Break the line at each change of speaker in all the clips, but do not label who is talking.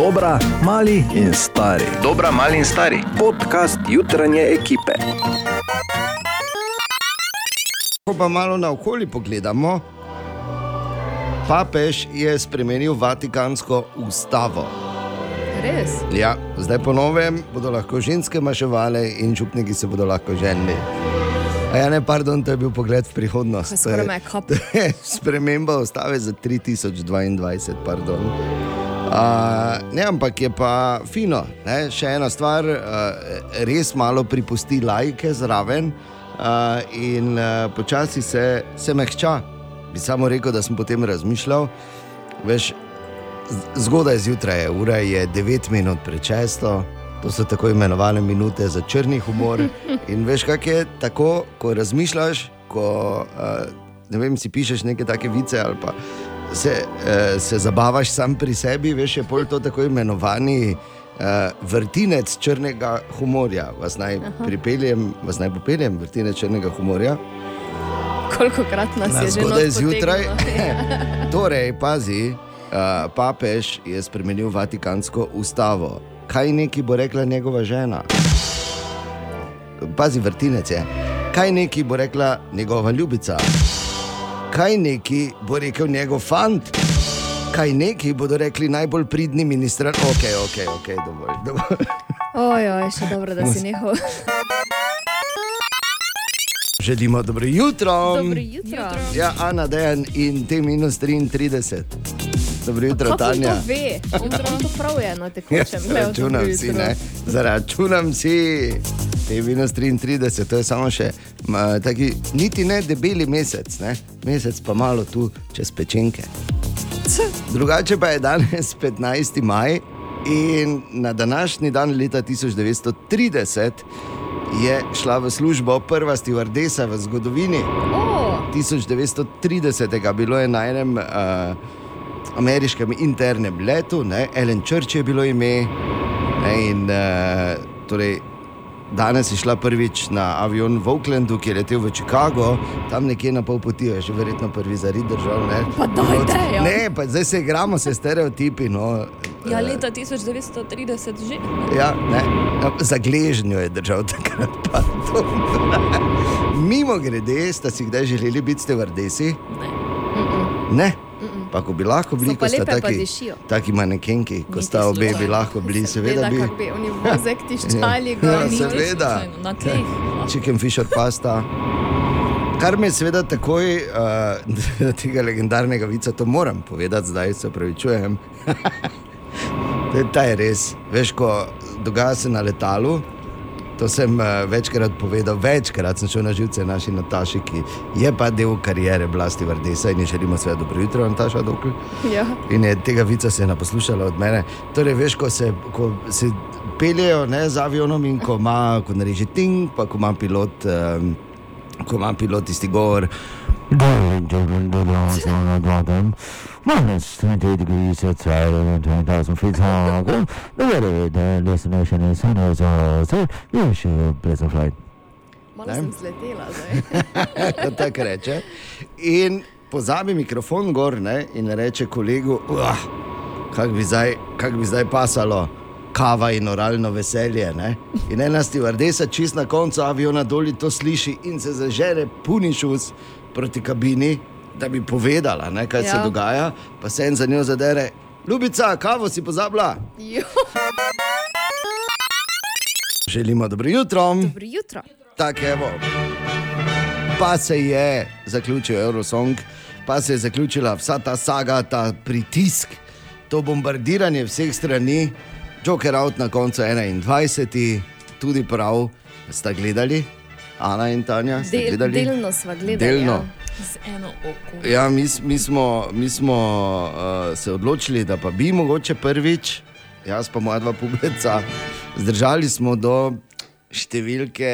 Dobra, mali in stari. Dobra, mali in stari. Podcast jutranje ekipe.
Ko pa malo naokoli pogledamo, papež je spremenil Vatikansko ustavo.
Res?
Ja, zdaj po novem bodo lahko ženske maševale in župniki se bodo lahko ženili. A ja, ne, pardon, to je bil pogled v prihodnost.
Me je kap.
To je Sprememba ustave za 3022, pardon. Uh, ne, ampak je pa fino. Ne? Še ena stvar, uh, res malo pripusti lajke zraven uh, in uh, počasi se, se mehča. Bi samo rekel, da sem potem razmišljal. Veš, zgodaj zjutraj je, ura je 9 minut pred često. To so tako imenovane minute za črni humor. In veš, kaj je tako, ko razmišljaš, ko uh, ne vem, si pišeš neke take vice ali pa se, uh, se zabavaš sam pri sebi, veš, je pol to tako imenovani. Uh, vrtinec črnega humorja, vas naj pripeljem, vas naj popeljem, vrtinec črnega humorja.
Koliko krat nas
Na
je že
zgodaj zjutraj. torej, pazi, uh, papež je spremenil Vatikansko ustavo. Kaj neki bo rekla njegova žena? Pazi, vrtinec je. Kaj neki bo rekla njegova ljubica? Kaj neki bo rekel njegov fant? Kaj neki bodo rekli najbolj pridni ministr? Ok, ok, ok, dovolj. dovolj.
Ojoj, še dobro, da si nehal.
Želimo dobro jutro.
Dobro jutro.
Ja, Ana, Dejan in te minus 33. Dobro jutro,
Kako on
Tanja.
to ve? On on to prav je na
Ja,
tekočem. Glej, on to
Zaračunam
ve
si,
jutro.
ne? Zaračunam si. Te minus 33, to je samo še ma, taki, niti ne debeli mesec, ne? mesec pa malo tu čez pečenke. Drugače pa je danes 15. maj in na današnji dan leta 1930 je šla v službo prva stevardesa v zgodovini.
O,
1930. bilo je na enem uh, ameriškem internem letu, ne? Ellen Church je bilo ime. Ne? In, uh, torej, danes je šla prvič na avion v Oaklandu, ki je letel v Chicago, tam nekje na pol poti, je že verjetno prvi zarid držal. Ne,
Pa dajte, ja.
ne pa zdaj se igramo se stereotipi. No.
ja,
Eh,
leta 1930 že.
Ja, ne, Ja, za gležnjo je držal takrat. pardon. Mimo grede, ste si kdaj želeli biti stevardesi?
Ne.
Ne. Pa ko bi lahko bili, ko sta taki, taki manekenki, ko sta obe, bi lahko bili, seveda bi.
Kako bi oni vozek tiščali,
Ja,
gor.
seveda.
slučajno, Na tleh.
Chicken fish or pasta. Kar me seveda takoj, uh, tega legendarnega vica, to moram povedati, zdaj se upravičujem. Ta je res. Veš, ko dogaja se na letalu, to sem uh, večkrat povedal, večkrat sem šel na živce naši Nataši, ki je pa del karijere Blasti Vardesa in ji želimo sve dobro jutro, Nataša Dokl.
Ja.
In je, tega vica se je naposlušala od mene. Torej, veš, ko se, ko se peljejo ne, z avionom in ko ima, ko nareže ting, pa ko ima pilot, um, ko ima pilot tisti govor.
Minus 20 degrees outside and 20,000 feet high. The weather, the destination is San Jose. You should pleasant flight.
Malo sem zletela zdaj.
Ko tako reče. In pozabi mikrofon gor ne, in reče kolegu, kako bi, zdaj- kak bi zdaj pasalo. Kava in oralno veselje. Ne? In ena stevardesa, čist na koncu aviona dol to sliši in se zažere punišus proti kabini, da bi povedala, ne, kaj ja. se
Ja.
dogaja, pa se en za njo zadere. Ljubica, kavo si pozabila.
Jo,
Želimo dobro jutro.
Dobro jutro.
Tako evo. Pa se je zaključil Eurosong, pa se je zaključila vsa ta saga, ta pritisk, to bombardiranje vseh strani, Joker out na koncu 21, tudi prav, ste gledali, Ana in Tanja, ste
Del,
gledali?
delno sva gledali.
Delno.
Ja. Z eno oko.
Ja, mi, mi smo, mi smo uh, se odločili, da pa bi mogoče prvič, jaz pa moja dva pubeca, zdržali smo do številke,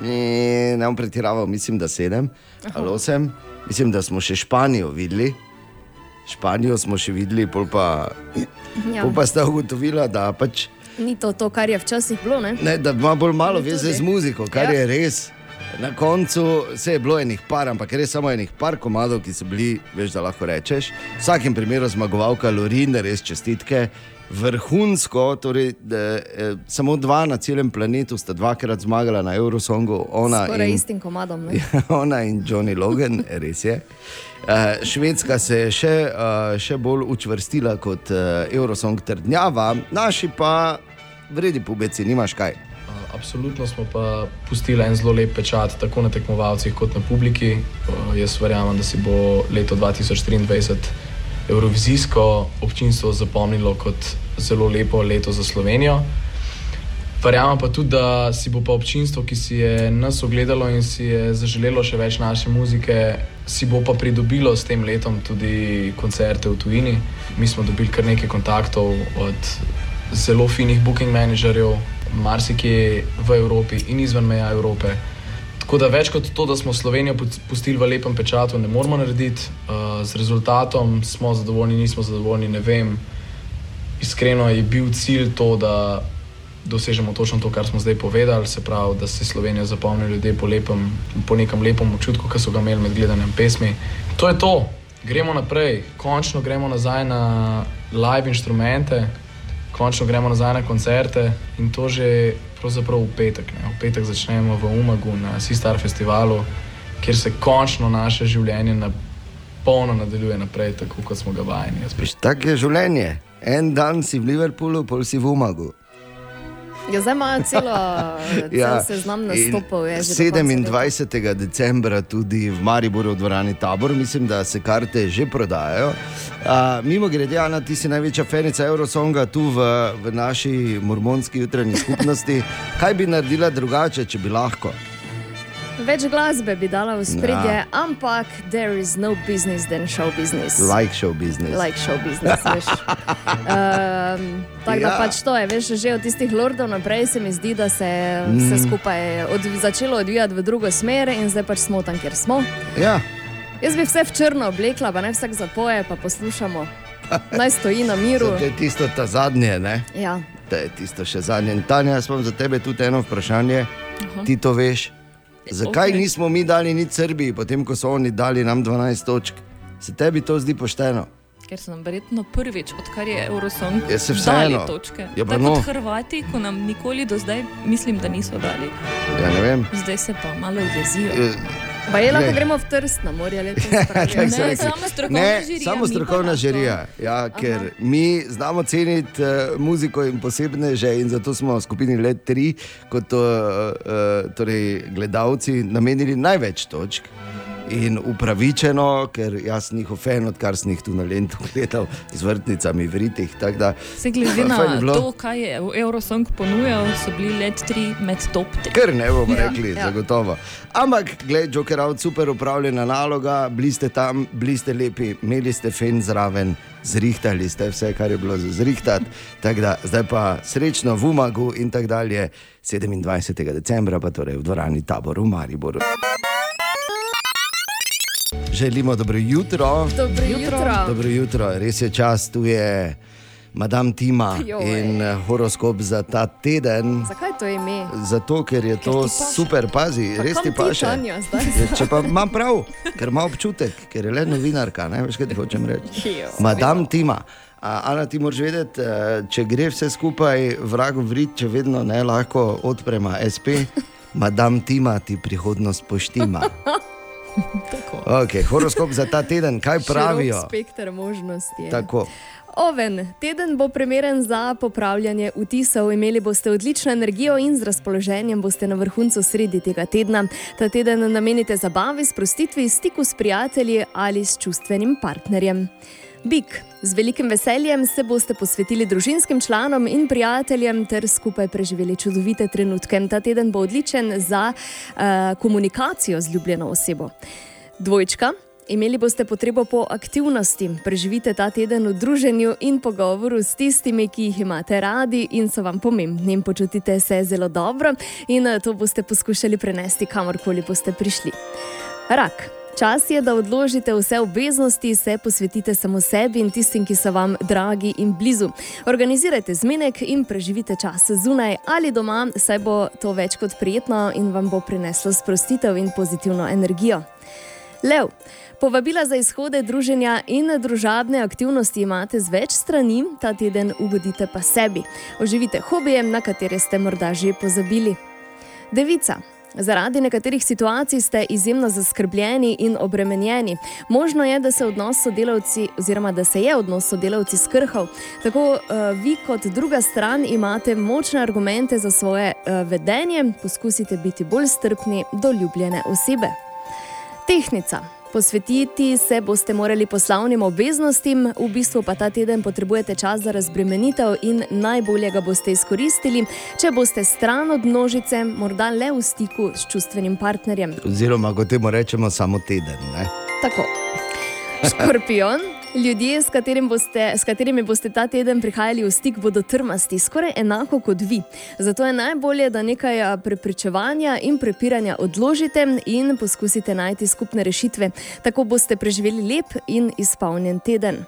ne bom pretiraval, mislim, da sedem ali osem. Mislim, da smo še Španijo videli. Španijo smo še videli, pol pa,
Ja.
pol pa sta ugotovila, da, pač,
Ni to to, kar je včasih bilo, ne?
ne, da ima bolj malo veze z muziko, kar
Ja.
je res. Na koncu se je bilo enih par, ampak res samo enih par komadov, ki so bili, veš, da lahko rečeš. V vsakem primeru zmagovalka Lorin, res čestitke. vrhunsko, torej, da, eh, samo dva na celem planetu sta dvakrat zmagala na Eurosongu, ona
Skoraj
in,
istim komadom. Ne?
ona in Johnny Logan, res je. Uh, Švedska se je še, uh, še bolj učvrstila kot uh, Eurosong trdnjava, naši pa vredi pubeci, nimaš kaj.
Absolutno smo pa pustili en zelo lep pečat, tako na tekmovalcih, kot na publiki. Uh, Jaz verjamem, da si bo leto 2023 Eurovizijsko občinstvo zapomnilo kot zelo lepo leto za Slovenijo. Verjamem pa tudi, da si bo pa občinstvo, ki si je nas ogledalo in si je zaželelo še več naše muzike, si bo pa pridobilo s tem letom tudi koncerte v tujini. Mi smo dobili kar nekaj kontaktov od zelo finih booking menedžerjev, marsikje v Evropi in izven meja Evrope. Tako da več kot to, da smo Slovenijo pustili v lepem pečatu, ne moramo narediti. Uh, z rezultatom smo zadovoljni, nismo zadovoljni, ne vem. Iskreno je bil cilj to, da dosežemo točno to, kar smo zdaj povedali, se pravi, da se Slovenijo zapomnijo ljudje po, lepem, po nekem lepem občutku, ki so ga imeli med gledanjem pesmi. To je to, gremo naprej, končno gremo nazaj na live inštrumente, končno gremo nazaj na koncerte in to že pravzaprav v petek. Ne. V petek začnemo v Umagu na Sistar festivalu, kjer se končno naše življenje na polno nadaljuje naprej, tako kot smo ga vajeni.
Tako je življenje. En dan si v Liverpoolu, pol si v Umagu.
Ja, zdaj imajo celo ja, seznam nastopov. je že do konca leta.
27. decembra tudi v Mariboru v dvorani Tabor, mislim, da se karte že prodajajo. Uh, mimo grede, Ana, ti si največja fenica Eurosonga tu v, v naši mormonski jutranji skupnosti. Kaj bi naredila drugače, če bi lahko?
Več glasbe bi dala v spredje,
Ja.
ampak there is no business than show business.
Like show business.
Like show business, veš. Um, tako da
Ja.
pač to je, veš, že od tistih lordov naprej se mi zdi, da se je
Mm.
vse skupaj od, začelo odvijati v drugo smer in zdaj pač smo tam, kjer smo.
Ja,
Jaz bi vse v črno oblekla, pa ne vsak zapoje, pa poslušamo. Naj stoji na miru.
to je tisto ta zadnje, ne?
Ja.
To je tisto še zadnje. In Tanja, jaz imam za tebe tudi eno vprašanje. Ti to veš? Zakaj
Okej.
nismo mi dali nič Srbiji, potem ko so oni dali nam 12 točk? Se tebi to zdi pošteno?
Ker so nam verjetno prvič, odkar je Eurosong,
Ja, se vseeno.
točke.
Ja,
Tako
no.
kot Hrvati, ko nam nikoli do zdaj, mislim, da niso dali.
Ja.
Zdaj se pa malo jezijo.
Eh,
Pa je lahko gremo v Trst na morje.
Tako so
Ne,
rekli.
samo strokovna
Ne,
žirija,
samo strokovna žirija. Ja, ker mi znamo ceniti uh, muziko in posebne že, in zato smo v skupini Let 3, kot uh, uh, torej gledalci, namenili največ točk. In upravičeno, ker jaz njihov fan, odkar sem jih tu na Lendu gledal z vrtnicami v Ritih. da-
Se glede na to, kaj je Eurosong ponujal, so bili let tri med top 3.
Ker ne bomo
Ja,
rekli,
ja.
zagotovo. Ampak, gledaj, Joker out, super upravljena naloga, bili ste tam, bili ste lepi, imeli ste fen zraven, zrihtali ste vse, kar je bilo za zrihtati. Da, zdaj pa srečno v Umagu in tako dalje, 27. decembra pa torej v dvorani Tabor v Mariboru. Želimo dobro jutro.
Dobro jutro.
Dobro jutro, res je čas, tu je Madame Tima
Joj.
in horoskop za ta teden.
Zakaj to ime?
Zato, ker je to
ti paše.
super, pazi, res ti paše.
Tanja?
Ja, Če pa imam prav, ker ima občutek, ker je le novinarka, ne veš, kaj ti hočem reči.
Jo.
Madame Tima. Ana, ti moraš vedeti, eh, če gre vse skupaj vragu vrit, če vedno ne lahko odprema SP, Madame Tima ti prihodnost poštima. Okay, horoskop za ta teden, kaj pravijo?
Širok Spekter možnosti. je.
Tako.
Oven, teden bo primeren za popravljanje vtisov. Imeli boste odlično energijo in z razpoloženjem boste na vrhuncu sredi tega tedna. Ta teden namenite zabavi, sprostitvi, stiku s prijatelji ali s čustvenim partnerjem. Bik, z velikim veseljem se boste posvetili družinskim članom in prijateljem ter skupaj preživeli čudovite trenutke. Ta teden bo odličen za uh, komunikacijo z ljubljeno osebo. Dvojčka, Imeli boste potrebo po aktivnosti, preživite ta teden v druženju in pogovoru s tistimi, ki jih imate radi in so vam pomembni. Počutite se zelo dobro in eh, to boste poskušali prenesti kamorkoli boste prišli. Rak. Čas je, da odložite vse obveznosti, se posvetite samo sebi in tistim, ki so vam dragi in blizu. Organizirajte zmenek in preživite čas zunaj ali doma, saj bo to več kot prijetno in vam bo prineslo sprostitev in pozitivno energijo. Lev. Povabila za izhode druženja in družabne aktivnosti imate z več strani, ta teden ugodite pa sebi. Oživite hobije, na katere ste morda že pozabili. Devica. Zaradi nekaterih situacij ste izjemno zaskrbljeni in obremenjeni. Možno je, da se, odnos oziroma, da se je odnos sodelavci skrhal. Tako uh, vi, kot druga stran, imate močne argumente za svoje uh, vedenje, poskusite biti bolj strpni do ljubljene osebe. Tehnica. Posvetiti se boste morali poslovnim obveznostim, v bistvu pa ta teden potrebujete čas za razbremenitev in najbolje ga boste izkoristili, če boste stran od množice, morda le v stiku s čustvenim partnerjem.
Oziroma, kot temu rečemo, samo teden. Ne?
Tako. Škorpion. Ljudje, s, katerim boste, s katerimi boste ta teden prihajali v stik, bodo trmasti, skoraj enako kot vi. Zato je najbolje, da nekaj a, prepričevanja in prepiranja odložite in poskusite najti skupne rešitve. Tako boste preživeli lep in izpolnjen teden.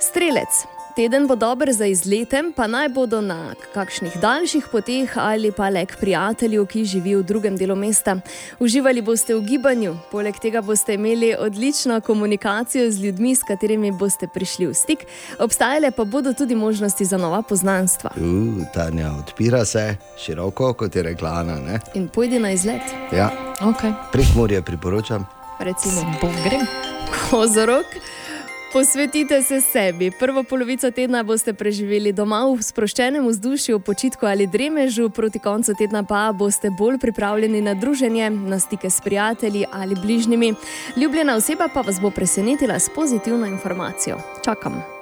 Strelec. Teden bo dober za izlete, pa naj bodo na kakšnih daljših poteh ali pa le k prijatelju, ki živi v drugem delu mesta. Uživali boste v gibanju, poleg tega boste imeli odlično komunikacijo z ljudmi, s katerimi boste prišli v stik, obstajale pa bodo tudi možnosti za nova poznanstva.
Uh, Tanja, odpira se široko, kot je rekla Ana. Ne?
In pojdi na izlet,
Ja,
Okay.
prek morja priporočam.
recimo.
Bom grem.
Kozorok. Posvetite se sebi. Prvo polovico tedna boste preživeli doma v sproščenem vzdušju, počitku ali dremežu, proti koncu tedna pa boste bolj pripravljeni na druženje, na stike s prijatelji ali bližnjimi. Ljubljena oseba pa vas bo presenetila s pozitivno informacijo. Čakam.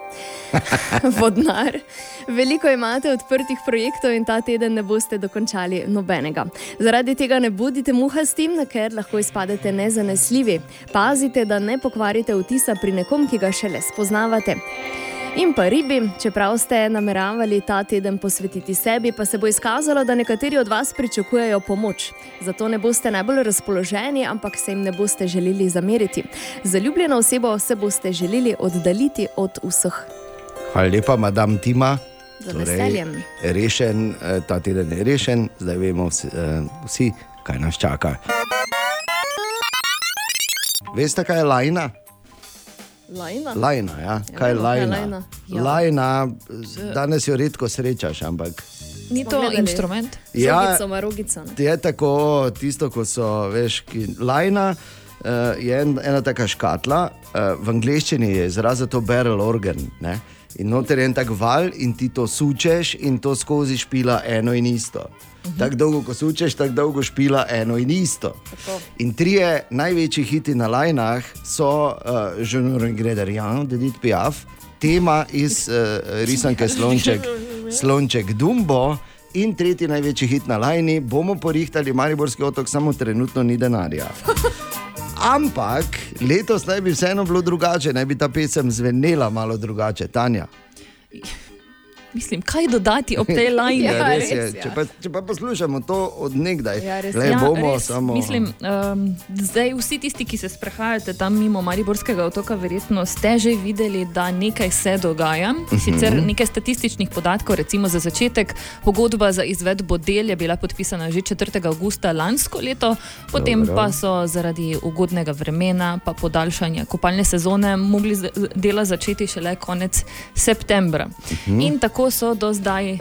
Vodnar. Veliko imate odprtih projektov in ta teden ne boste dokončali nobenega. Zaradi tega ne bodite muhasti, ker lahko izpadete nezanesljivi. Pazite, da ne pokvarite vtisa pri nekom, ki ga šele spoznavate. In pa ribi, čeprav ste nameravali ta teden posvetiti sebi, pa se bo izkazalo, da nekateri od vas pričakujejo pomoč. Zato ne boste najbolj razpoloženi, ampak se jim ne boste želeli zameriti. Zaljubljeno osebo se boste želeli oddaljiti od vseh.
Hvala lepa, madam Tima.
Z veseljem.
rešen, eh, ta teden je rešen, zdaj vemo vsi, eh, vsi kaj nas čaka. Veste, kaj je lajna?
Lajna.
Lajna, ja. kaj je
vemo, kaj je
lajna?
lajna. Ja.
Lajna, danes jo redko srečaš, ampak
Ni to
gledali.
instrument.
ja,
Žogico, marogico. ne.
je tako, tisto, ko so, veš, ki, lajna. Uh, je en, ena taka škatla, uh, v angleščini je izraz za to barrel organ. Ne? In noter je en tak val, in ti to sučeš, in to skozi špila eno in isto. -huh. Tako dolgo, ko sučeš, tako dolgo špila eno in isto.
Tako.
In trije največji hiti na lajnah so uh, Je ne regrette rien, de dit Piaf, tema iz uh, risanke Slonček, Slonček Dumbo. In tretji največji hit na lajni, bomo porihtali Mariborski otok, samo trenutno ni denarja. Ampak letos naj bi vseeno bilo drugače, naj bi ta pesem zvenela malo drugače, Tanja.
Mislim, kaj dodati ob tej lajni?
Ja,
res je.
res, ja.
Če, pa, če pa poslušamo to od nekdaj,
Ja,
le
je.
bomo
res,
samo.
Mislim, um, zdaj vsi tisti, ki se sprehajate tam mimo Mariborskega otoka, verjetno ste že videli, da nekaj se dogaja. Sicer nekaj statističnih podatkov, recimo za začetek, pogodba za izvedbo del je bila podpisana že 4. augusta lansko leto, potem
Dobro.
pa so zaradi ugodnega vremena pa podaljšanja kopalne sezone mogli dela začeti šele konec septembra. In tako so do zdaj.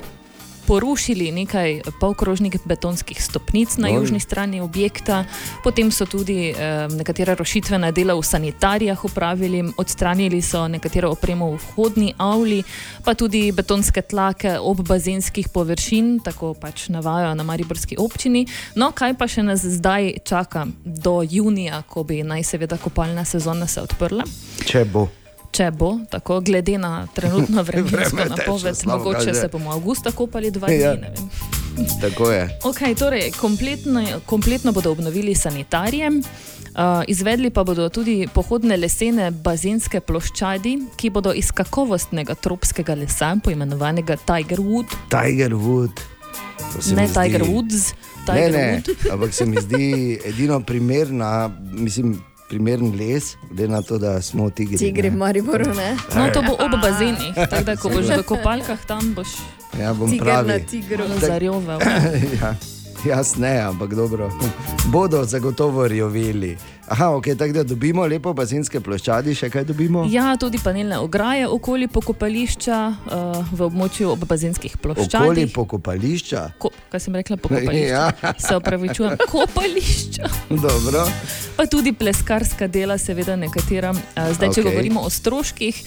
Porušili nekaj polkrožnih betonskih stopnic na
Oj.
južni strani objekta, potem so tudi eh, nekatera rošitvena dela v sanitarijah upravili, odstranili so nekatero opremo v vhodni avli, pa tudi betonske tlake ob bazenskih površin, tako pač navajajo na Mariborski občini. No, kaj pa še nas zdaj čaka do junija, ko bi naj seveda kopalna sezona se odprla?
Če bo.
Če bo, tako glede na trenutno vremensko
Vreme
napoved,
slabo
mogoče
kaže.
se bomo avgusta kopali dva
Ja.
dni. ne vem.
Tako je.
Okay, torej, kompletno, kompletno bodo obnovili sanitarije, uh, izvedli pa bodo tudi pohodne lesene bazenske ploščadi, ki bodo iz kakovostnega tropskega lesa, poimenovanega Tiger Wood,
Tiger Wood.
Ne
zdi-
Tiger Woods,
Ne,
Tiger
ne,
Wood.
ampak se mi zdi edino primerna, mislim, primeren les, glede na to, da smo tigri.
Tigri v
ne.
Mariboru, ne?
No, to bo ob bazenih, tako da ko boš v kopalkah tam, boš
Ja, bom
Tiger na
pravi.
tigru.
malo zarjovel.
ja. Jaz ne, ampak dobro. Bodo zagotovo rjoveli. Aha, ok, tako da dobimo lepo bazenske ploščadi, še kaj dobimo?
Ja, tudi panelne ograje okoli pokopališča uh, v območju ob bazenskih ploščadih.
Okoli pokopališča.
Ko, kaj sem rekla, pokopališča?
Ja.
Se opravičujem, kopališča.
Dobro.
Pa tudi pleskarska dela, seveda nekatera. Uh, zdaj, če
Okej.
govorimo o stroških.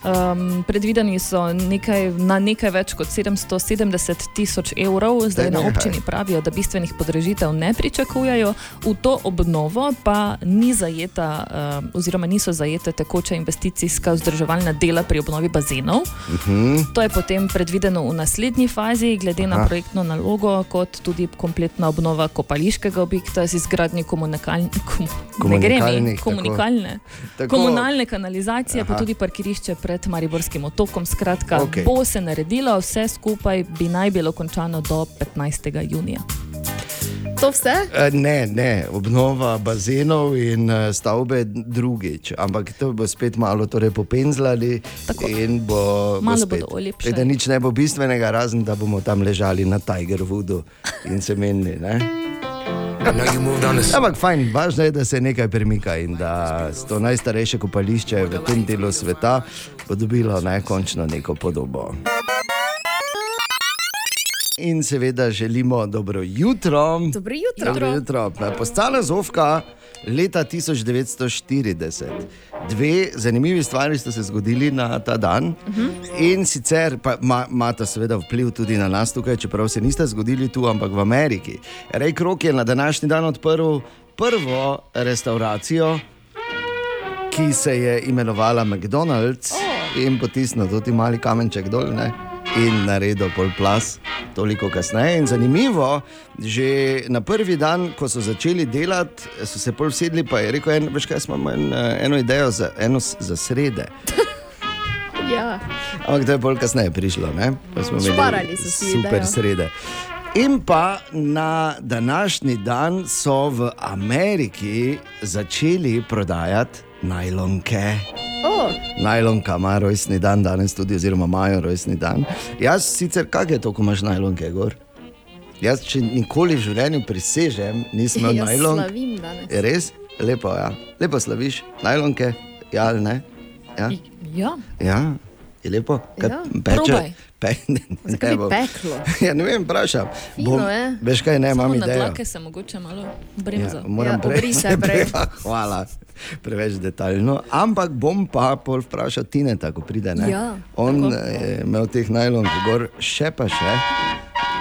Um, predvideni so nekaj, na nekaj več kot 770 tisoč evrov, zdaj
Daj
na občini pravijo, da bistvenih podražitev ne pričakujejo. V to obnovo pa ni zajeta, um, oziroma niso zajete tekoče investicijska vzdrževalna dela pri obnovi bazenov.
Uh -huh.
To je potem predvideno v naslednji fazi, glede na
Aha.
projektno nalogo, kot tudi kompletna obnova kopališkega objekta z izgradnjo komunikalne, kom, ne gre mi,
Komunikalnih, tako.
komunikalne,
Tako.
komunalne kanalizacije, pa
Aha.
tudi parkirišče pred Mariborskim otokom. Skratka, okay. bo se naredilo, vse skupaj bi naj bilo končano do 15. junija.
To vse?
E, Ne, ne, obnova bazenov in e, stavbe drugič, ampak to bo spet malo torej popenzlali
Tako.
in bo, bo
Malo
spet.
bodo olepšali.
Da nič ne bo bistvenega, razen da bomo tam ležali na Tiger Woodu in se menili. Ampak fajn, važno je, da se nekaj premika in da to najstarejše kopališče v tem delu sveta bo dobilo ne, končno neko podobo. In seveda želimo dobro jutro.
Dobro jutro.
Dobro jutro. Postala Zovka leta 1940. Dve zanimivi stvari sta se zgodili na ta dan. Uh -huh. In sicer ima ma ta seveda vpliv tudi na nas tukaj, čeprav se nista zgodili tu, ampak v Ameriki. Rej Krok je na današnji dan odprl prvo restauracijo, ki se je imenovala McDonald's oh. in potisnil tudi mali kamenček dol. Ne? In naredil pol plas, toliko kasneje. In zanimivo, že na prvi dan, ko so začeli delati, so se pol sedli, pa je rekel: en, veš kaj, smo imeli eh, eno idejo za, eno za srede.
Ja.
Ampak to je bolj kasneje prišlo, ne? Pa smo imeli
Šparali so si
super
idejo.
srede. In pa na današnji dan so v Ameriki začeli prodajati najlonke.
Oh,
Najlonka ima rojstni dan danes tudi, oziroma imajo rojstni dan. Jaz sicer, kaj je to, ko imaš najlonke gor? Jaz, če nikoli v življenju prisežem, nisem imel
jaz
najlonk.
slavim danes.
Je res? Lepo, ja. Lepo slaviš, najlonke, ja ali ne? Ja,
Ja,
ja. je lepo. Kaj
Ja.
Probaj.
Pe, ne,
bi
bom.
peklo?
Ja, ne vem, vprašam.
Fino je.
Veš kaj, ne, imam idejo.
dlake se mogoče malo bremza.
Ja, moram
Ja, se prej.
Hvala, preveč detaljno. Ampak bom pa pol vprašal Tineta, ko pride. Ne?
Ja,
On
tako.
je imel teh najlonk gor, še pa še.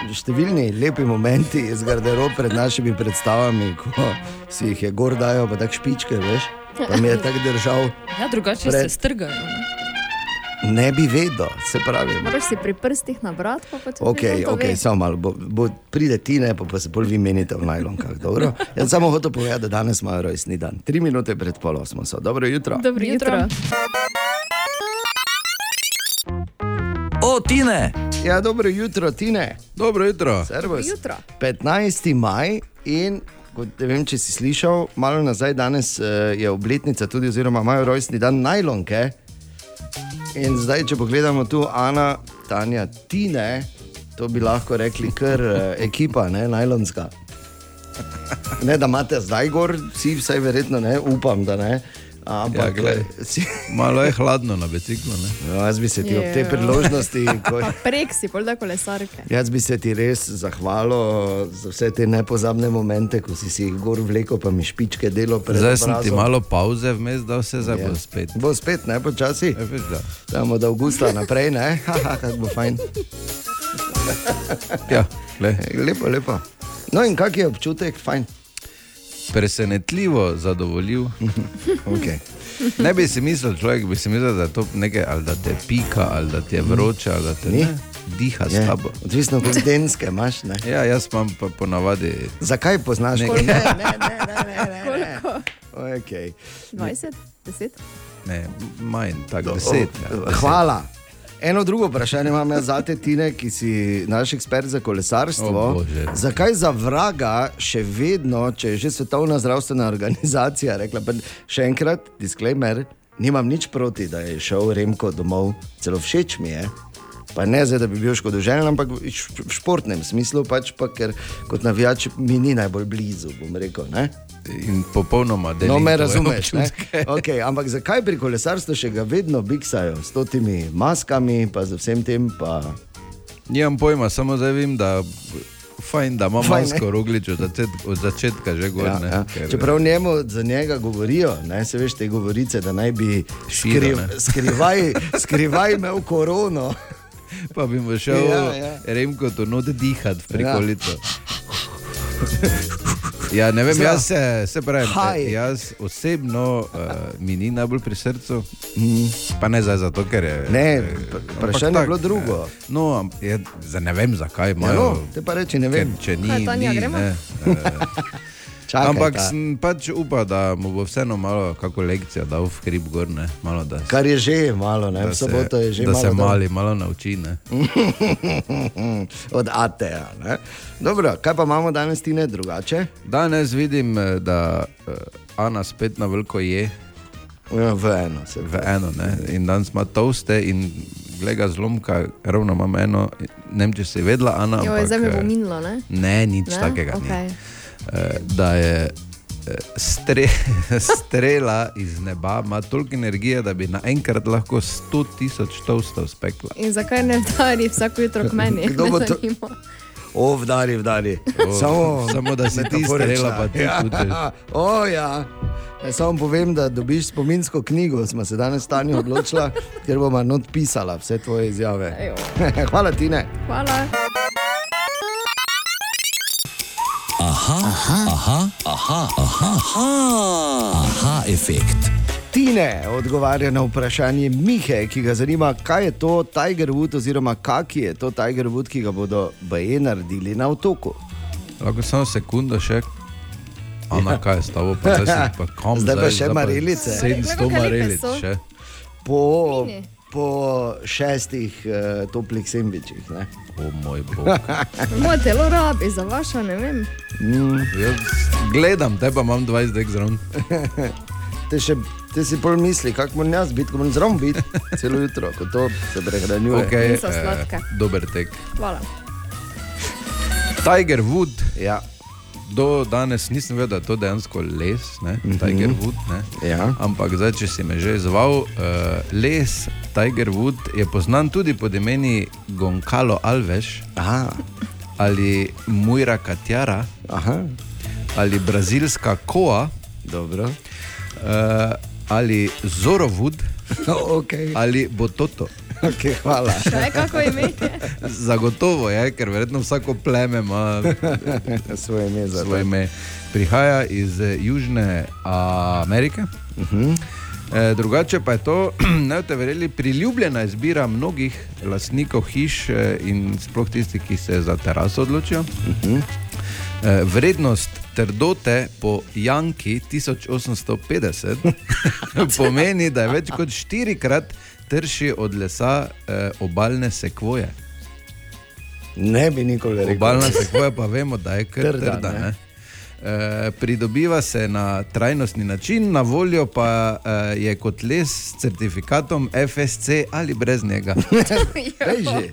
Številni lepi momenti iz garderob pred našimi predstavami, ko si jih je gor dajo, pa tako špičke, veš. Pa mi je tako držal,
Ja, drugače
Pred-
se strgajo. ne.
Ne bi vedel, se pravi.
Moraš si pri prstih nabrati, pa pa če
Ok, okay samo malo, bo, bo, pride ti ne, pa, pa se bolj vi menite v najlonkah. dobro? Jaz samo hotel povedati, da danes imajo rojstni dan. Tri minute pred pol osmo so. Dobro jutro.
Dobro jutro.
O, Tine!
Ja, dobro jutro, Tine.
Dobro jutro.
Servus.
jutro.
15. maj in kot ne vem, če si slišal, malo nazaj danes uh, je obletnica tudi, oziroma imajo rojstni dan najlonke. In zdaj, če pogledamo tu, Ana, Tanja, Tine, to bi lahko rekli kar uh, ekipa, ne, najlonska. Ne, da imate zdaj gor, vsi, vsaj verjetno ne, upam, da ne. Ampak,
Ja, glej.
si,
Malo je hladno na biciklu. Ne?
no, jaz bi se ti ob tej
Je.
priložnosti, ko,
Prek si, pol da kolesarke.
Jaz bi se ti res zahvalil za vse te nepozabne momente, ko si si jih gor vlekel, pa mi špičke delo pred
Zdaj sem ti malo pauze vmes, da vse zdaj
Ja.
bo spet.
Bo spet, ne počasi.
Ja, da.
Damo od avgusta naprej, ne? Haha, kako bo fajn.
Ja, glej.
Lepo, lepo. No in kak je občutek, fajn.
Presenetljivo zadovoljiv.
Okay.
Ne bi si mislil, človek bi si mislil, da je to nekaj, ali da te pika, ali da ti je vroče, ali da te ne, diha s
Je,
tabo.
odvisno od denske imaš. Ne?
Ja, jaz imam pa ponavadi.
Zakaj poznaš
Nekaj.
Ne, ne, ne, ne, ne, ne. Okay.
20, 10?
Ne, manj, tako deset. Ja,
O,
deset.
Hvala. Eno drugo vprašanje imam jaz za te, Tine, ki si naš ekspert za kolesarstvo.
O, Bože.
Zakaj za vraga še vedno, če je že Svetovna zdravstvena organizacija rekla, še enkrat, disclaimer, nimam nič proti, da je šel Remko domov, celo všeč mi je. Pa ne zdaj, da bi bil škodožen, ampak v športnem smislu, pač pa, ker kot navijač mi ni najbolj blizu. bom Rekel, ne?
In popolnoma delim.
no, me razumeš. Okay, ampak zakaj pri kolesarstvu še ga vedno biksajo s temi maskami, pa z vsem tem? Pa...
Nimam pojma, samo zdaj vem, da. Fajn, da ima
Fajn, ne?
masko roglič od, začet, od začetka že gor.
Ja,
ne,
ja.
ker-
Čeprav njemu za njega govorijo, ne, se veš te govorice, da naj bi
Širo,
skriv, skrivaj, skrivaj imel korono.
Pa bi mu šel
Ja,
ja,
ja.
ja. Remko to not dihati v prikolico. Ja, ne vem,
Zdaj,
jaz se, se pravim,
Haj.
eh, jaz osebno uh, mi ni najbolj pri srcu, mm. pa ne zdaj zato, ker je.
Ne,
ampak
vprašanje je bilo drugo.
No, je, ne vem, zakaj
Ja,
imajo.
no, te pa reči, ne
ker,
vem.
če ni,
Kaj, Tanja,
ni
gremo?
ne, eh,
Čakaj,
ampak
ta.
sem pač upal, da mu bo vseeno malo kako lekcijo dal v hrib gor, ne, malo da,
Kar je že malo, ne?
da
v soboto je že
da
malo.
se
dal.
mali malo nauči. Ne.
Od Ateja. Ne? Dobro, kaj pa imamo danes ti ne drugače?
Danes vidim, eh, da uh, Ana spet na veliko je.
Ja, v eno se
v eno. Ne? In danes ima toste in gleda zlomka, ravno imam eno, ne vem, če si vedela, Ana.
Jo,
ampak,
zdaj me bo
eh,
minilo, ne?
Ne, nič
Ne?
takega.
Okej.
Ni. Eh, Da je eh, stre, strela iz neba, ima toliko energije, da bi naenkrat lahko 100 tisoč tostov spekla.
In zakaj ne vdari vsako jutro k meni?
Kdo bo to-
zanima.
O, vdari, vdari.
O,
samo,
samo da si ti strela, pa ti
ja. O, ja. Ja, Samo povem, da dobiš spominsko knjigo, smo se danes stanje odločila, ker bomo not pisala vse tvoje izjave.
Ejo.
Hvala ti ne.
Hvala.
Aha, efekt.
Tine odgovarja na vprašanje Mihe, ki ga zanima, kaj je to Tiger Wood, oziroma kak je to Tiger Wood, ki ga bodo baje naredili na otoku.
Lahko samo sekundo še. Ana, kaj je s tabo? Pa zdaj si pa kom
Zdaj pa še marelice.
700
Glej, kako lepe
marelic še.
Po, po šestih uh, toplih sendvičih. ne.
O moj bog.
Moje telo rabi za vašo, ne vem.
Jaz gledam, te pa imam 20 dek zraven.
Te, še, te si pol misli, kako moram jaz biti, ko moram zraven biti celo jutro, ko to se prehranjuje.
Okay,
sladke.
dober tek.
Hvala.
Tiger Wood,
Ja.
Do danes nisem vedel, da je to dejansko les, ne? Tiger Wood. Ne?
Ja.
Ampak zdaj, če si me že izval, uh, les Tiger Wood je poznan tudi pod imeni Goncalo Alves
Aha,
ali Mujra Katjara
aha,
ali brazilska koa
dobro.
uh, ali Zorovud
okay.
ali Bototo.
Okay, hvala.
Še kako ime?
Zagotovo je, ker verjetno vsako pleme ima
Svoje ime za
svoje ime. Prihaja iz eh, Južne Amerike. Uh -huh. e, drugače pa je to, ne boste verjeli, priljubljena izbira mnogih lastnikov hiš eh, in sploh tistih, ki se za teraso odločijo. Uh -huh. e, vrednost trdote po Janki 1850 pomeni, da je več kot štirikrat trši od lesa eh, obalne sekvoje.
Ne bi nikoli rekel.
Obalna sekvoja pa vemo, da je kar
Trda,
trda.
ne.
ne. E, pridobiva se na trajnostni način, na voljo pa e, je kot les s certifikatom FSC ali brez njega.
Daj že.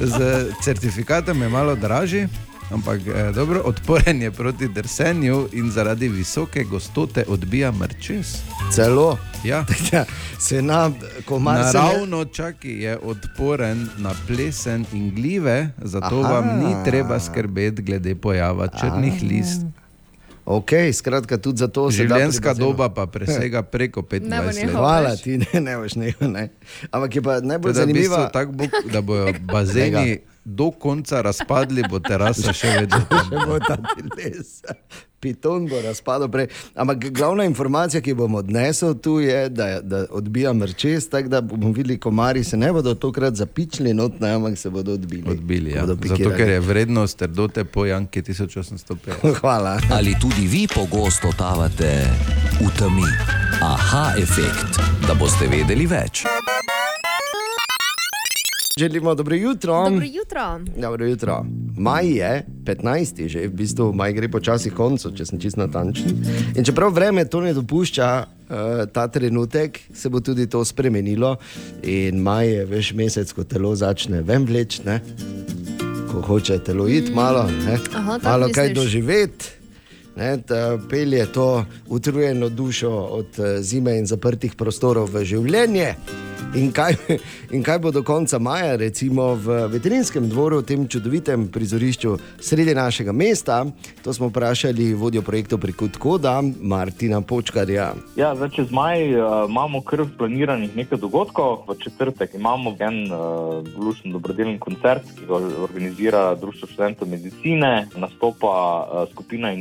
Z certifikatom je malo dražji, ampak e, dobro, odporen je proti drsenju in zaradi visoke gostote odbija mrčes.
Celo.
Ja.
Ja, se na komar se
Naravno čaki je odporen na plesen in gljive, zato
Aha.
vam ni treba skrbeti glede pojava črnih list.
Ok, skratka, tudi zato se da
Življenjska doba pa presega preko 25
Ne
let.
Hvala ti, ne, ne boš ne, ne. Ampak je pa najbolj
Teda v bistvu
zanimivo,
tako bo, da bojo bazeni do konca razpadli, bo terasa še vedno.
če bo ta les. Piton bo razpadel prej. Ampak glavna informacija, ki bom odnesel tu, je, da, da odbija mrčes, tako da bomo videli, komarji se ne bodo tokrat zapičili, not, ne, ampak se bodo odbili.
Odbili, ja.
Bodo
Zato,
pikirali.
ker je vrednost trdote po Janki 1850.
Hvala.
Ali tudi vi pogosto totavate v temi? Aha, efekt, da boste vedeli več.
Želimo dobro jutro.
Dobro jutro.
Dobro jutro. Maj je 15, že v bistvu maj gre počasi koncu, če sem čist natančen. In čeprav vreme to ne dopušča, uh, ta trenutek, se bo tudi to spremenilo. In maj je veš mesec, ko telo začne ven vleč, ne? ko hoče telo iti malo, ne?
Aha,
malo kaj
misliš.
doživeti. Ne, pelje to utrujeno dušo od eh, zime in zaprtih prostorov v življenje. In kaj, in kaj bo do konca maja, recimo v veterinskem dvoru, tem čudovitem prizorišču sredi našega mesta? To smo vprašali vodjo projektov preko Koda, Martina Počkarja.
Ja, zdaj, čez maj uh, imamo kar planiranih nekaj dogodkov. V četrtek imamo en uh, lušen dobrodelen koncert, ki ga organizira Društvo študentov medicine, nastopa uh, skupina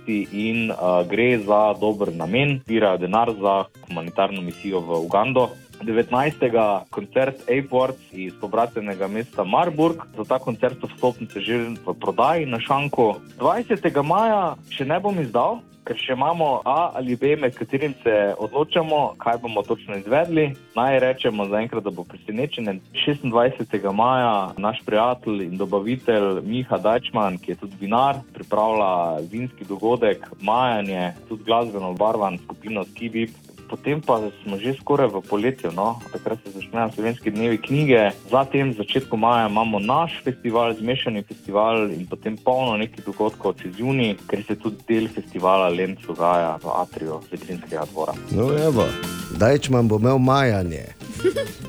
internisti in uh, gre za dober namen, zbirajo denar za humanitarno misijo v Ugando. 19. koncert Airports iz pobratenega mesta Marburg. Za ta koncert so vstopnice že v prodaji na Šanku. 20. maja še ne bom izdal, ker še imamo A ali B, med katerim se odločamo, kaj bomo točno izvedli. Naj rečemo zaenkrat, da bo presenečen. 26. maja naš prijatelj in dobavitelj Miha Dajčman, ki je tudi vinar, pripravlja vinski dogodek, majanje, tudi glasbeno barvan skupino Skibib. Potem pa smo že skoraj v poletju, no? takrat se začnejo slovenski dnevi knjige. Zatem, začetku maja, imamo naš festival, zmešani festival in potem polno nekih dogodkov čez juni, ker se tudi del festivala Lenz dogaja v Atriju Veterinskega dvora.
No, evo, Dajčman bo imel majanje.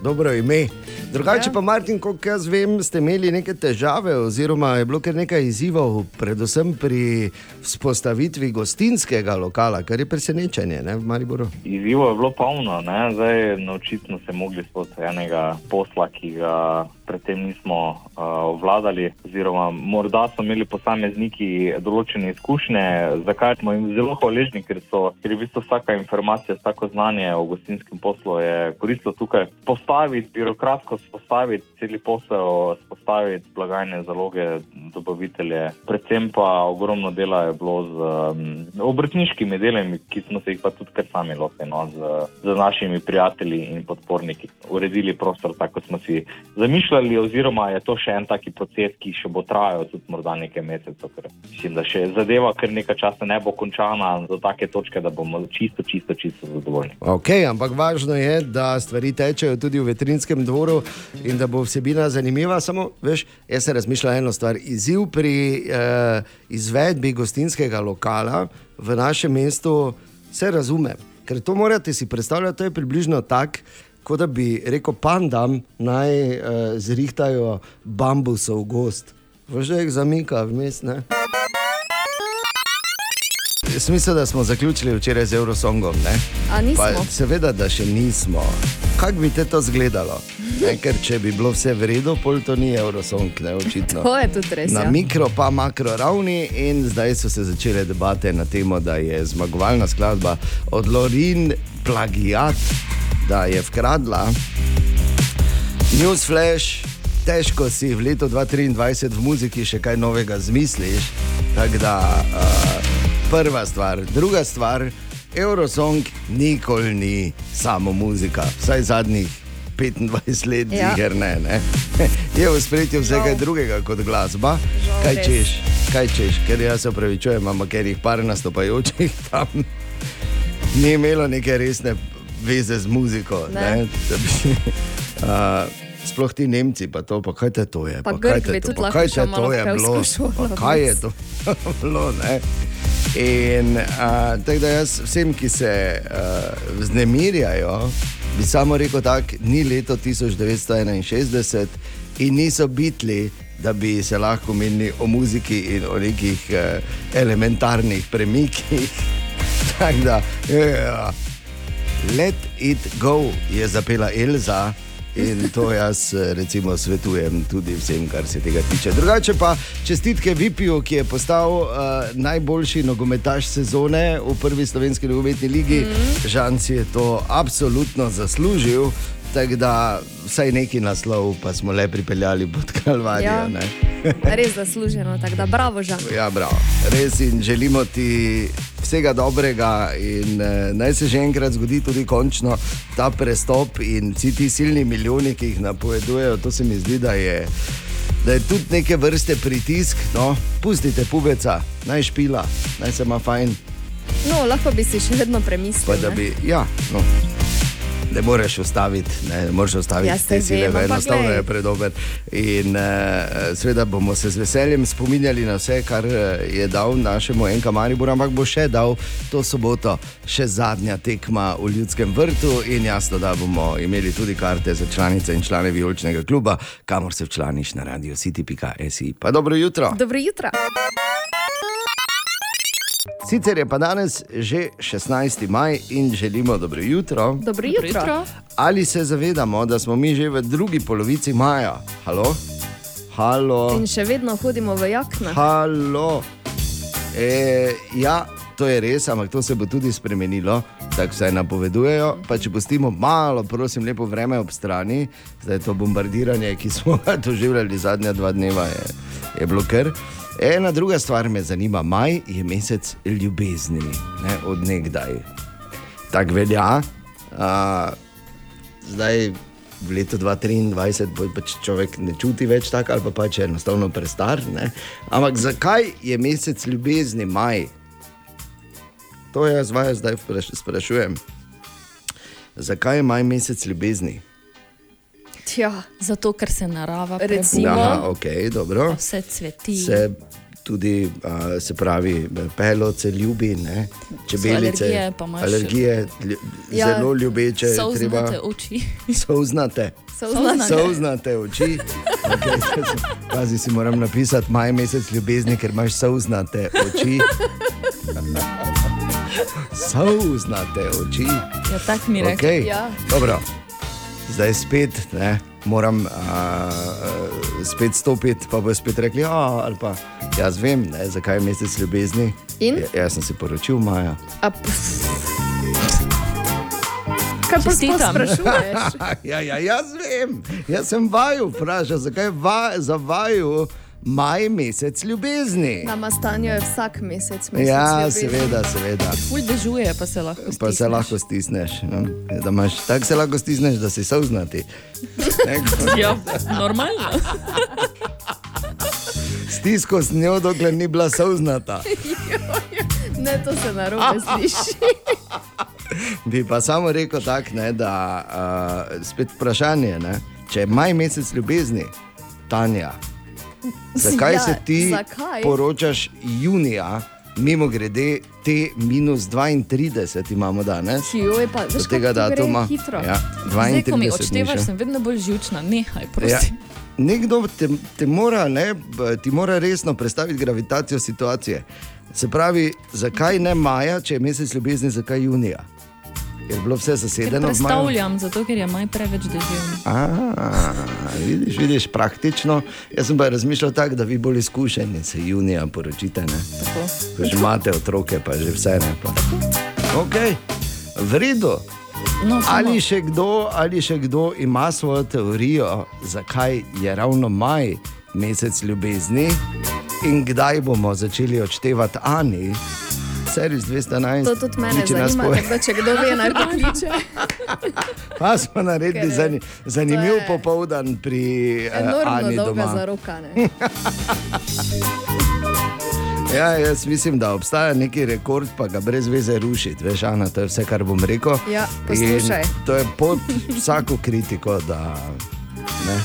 Dobro ime. Drugače
Ja.
pa, Martin, kot jaz vem, ste imeli neke težave, oziroma je bilo kar nekaj izzivov, predvsem pri vzpostavitvi gostinskega lokala, kar je presenečenje ne, v Mariboru.
Izzivo je bilo polno, ne? zdaj naučiti smo se mogli skozi enega posla, ki ga predtem nismo uh, obvladali, oziroma morda so imeli posamezniki določene izkušnje, zakaj smo jim zelo hvaležni, ker so ker je v bistvu vsaka informacija, vsako znanje o gostinskem poslu je koristilo tukaj. Postaviti, birokratsko spostaviti cel posel, spostaviti blagajne zaloge, dobavitelje, predvsem pa ogromno dela je bilo z um, obrtniškimi delami, ki smo se jih pa tudi kar sami lotili no, z, z našimi prijatelji in podporniki. Uredili prostor tako, kot smo si zamišljali, oziroma je to še en taki proces, ki še bo trajal tudi morda nekaj mesecev, ker mislim, da še zadeva kar nekaj časa ne bo končana do take točke, da bomo čisto, čisto, čisto zadovoljni.
Ok, ampak važno je, da stvari tečejo tudi v veterinskem dvoru in da bo vsebina zanimiva. Samo, veš, jaz sem razmišljal eno stvar. Izziv pri eh, izvedbi gostinskega lokala v našem mestu se razume. Ker to morate si predstavljati, to je približno tako, kot da bi rekel pandam, naj eh, zrihtajajo bambusov gost. Jih zamika vmes, ne? Smisel, da smo zaključili včeraj z Eurosongom. Seveda, da še nismo. Kako bi te to izgledalo? Ne, ker če bi bilo vse v redu, pol to ni Eurosong, ne očitno.
To je tudi res.
Na
Ja.
mikro, pa makro ravni, in zdaj so se začele debate na temo, da je zmagovalna skladba od Lorin plagijat, da je vkradla. Newsflash, težko si v letu 2023 v muziki še kaj novega zmisliš. Tako da uh, prva stvar, druga stvar, Eurosong nikoli ni samo muzika, vsaj zadnjih 25 let,
Ja.
ja. ne, ne. Je v spretju vse kaj
Žal.
drugega kot glasba.
Žal,
Kaj češ, kaj češ, ker jaz se upravičujem, ampak ker jih par nastopajočih tam ni imelo neke resne veze z muziko.
Ne.
Ne. Bi, uh, sploh ti Nemci, pa to, pa kaj te to je.
Pa
kaj
Grk
te to, pa kaj te to je bilo?
šolo,
Pa kaj je to bilo? Ne? In uh, tako da jaz vsem, ki se uh, vznemirjajo, bi samo rekel tako, ni leto 1961 in niso bitli, da bi se lahko menili o muziki in o nekih uh, elementarnih premikih. Tako da, ja, let it go je zapela Elza. In to jaz eh, recimo svetujem tudi vsem, kar se tega tiče. Drugače pa čestitke Vipiju, ki je postal uh, najboljši nogometaš sezone v prvi slovenski nogometni ligi. Mm. Žan si je to absolutno zaslužil, tako da vsaj neki naslov pa smo le pripeljali pod Kalvarijo.
Ja. Res zasluženo, tako da bravo, Žan.
Ja, bravo. Res in želimo ti vsega dobrega, in eh, naj se že enkrat zgodi tudi končno ta prestop in vsi ti silni milijoni, ki jih napovedujejo. To se mi zdi, da je, da je tudi neke vrste pritisk. No, pustite pubeca, naj špila, naj se ima fajn.
No, lahko bi si še vedno
Pa
premislil. ne?
bi, ja, no. Ne moreš ustaviti, ne, ne moreš ustaviti
Ja,
te sile,
vem,
enostavno je predober. In uh, seveda bomo se z veseljem spominjali na vse, kar eh, je dal našemu enka Mariboru, ampak bo še dal to soboto, še zadnja tekma v Ljudskem vrtu in jasno, da bomo imeli tudi karte za članice in člane Vijoličnega kluba, kamor se včlaniš na radio city.si. Pa dobro jutro.
Dobro jutro.
Sicer je pa danes že 16. maj in želimo dobro jutro.
Dobro
Dobro
jutro.
jutro.
Ali se zavedamo, da smo mi že v drugi polovici maja? Halo? Halo?
In še vedno hodimo v jaknah.
Halo? E, ja, to je res, ampak to se bo tudi spremenilo, tako vsaj napovedujejo. Pa če pustimo malo, prosim, lepo vreme ob strani, zdaj to bombardiranje, ki smo ga doživljali zadnja dva dneva, je, je bilo kar. Ena druga stvar me zanima, maj je mesec ljubezni, ne, od nekdaj. Tako velja. A, zdaj v letu 2023 bo pač človek ne čuti več tako, ali pa pač je enostavno prestar. Ne? Ampak zakaj je mesec ljubezni maj? To jaz vas zdaj sprašujem. Zakaj je maj mesec ljubezni?
Tja,
Zato, ker se narava
Recimo.
prebuja,
Aha, ok, dobro.
vse cveti.
Se tudi, a, se pravi, peloce ljubi, ne? čebelice,
alergije pa imaš-
alergije lju,
Ja,
zelo ljubeče, je
Solznate
treba
oči.
souznate.
Solznate.
Souznate oči. Okay, Pazi, si moram napisati maj mesec ljubezni, ker imaš souznate oči. Souznate oči.
Ja, tako mi reče.
Okay.
Ja.
Dobro. Zdaj spet ne, moram a, spet stopiti, pa bo spet rekli, "A, ali pa jaz vem, ne, zakaj je mesec ljubezni.
In?
Ja, jaz sem se poročil maja.
A. Kaj pa sploh
Čestitam.
sprašuješ?
ja, ja, jaz vem, jaz sem vaju vprašal, zakaj va, za vaju maj mesec ljubezni.
Nama stanje je vsak mesec. mesec
Ja,
ljubezni.
seveda, seveda.
Ful dežuje, pa se lahko
Pa se
stisneš.
lahko stisneš. No? Da imaš, tako se lahko stisneš, da si ko-
Ja, normalno.
Stisko s njo, dokler ni bila souznata.
Ne, to se narobe sliši.
Bi pa samo rekel tako, ne, da uh, spet vprašanje, ne, če je maj mesec ljubezni, Tanja, zakaj
Ja,
se ti
zakaj?
poročaš junija, mimo grede, te minus 32 imamo danes,
Joj, pa,
do
veš,
tega datuma.
Hitro.
Ja,
Zdaj, ko mi
32
odštevaš,
še.
sem vedno bolj živčna. Nehaj,
Ja,
prosim.
nekdo te, te mora, ne, ti mora resno predstaviti gravitacijo situacije. Se pravi, zakaj ne maja, če je mesec ljubezni, zakaj junija? Je bilo vse zasedeno
predstavljam, zato ker je maj preveč deževni.
A, vidiš, vidiš, praktično. Jaz sem pa razmišljal tako, da vi bolj izkušeni se junija poročite. Ko že imate otroke, pa že vse ne. Pa. Ok, v redu.
No, samo-
Ali še, kdo, ali še kdo ima svojo teorijo, zakaj je ravno maj mesec ljubezni in kdaj bomo začeli odštevati Ani, servis 211.
To tudi mene zanima, da če kdo ve, naj pokliče.
Pa smo naredili zani, zanimiv
to je
popoldan pri uh,
Enormno
Ani
dolga
doma.
zaroka. Ne?
Ja, jaz mislim, da obstaja neki rekord, pa ga brez veze rušiti. Veš, Ana, to je vse, kar bom rekel.
Ja, poslušaj.
In To je pod vsako kritiko, da, ne,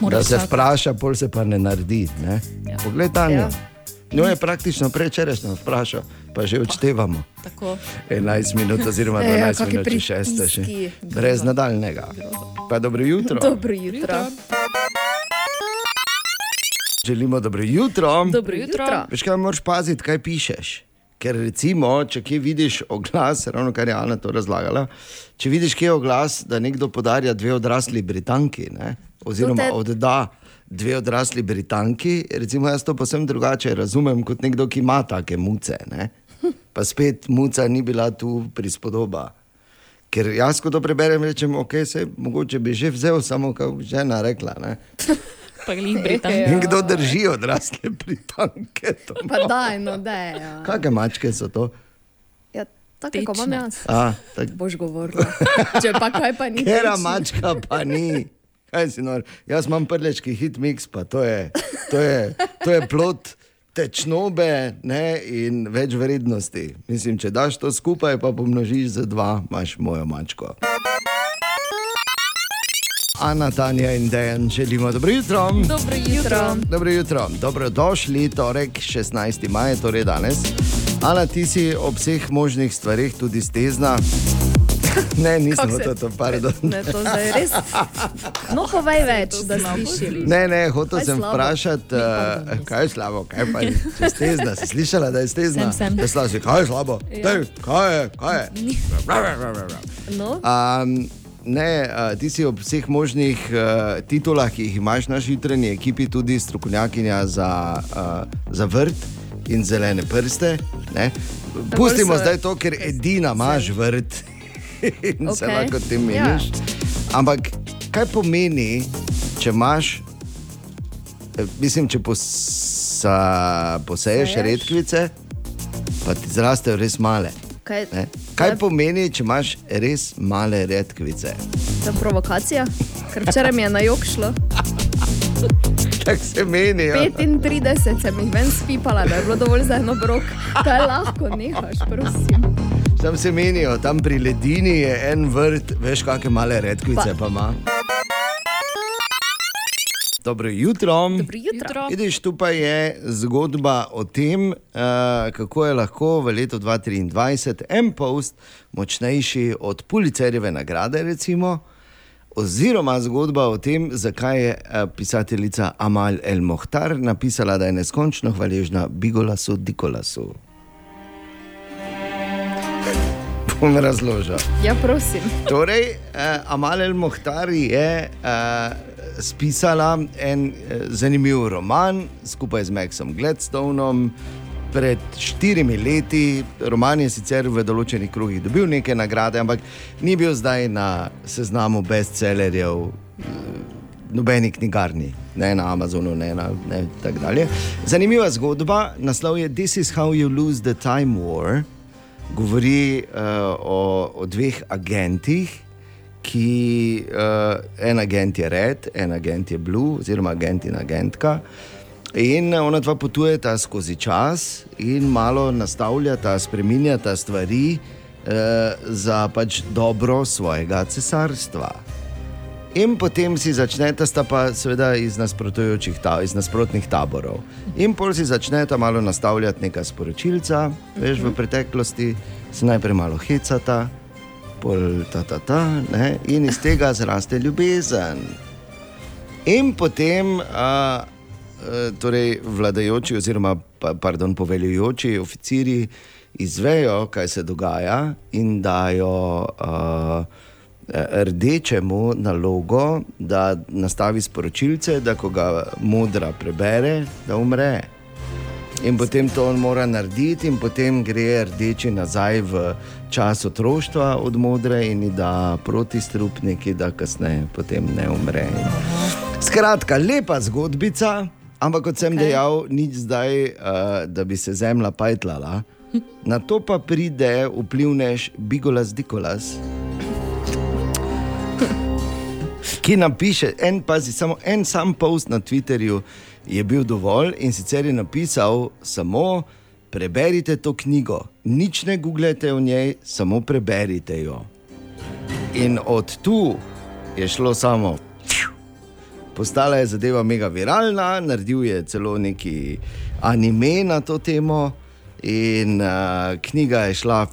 Mora
da se
vsak-
vpraša, pol se pa ne naredi. Ne.
Ja.
Poglej, Tanja.
Ja.
Njo je praktično prečerajšnjo vprašal, pa že odštevamo.
Tako.
11 minut, oziroma
Ja,
12
kaki
minut, če še.
pritiski.
Brez nadaljnega. Pa dobro jutro.
Dobro jutro.
Želimo dobro jutro.
Dobro jutro.
Veš, kaj moraš paziti, kaj pišeš. Ker recimo, če kje vidiš oglas, ravno kar je Ana to razlagala, če vidiš kje je oglas, da nekdo podarja dve odrasli Britanki, ne, oziroma
te-
odda dve odrasli Britanki, recimo jaz to posebno drugače razumem kot nekdo, ki ima take muce. Ne. Pa spet muca ni bila tu prispodoba. Ker jaz, ko to preberem, rečem, ok, se mogoče bi že vzel, samo kako žena rekla. Ne.
Pa glih Britanci.
In kdo drži odrasle Britanke?
Pa daj, no, daj. Ja.
Kakšne mačke so to?
Ja, tako kot imam jaz.
A, tak,
Boš govorila. Če pa kaj pa ni.
Kera
tečno.
mačka pa ni. Kaj si nor? Jaz imam prlečki hit mix, pa to je, to je, to je plot tečnobe ne, in več vrednosti. Mislim, če daš to skupaj, pa pomnožiš za dva, imaš mojo mačko. Ana, Tanja in Dejan, želimo dobro jutro.
Dobro jutro.
Dobro jutro, dobrodošli, torek 16. maj, torej danes. Ana, ti si ob vseh možnih stvarih tudi stezna. Ne, nisem
se-
to, pardon.
Ne, to zdaj res. No, povej več, da slišim.
Ne, ne, hotel sem vprašati, uh, kaj je slabo, kaj pa je če stezna. Si slišala, da je stezna?
Sem, sem.
Da slabo, si, kaj je slabo?
Ja.
Dej, kaj je, kaj je?
No,
Um, ne, uh, ti si ob vseh možnih uh, titulah, ki jih imaš v naši jutranji ekipi, tudi strokovnjakinja za, uh, za vrt in zelene prste. Ne? Pustimo zdaj to, ker edina imaš vrt in okay. se lahko tem
Ja.
meniš. Ampak kaj pomeni, če imaš, eh, mislim, če posa, poseješ
Seješ?
redkvice, pa ti zrastejo res male.
kaj,
Ne? Kaj pomeni, če imaš res male redkvice?
ta provokacija? Ker včeraj mi je na jog šlo.
Tako se meni. Ja.
35 sem jih ven spipala, da je bilo dovolj za eno brok. Kaj lahko nehaš, prosim.
Tam se menijo, tam pri ledini je en vrt, veš, kakšne male redkvice
Pa-
pa ima. Dobro jutro.
Dobro jutro.
Vidiš, tu pa je zgodba o tem, uh, kako je lahko v letu 2023 en post močnejši od Pulicerjeve nagrade. Recimo, oziroma zgodba o tem, zakaj je uh, pisateljica Amal El Mohtar napisala, da je neskončno hvaležna Bigolasu Dikolasu. Bom razložil.
Ja, prosim.
Torej, uh, Amal El Mohtar je uh, spisala en uh, zanimiv roman skupaj z Maxom Gladstonom. Pred štirimi leti, roman je sicer v določenih krogih dobil neke nagrade, ampak ni bil zdaj na seznamu bestsellerjev, eh, nobeni knjigarni, ne na Amazonu, ne na ne, tako dalje. Zanimiva zgodba, naslov je This is how you lose the time war govori uh, o, o dveh agentih, ki uh, en agent je red, en agent je blue, oziroma agent in agentka. In ona dva potujeta skozi čas in malo nastavljata, spreminjata stvari uh, za pač dobro svojega cesarstva. In potem si začnete, sta pa seveda iz ta, iz nasprotnih taborov. In pol si začnete malo nastavljati neka sporočilca, veš, v preteklosti se najprej malo hecata, pol ta ta ta, ne, in iz tega zraste ljubezen. In potem, a, a, torej, vladajoči, oziroma pa, pardon, poveljujoči oficiri izvejo, kaj se dogaja, in dajo a, rdečemu nalogo, da nastavi sporočilce, da ko ga modra prebere, da umre. In potem to on mora narediti, in potem gre rdeči nazaj v čas otroštva od modre in ji da proti strup neki, da kasneje potem ne umre. Skratka, lepa zgodbica, ampak kot sem okay. dejal, nič zdaj, uh, da bi se zemlja pajtlala. Na to pa pride vplivnež Bigolas Dikolas, ki napiše, en, pazi, samo en sam post na Twitterju je bil dovolj in sicer je napisal samo. Preberite to knjigo, nič ne googlete o njej, samo preberite jo. In od tu je šlo samo. Postala je zadeva mega viralna, naredil je celo neki anime na to temo, in uh, knjiga je šla.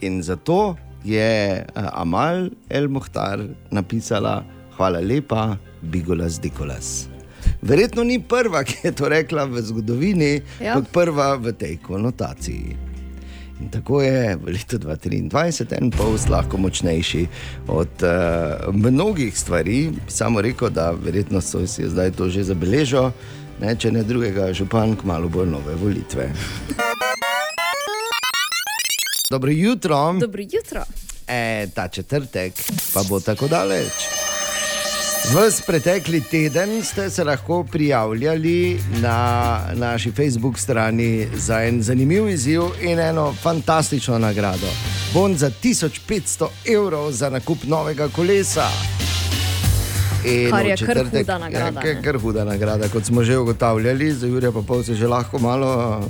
In zato je uh, Amal El Mohtar napisala: Hvala lepa, Bigolas Dikolas. Verjetno ni prva, ki je to rekla v zgodovini,
Ja.
kot prva v tej konotaciji. In tako je v letu 2023 en post lahko močnejši od uh, mnogih stvari. Samo rekel, da verjetno so si zdaj to že zabeležili, če ne drugega, župan, kmalo bolj nove volitve. Dobro jutro,
Dobro jutro.
e, ta četrtek pa bo tako daleč. Ves pretekli teden ste se lahko prijavljali na naši Facebook strani za en zanimiv izziv in eno fantastično nagrado. Bon za 1500 evrov za nakup novega kolesa. In
Kar je kar
četrtek-
huda nagrada,
kar,
ne.
kar huda nagrada. Kot smo že ugotavljali, za Jurija pa pol se že lahko malo,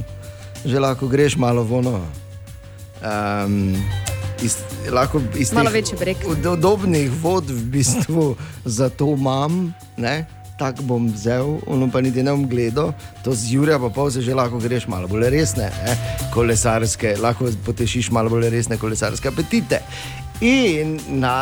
že lahko greš malo vono. Um, iz, lahko iz
Malo večji breg.
ud- Udobnih vod v bistvu zato imam. Ne? Tako bom vzel, ono pa niti ne bom gledal, to z Jurija pa pol se že lahko greš malo bolj resne, ne? kolesarske, lahko potešiš malo bolj resne kolesarske apetite. In na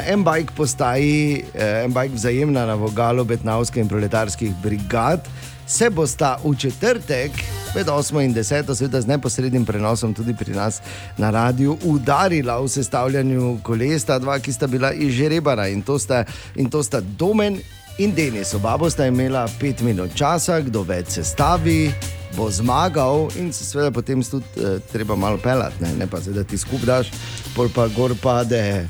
eh, M-Bike postaji, eh, M-Bike vzajemna na vogalu Betnavske in proletarskih brigad, se bosta v četrtek med 8 in 10, seveda z neposrednim prenosom tudi pri nas na radiju, udarila v sestavljanju kolesa, dva, ki sta bila izžrebana in to sta, in to sta Domen in Denis. Oba bosta imela pet minut časa, kdo več se stavi. Bo zmagal in se seveda potem tudi eh, treba malo pelati, ne, ne pa se da ti skup daš, pol pa gor pade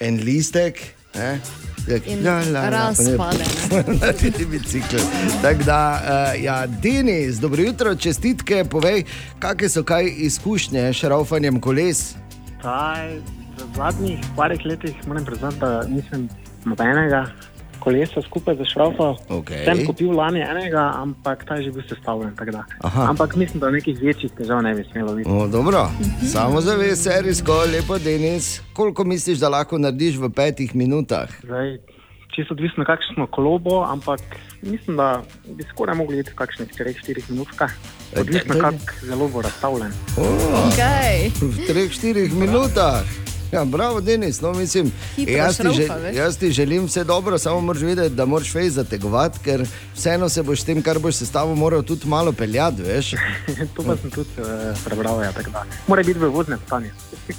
en listek. Ne,
In
la, la, la, pa ne-
razpade,
na ti bicikl. Tako da, uh, ja, Denis, dobro jutro, čestitke, povej, kakšne so kaj izkušnje s šraufanjem koles.
Taj, v zadnjih parih letih moram priznati, da nisem nobenega kolesa skupaj za šrofo.
Okej.
Sem kupil lani enega, ampak ta je že bil sestavljen. Ampak mislim, da nekih večjih težav ne bi smelo biti.
O, dobro, samo zavest, serijsko, lepo, Denis. Koliko misliš, da lahko narediš v petih minutah?
Zdaj, čisto odvisno, kakšno kolo bo, ampak mislim, da bi skoraj mogli iti v kakšnih 4-4 minutkah. Odvisno,
daj-
kako zelo bo razstavljen.
Okay.
V 3-4 minutah. Ja, bravo, Denis, no, mislim,
Hitro
jaz, ti žel,
veš.
jaz ti želim vse dobro, samo moraš vedeti, da moraš fej zategovati, ker vseeno se boš s tem, kar boš sestavil, moral tudi malo peljati, veš.
to pa sem tudi uh, prebral. Ja, tako da. Mora biti v voznem stanju.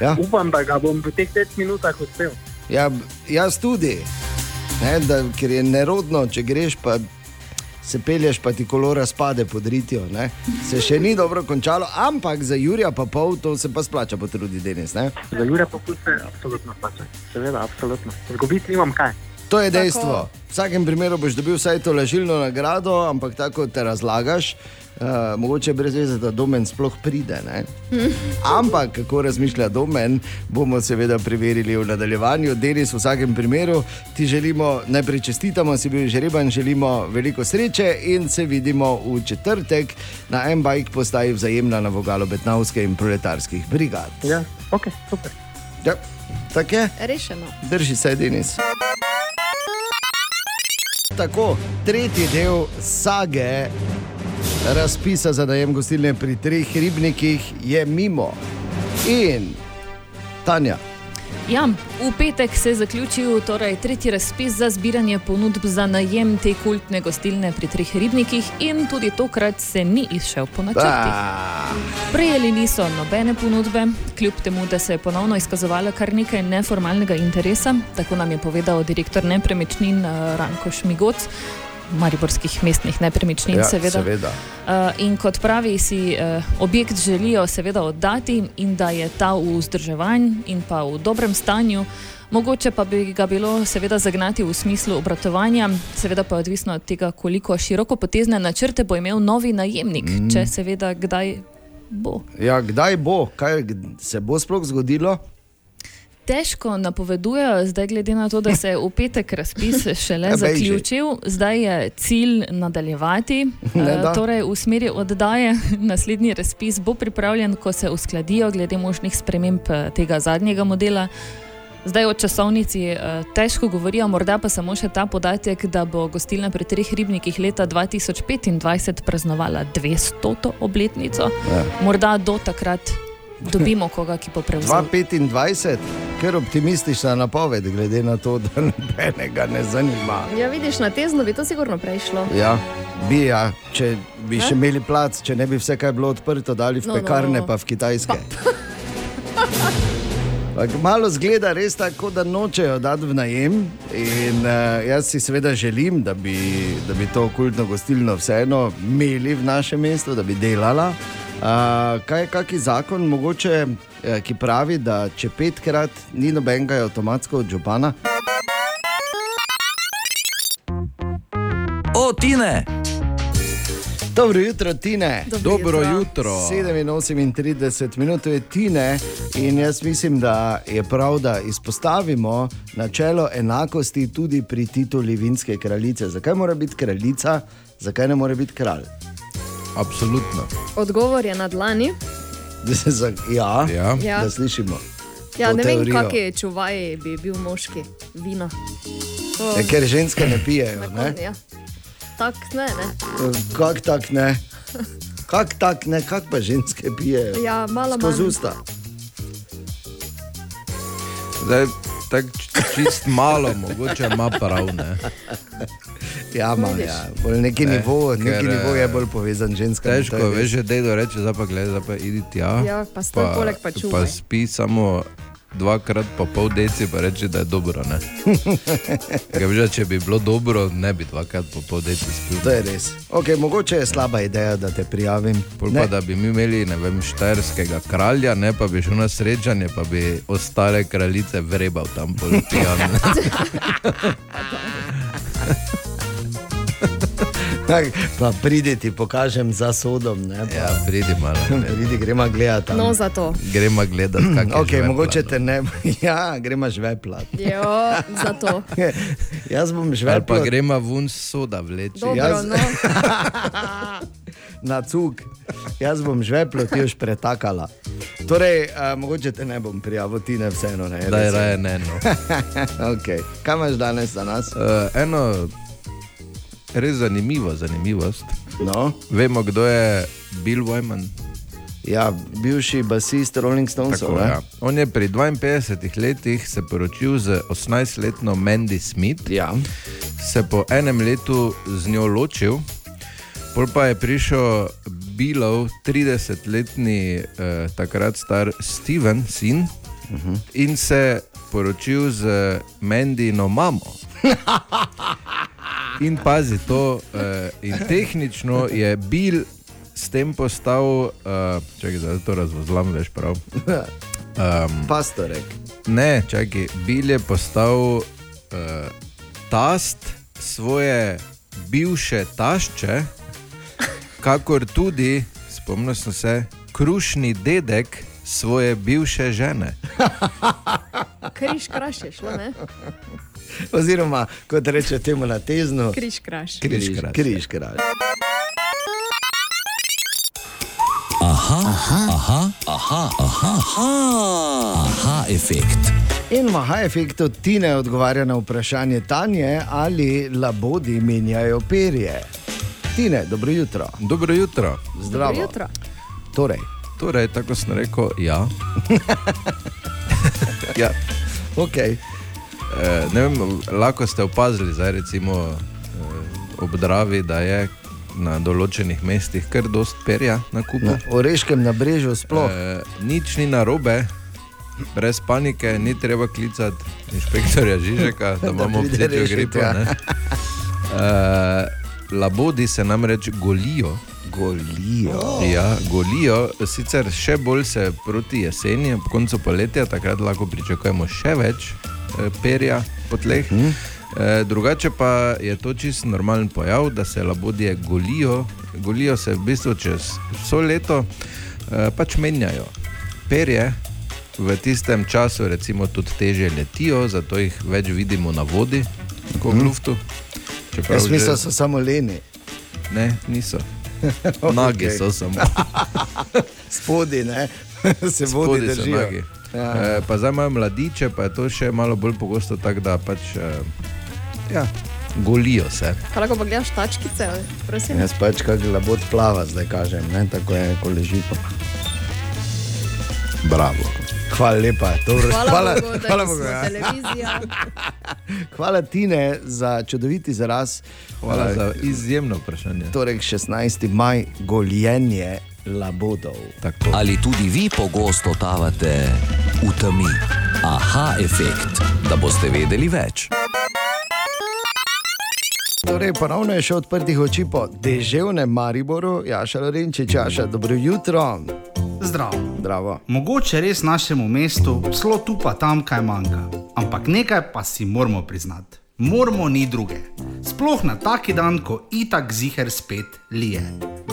Ja.
Upam, da ga bom v teh 5 minutah uspel.
Ja, jaz tudi, ne, da, ker je nerodno, če greš pa se pelješ, pa ti kolo razpade pod ritijo. Ne. Se še ni dobro končalo, ampak za Jurija pa pol to se pa splača potruditi, Denis. Ne.
Za Jure pa se absolutno splača. Seveda, absolutno. Zgubiti nimam kaj.
To je dejstvo. V vsakem primeru boš dobil vsaj to lažilno nagrado, ampak tako te razlagaš, uh, mogoče brez veze, da domen sploh pride. Ne? Ampak kako razmišlja domen, bomo seveda preverili v nadaljevanju. Denis, v vsakem primeru ti želimo, najprej čestitamo, si bil žreban, želimo veliko sreče in se vidimo v četrtek na M-Bike postaji vzajemna na vogalu Betnavske in proletarskih brigad.
Ja, ok, super.
Ja, tako je.
Rešeno.
Drži se, Denis. Tako, tretji del sage razpisa za najem gostilne pri treh ribnikih je mimo. In Tanja,
Ja, v petek se je zaključil torej, tretji razpis za zbiranje ponudb za najem te kultne gostilne pri treh ribnikih in tudi tokrat se ni izšel po načrtih. Prejeli niso nobene ponudbe, kljub temu, da se je ponovno izkazovalo kar nekaj neformalnega interesa, tako nam je povedal direktor nepremičnin eh, Ranko Šmigoc. Mariborskih mestnih nepremičnin,
ja,
seveda.
seveda.
Uh, in kot pravi, si uh, objekt želijo seveda oddati, in da je ta v vzdrževanju in pa v dobrem stanju. Mogoče pa bi ga bilo seveda zagnati v smislu obratovanja, seveda pa je odvisno od tega, koliko široko potezne načrte bo imel novi najemnik, mm. če seveda kdaj bo.
Ja, kdaj bo, kaj se bo sploh zgodilo?
Težko napovedujejo, zdaj glede na to, da se je v petek razpis šele zaključil, zdaj je cilj nadaljevati.
Ne
eh,
da.
torej, v smeri oddaje naslednji razpis bo pripravljen, ko se uskladijo glede možnih sprememb eh, tega zadnjega modela. Zdaj o časovnici eh, težko govorijo, morda pa samo še ta podatek, da bo gostilna pri treh ribnikih leta 2025 praznovala 200. obletnico.
Ja.
Morda do takrat dobimo koga, ki bo prevzel.
2025, ker optimistična napoved, glede na to, da nobenega ne zanima.
Ja, vidiš, na tezno bi to sigurno prešlo.
Ja, bi ja, če bi
Ne?
še imeli plac, če ne bi vse kaj bilo odprto, dali v
No, no,
pekarne,
no.
pa v kitajske. Ampak Malo zgleda res tako, da nočejo dati v najem. In, uh, jaz si seveda želim, da bi, da bi to kultno gostilno vseeno imeli v našem mestu, da bi delala. Uh, kaj je kaki zakon, mogoče, eh, ki pravi, da če petkrat ni nobenega, je avtomatsko od župana?
O, Tine!
Dobro jutro, Tine.
Dobro jutro.
37 minut je Tine in jaz mislim, da je prav, da izpostavimo načelo enakosti tudi pri tituli vinske kraljice. Zakaj mora biti kraljica, zakaj ne more biti kralj?
Absolutno.
Odgovor je na dlani.
ja,
Ja.
Ja.
da slišimo.
Ja, ne vem,
teorijo.
kakšen čuvaj bi bil moški, vino. To-
Ja, ker ženske ne pijejo.
Tako,
Ne?
ja. Tak ne, ne.
Kak tak ne? Kak tak ne, kak pa ženske pijejo?
Ja, malo
Skozi
manj.
usta.
Zdaj, tak čist malo, mogoče ima prav. Ne?
Ja, ima,
Vidiš.
ja. Bolj neki
Ne,
nivo, neki
ker,
nivo je
eh,
bolj povezan z ženskami.
Težko
je
je, veš, že dedo reče, zdaj pa gledaj, zdaj pa idi tja.
Ja, pa stoj poleg pa čuvaj.
Pa spi samo dvakrat po pol deci, pa reči, da je dobro. da če bi bilo dobro, ne bi dvakrat po pol deci spil.
To je res. Okay, mogoče je slaba ideja, da te prijavim.
Pol. Pa, da bi mi imeli ne vem, štajerskega kralja, ne pa bi šel na srečanje, pa bi ostale kraljice vrebal tam pol pijan.
Tak, Pa pridi ti pokažem za sodom. Ne, pa,
Ja, pridi malo.
pridi, gremo gledati.
No, zato.
Gremo gledati, kako je.
Okay,
žvepla,
mogoče
no.
te ne, ja, gremo žveplat.
Jo, zato.
Jaz bom
Ali pa
žveplat
gremo ven soda vleči.
Dobro,
Jaz-
no.
na cug, jaz bom žveplo ti už pretakala. Torej, uh, mogoče te ne bom prijavil, ti ne vseeno ne.
Da je
res
raje ne. No.
okay. Kaj imaš danes za nas?
Uh, eno res zanimivo zanimivost.
No?
Vemo, kdo je Bill Wyman.
Ja, bivši basist Rolling Stonesov.
Tako, ja. On je pri 52 letih se poročil z 18-letno Mandy Smith,
Ja.
se po enem letu z njo ločil, pol pa je prišel Billov 30-letni, eh, takrat star Steven, sin, uh -huh. in se poročil z Mandino mamo. In pazi to, eh, in tehnično je Bill s tem postal, uh, čakaj, da to razvozlam, veš prav. Um,
Pastorek.
ne, čakaj, Bill je postal uh, tast svoje bivše tašče, kakor tudi, spomnil sem se, krušni dedek svoje bivše žene.
Križ kraš je šlo, ne?
Oziroma, kot reče temu na teznu,
Križ kraš.
Križ kraš.
križ kraž.
Aha, aha, aha, aha, aha, aha efekt.
In v aha efektu ti ne odgovarja na vprašanje Tanje, ali labodi menjajo perje. Tine, dobro jutro.
Dobro jutro.
Zdravo.
Dobro jutro.
Torej,
Torej, tako sem rekel, ja. ja.
okay.
Eh, ne vem, lahko ste opazili, zdaj recimo eh, ob Dravi, da je na določenih mestih kar dost perja na kupu.
na Oreškem na brežu sploh.
Eh, nič ni narobe, brez panike, ni treba klicati inšpektorja Žižeka, da imamo
pride
občutek
rešit,
labodi se namreč golijo.
Golijo.
Ja, golijo, sicer še bolj se proti jeseni, ob koncu poletja, takrat lahko pričakujemo še več eh, perja po tleh.
Mhm.
Eh, drugače pa je to čist normalen pojav, da se labodje golijo, golijo se v bistvu čez vso leto, eh, pač menjajo. Perje v tistem času recimo tudi teže letijo, zato jih več vidimo na vodi, kot v luftu. Čeprav
Jaz mislim,
že-
da so samo leni.
Ne, niso. Nagi
Okej.
so samo.
Spodi, ne? se vodi držijo.
nogi.
Ja.
E, pa zdaj imajo mladiče, pa je to še malo bolj pogosto tako, da pač e, ja, golijo se.
Kaj lahko pa gledaš tačkice, ali? prosim?
Jaz pač kak labod plava, zdaj kažem, ne? tako je, ko leži.
Bravo.
Hvala lepa. Dobro.
Hvala,
hvala,
Bogu,
hvala, Bogu, ja. hvala Tine za čudovit izraz.
Hvala
Eh,
za izjemno vprašanje.
Torej, 16. maj, goljenje labodov.
Tako.
Ali tudi vi pogosto totavate v temi? Aha efekt, da boste vedeli več.
Torej, ponovno je še odprtih oči po deževnem Mariboru, Jaša Lorenčič, Jaša, dobro jutro.
Zdravo.
Zdravo.
Mogoče res našemu mestu celo tu pa tam kaj manjka, ampak nekaj pa si moramo priznati. Moramo ni druge. Sploh na taki dan, ko itak ziger spet lije.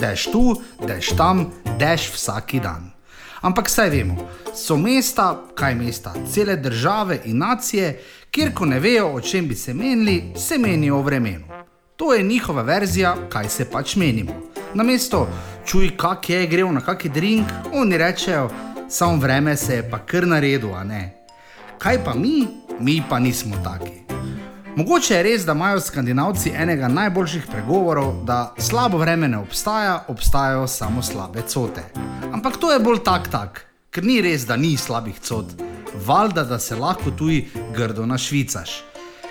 Dež tu, dež tam, dež vsaki dan. Ampak saj vemo, so mesta, kaj mesta, cele države in nacije, kjer ko ne vejo, o čem bi se menili, se menijo o vremenu. To je njihova verzija, kaj se pač menimo. Namesto čuj, kak je, grejo na kaki drink, oni rečejo, samo vreme se je pa kar naredil, a ne. Kaj pa mi, mi pa nismo taki. Mogoče je res, da imajo skandinavci enega najboljših pregovorov, da slabo vreme ne obstaja, obstajajo samo slabe cote. Ampak to je bolj tak tak, ker ni res, da ni slabih cot, valjda, da se lahko tuji grdo na švicaš.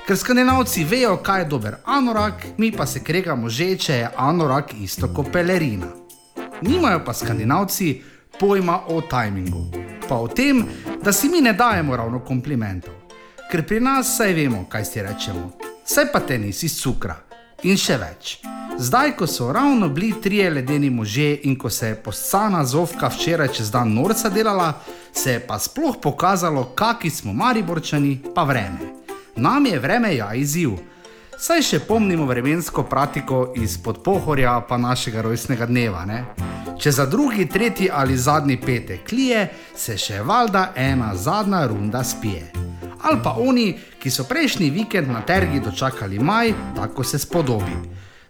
Ker skandinavci vejo, kaj je dober anorak, mi pa se kregamo že, če je anorak isto kot pelerina. Nimajo pa skandinavci pojma o tajmingu, pa o tem, da si mi ne dajemo ravno komplimentov. Ker pri nas saj vemo, kaj si rečemo, saj pa te nisi cukra in še več. Zdaj, ko so ravno bili trije ledeni možje in ko se je poscana zovka včeraj čez dan norca delala, se je pa sploh pokazalo, kakšni smo mariborčani, pa vreme. Nam je vreme ja izziv. Saj še pomnimo vremensko pratiko iz podpohorja pa našega rojstnega dneva. Ne? Če za drugi, tretji ali zadnji petek klije, se še valjda ena zadnja runda spije. Ali pa oni, ki so prejšnji vikend na tergi dočakali maj, tako se spodobi.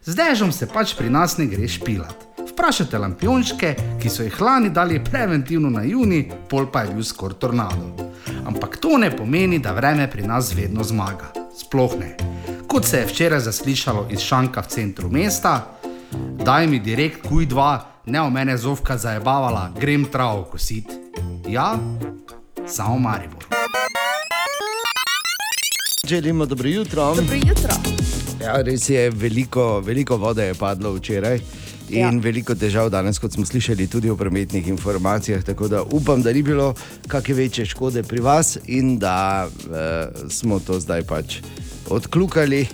Z dežom se pač pri nas ne greš pilat. Vprašajte lampiončke, ki so jih lani dali preventivno na juni, pol pa je bil skoraj tornado. Ampak to ne pomeni, da vreme pri nas vedno zmaga. Sploh ne. Kot se je včeraj zaslišalo iz šanka v centru mesta, daj mi direkt kuj dva, ne o mene zovka zajebavala, grem travo kosit. Ja, samo Maribor.
Želimo dobro jutro.
Dobro jutro.
Ja, res je, veliko, veliko vode je padlo včeraj. In ja. veliko težav danes, kot smo slišali, tudi v prometnih informacijah. Tako da upam, da ni bilo kakšne večje škode pri vas in da e, smo to zdaj pač odkljukali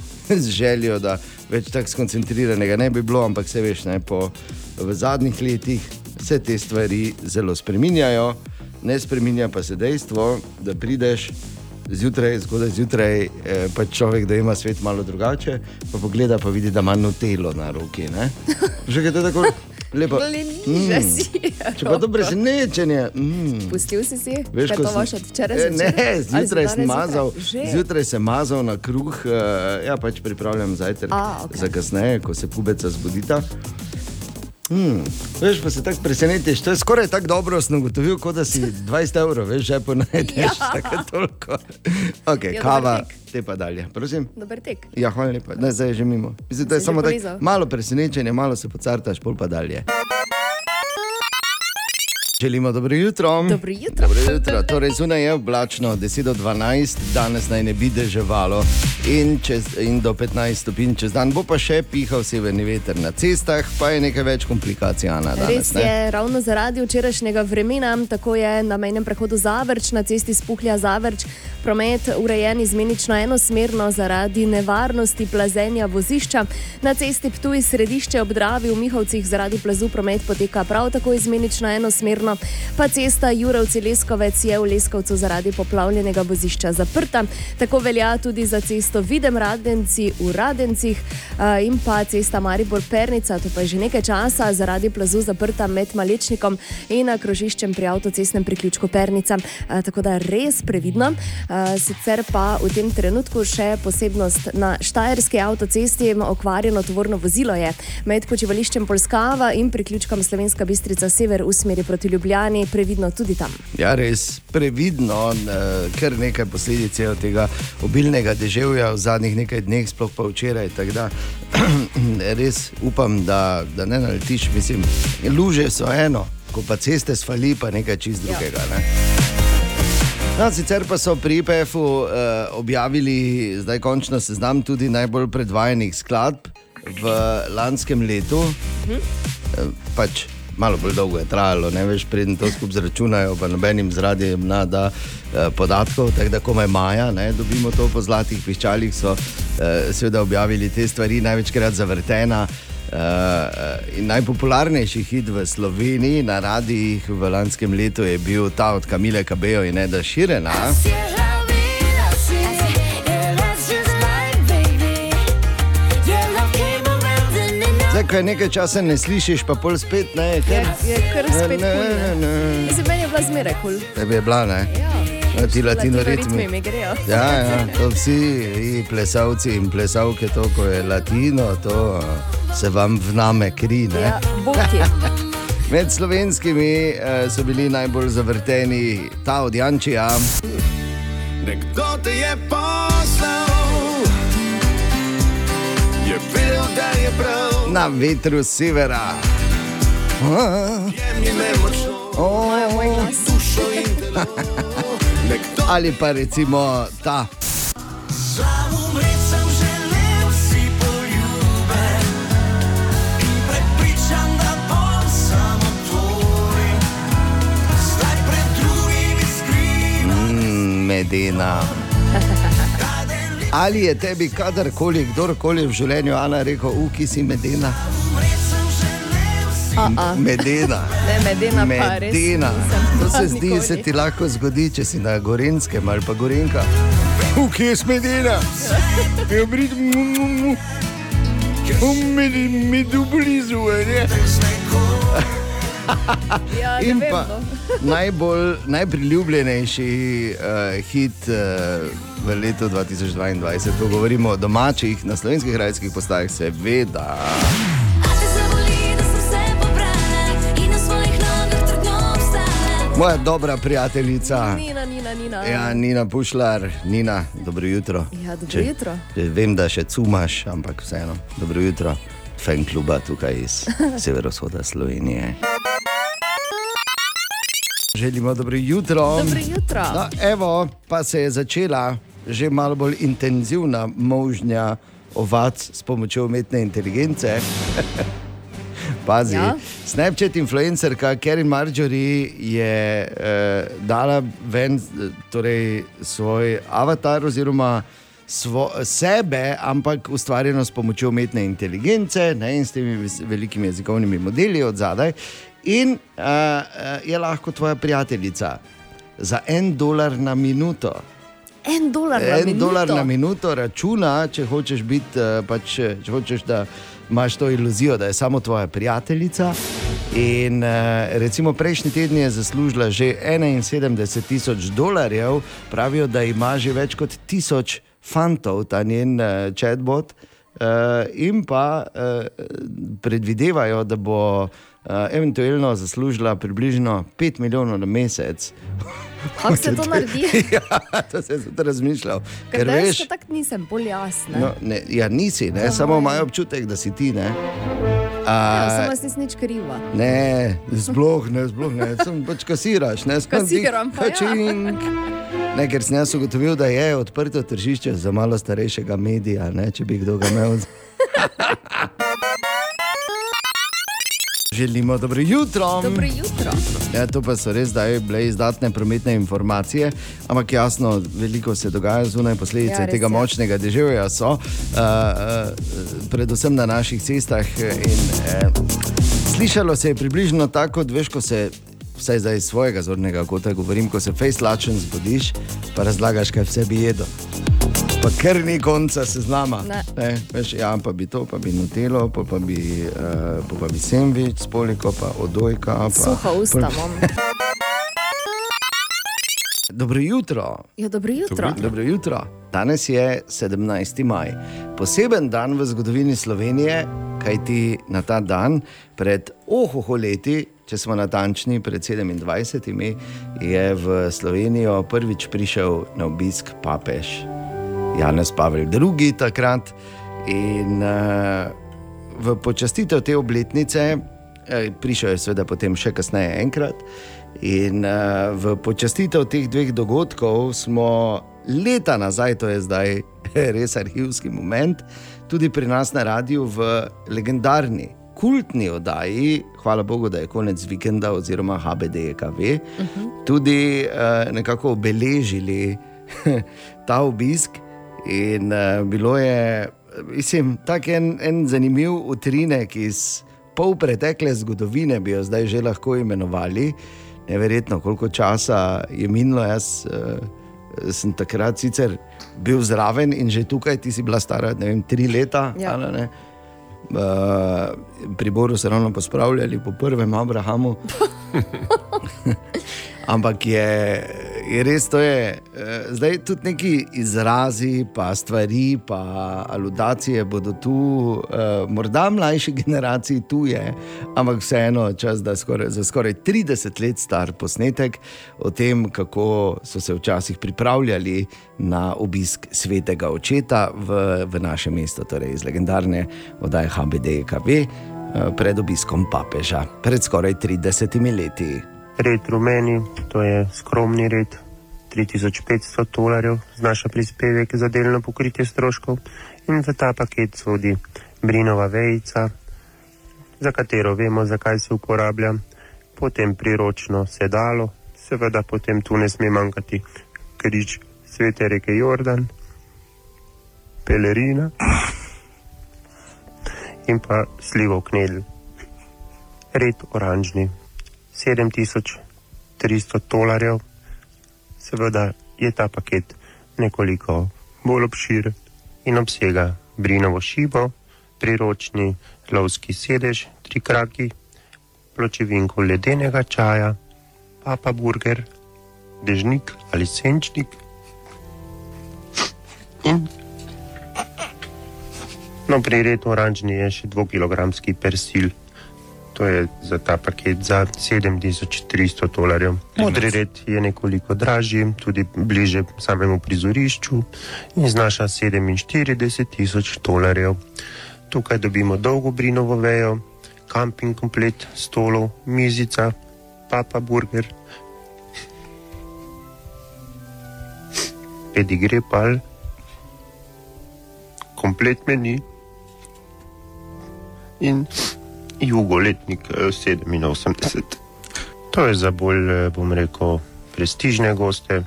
z željo, da več tako skoncentriranega ne bi bilo, ampak se veš, ne, po, v zadnjih letih se te stvari zelo spreminjajo, ne spreminja pa se dejstvo, da prideš zjutraj, zgodaj zjutraj, eh, pač človek, da ima svet malo drugače, pa pogleda, pa vidi, da ima nutelo na roki. ne. Že je to tako lepo.
Že si.
Če pa to presenečenje. Mm.
Pustil si si,
Veš,
kaj to
sem-
vaš od včeraj zvečer?
Ne, zjutraj sem mazal,
zjutraj?
Zjutraj sem mazal na kruh, uh, ja pač pripravljam zajtrk
A, okej.
za kasneje, ko se pubeca zbudita. Hmm. Veš, pa se tako presenetiš, to je skoraj tako dobro, sem ugotovil, kot da si 20 evrov, veš, že ponajdeš, ja. Tako toliko. Okay,
Ja,
kava, te pa dalje, prosim.
Dober tek.
Ja, hvala lepa, ne, zdaj je že mimo. Mislim, to je samo tako malo presenečenje, malo se pocartaš, pol pa dalje. Želimo dobro jutro.
Dobro jutro.
Dobro jutro. Torej, zunaj je oblačno, 10 do 12, danes naj ne bi deževalo in, čez, in do 15 stopinj čez dan, bo pa še pihal severni veter na cestah, pa je nekaj več komplikacij, Ana. Danes,
Res je, ravno zaradi včerajšnjega vremena, tako je na mejnem prehodu Zavrč, na cesti Spuhlja Zavrč, promet urejen izmenično enosmerno zaradi nevarnosti plazenja vozišča. Na cesti Ptuj središče ob Dravi v Mihovcih zaradi plazu promet poteka prav tako izmenično enosmerno, pa cesta Jurovci Leskovec je v Leskovcu zaradi poplavljenega vozišča zaprta. Tako velja tudi za cesto Videm Radenci v Radencih in pa cesta Maribor Pernica, to pa je že nekaj časa zaradi plazu zaprta med Malečnikom in eh, krožiščem pri avtocestnem priključku Pernica. Tako da res previdno. Eh, Sicer pa v tem trenutku še posebnost na Štajerski avtocesti, okvarjeno tovorno vozilo je med počivališčem Polskava in priključkom Slovenska Bistrica sever v smeri proti Ljubljani, previdno tudi tam.
Ja, res previdno, eh, ker nekaj posledic je od tega obilnega deževja v zadnjih nekaj dneh, sploh pa včeraj. Da res upam, da, da ne naletiš. Mislim, luže so eno, ko pa ceste svali, pa nekaj čist drugega. Ne? No, sicer pa so pri IPF-u uh, objavili zdaj končno seznam tudi najbolj predvajanih skladb v lanskem letu. Eh, pač malo bolj dolgo je trajalo, ne veš, preden to skupaj zračunajo, pa nobenim z radijem nada eh, podatkov, tako da komaj maja, ne, dobimo to po zlatih piščalih, so eh, seveda objavili te stvari, največkrat zavrtena. Uh, najpopularnejši hit v Sloveniji na radijih v lanskem letu je bil ta od Kamile Kabejo in Eda Širena. Zdaj, ko je nekaj časa ne slišiš, pa pol spet ne. Ker...
Je, je kar spet.
Ne, ne, ne.
Zdaj, meni je bila zmeraj kul. Cool.
Tebi je bila, ne?
Ja.
Ja, ti latino
ritmi
ritmi.
mi.
Ja, ja, to vsi i plesalci in plesalke, to, ko je latino, to uh, se vam vname kri. Ne?
Ja.
Med slovenskimi uh, so bili najbolj zavrteni ta od Jančija.
Nekdo te je poslal, je vedel, da je prav.
Na vetru severa.
Jemni me močno,
Moj glas.
dušo in telo. Nekdo
Ali pa recimo ta. Mm, Medena. Ali je tebi kadarkoli, kdorkoli v življenju, Ana, rekel, uki si medena? Medena.
Ne, medena.
Medena. To se zdi,
nikoli.
se ti lahko zgodi, če si na Gorenskem ali pa Gorenka. Ukaj je smedena, je obrit, mi tu blizu, ne?
Ja, ne
In
vem,
pa
no.
najbolj, najpriljubljenejši uh, hit uh, v letu 2022, ko govorimo o domačih, na slovenskih radijskih postajah, seveda. Moja dobra prijateljica.
Nina, Nina, Nina.
Ja, Nina Pušlar, Nina, dobro jutro.
Ja, dobro jutro.
Če, vem, da še cumaš, ampak vseeno, dobro jutro. Fan kluba tukaj iz severovzhoda Slovenije. Želimo dobro jutro.
Dobro jutro.
No, evo, pa se je začela že malo bolj intenzivna možnja ovac s pomočjo umetne inteligence. Pazi, ja. Snapchat influencerka Karen Marjorie je eh, dala ven eh, torej, svoj avatar oziroma svo, sebe, ampak ustvarjeno s pomočjo umetne inteligence ne, in s temi velikimi jezikovnimi modeli od zadaj. In uh, uh, je lahko tvoja prijateljica za en dolar na minuto.
En dolar na
En
minuto.
dolar na minuto računa, če hočeš, biti, eh, pač, eh, če hočeš, da imaš to iluzijo, da je samo tvoja prijateljica. In eh, recimo prejšnji teden je zaslužila že 71 tisoč dolarjev, pravijo, da ima že več kot tisoč fantov, ta njen uh, chatbot. Uh, in pa predvidevajo, da bo eventualno zaslužila približno 5 milijonov na mesec.
Kako se to naredi?
ja, to sem tudi razmišljal.
Ker
Ker veš,
veš, tako nisem bolj jasna.
no, ne, ja, nisi, ne, samo imajo občutek, da si ti. Ne,
Ja,
A,
sem vas nis nič kriva.
ne sploh ne, sploh ne, sem pač kasiraš. Ne,
pa, ja.
kačink. Ne, ker sem jaz ugotovil, da je odprto tržišče za malo starejšega medija, ne, če bi kdo ga imel. Želimo dobro jutro.
Dobro jutro.
Ja, to pa so res zdaj bile izdatne prometne informacije, ampak jasno, veliko se dogaja zunaj, posledice
Ja,
tega
je.
močnega deževja so, uh, uh, predvsem na naših cestah. In, uh, slišalo se je približno tako, kot veš, ko se. Vsaj zdaj iz svojega zornega kota govorim, ko se fejs lačen zbudiš, pa razlagaš, kaj vse bi jedel. Pa ker ni konca seznama.
Ne.
Ne, veš, ja, pa bi to, pa bi nutelo, pa, pa bi, uh, pa, pa bi sendvič, spoliko, pa odojka. Pa,
Suha usta imam.
Dobro jutro.
Ja, dobro jutro.
Dobro jutro. Danes je 17. maj, poseben dan v zgodovini Slovenije, kajti na ta dan, pred ohoho leti, če smo natančni, pred 27. je v Slovenijo prvič prišel na obisk papež Janez Pavel II. takrat. In uh, v počastitev te obletnice, eh, prišel je seveda potem še kasneje enkrat. In uh, v počastitev teh dveh dogodkov smo leta nazaj, to je zdaj res arhivski moment, tudi pri nas na radiju v legendarni, kultni oddaji, hvala Bogu, da je konec vikenda oziroma HBDKV, uh -huh. tudi uh, nekako obeležili ta obisk. In uh, bilo je, mislim, tako en, en zanimiv utrinek iz pol pretekle zgodovine, bi jo zdaj že lahko imenovali. Neverjetno, koliko časa je minilo. Jaz uh, sem takrat sicer bil zraven in že tukaj, ti si bila stara, ne vem, tri leta.
Ja.
ali ne? Uh, pri Boru se ravno pospravljali po prvem Abrahamu. Ampak je, je res to, je, eh, zdaj tudi neki izrazi, pa stvari, pa aludacije bodo tu, eh, morda mlajši generaciji tu je, ampak vseeno čas, da skoraj, za skoraj 30 let star posnetek o tem, kako so se včasih pripravljali na obisk svetega očeta v, v naše mesto, torej iz legendarne oddaje HBDKV. eh, Pred obiskom papeža, pred skoraj 30 leti.
Red rumeni, to je skromni red, 3500 dolarjev znaša prispevek za delno pokritje stroškov in v ta paket sodi brinova vejica, za katero vemo, zakaj se uporablja, potem priročno sedalo, seveda potem tu ne sme manjkati križ svete reke Jordan, pelerina in pa slivov knedl. Red oranžni. 7300 dolarjev. Seveda je ta paket nekoliko bolj obširen in obsega brinovo šibo, priročni lovski sedež, tri kraki, pločevinko ledenega čaja, papa burger, dežnik ali senčnik in No, pri redu oranžni je še 2-kilogramski persil. To je za ta paket za 7300 dolarjev. Modri red je nekoliko dražji, tudi bliže samemu prizorišču in znaša 47 tisoč dolarjev. Tukaj dobimo dolgo brinovo vejo, kamping komplet, stolov, mizica, papa burger, pedigre pal, komplet meni in jugoletnik eh, 87. To je za bolj, eh, bom rekel, prestižne goste.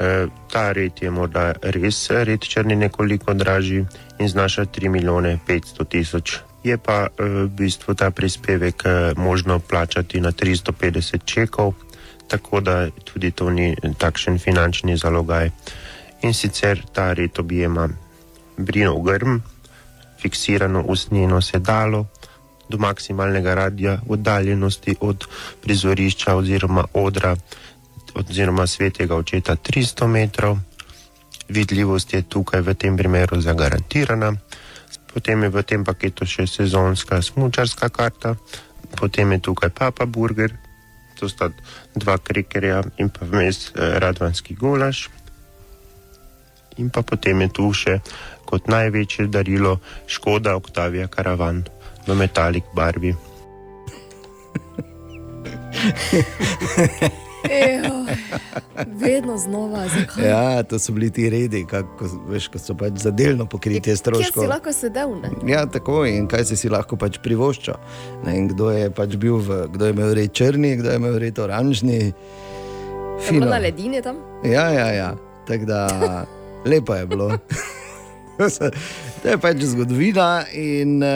Eh, Ta red je morda res red črni nekoliko dražji in znaša 3 milijone 500 tisoč. Je pa eh, v bistvu ta prispevek eh, možno plačati na 350 čekov, tako da tudi to ni takšen finančni zalogaj. In sicer ta red objema brinov grm, fiksirano usnjeno sedalo, do maksimalnega radija oddaljenosti od prizorišča oziroma odra oziroma svetega očeta 300 metrov. Vidljivost je tukaj v tem primeru zagarantirana. Potem je v tem paketu še sezonska smučarska karta, potem je tukaj papa burger, to sta dva krekerja in pa vmes eh, radvanski golaž. In pa potem je tu še kot največje darilo Škoda Octavia Caravan v metalik barvi.
Ejo, vedno znova, zakaj?
Ja, to so bili ti redi, kako, veš, ko so pač za delno pokritje
Kje si
stroškov.
lahko sedel? Ne?
Ja, tako in kaj si si lahko pač privoščil. Ne, in kdo je pač bil, v, kdo je imel red črni, kdo je imel red oranžni.
Je
Fino.
bilo na ledini tam?
Ja, ja, ja. Tako da lepo je bilo. To je pač zgodovina, in uh,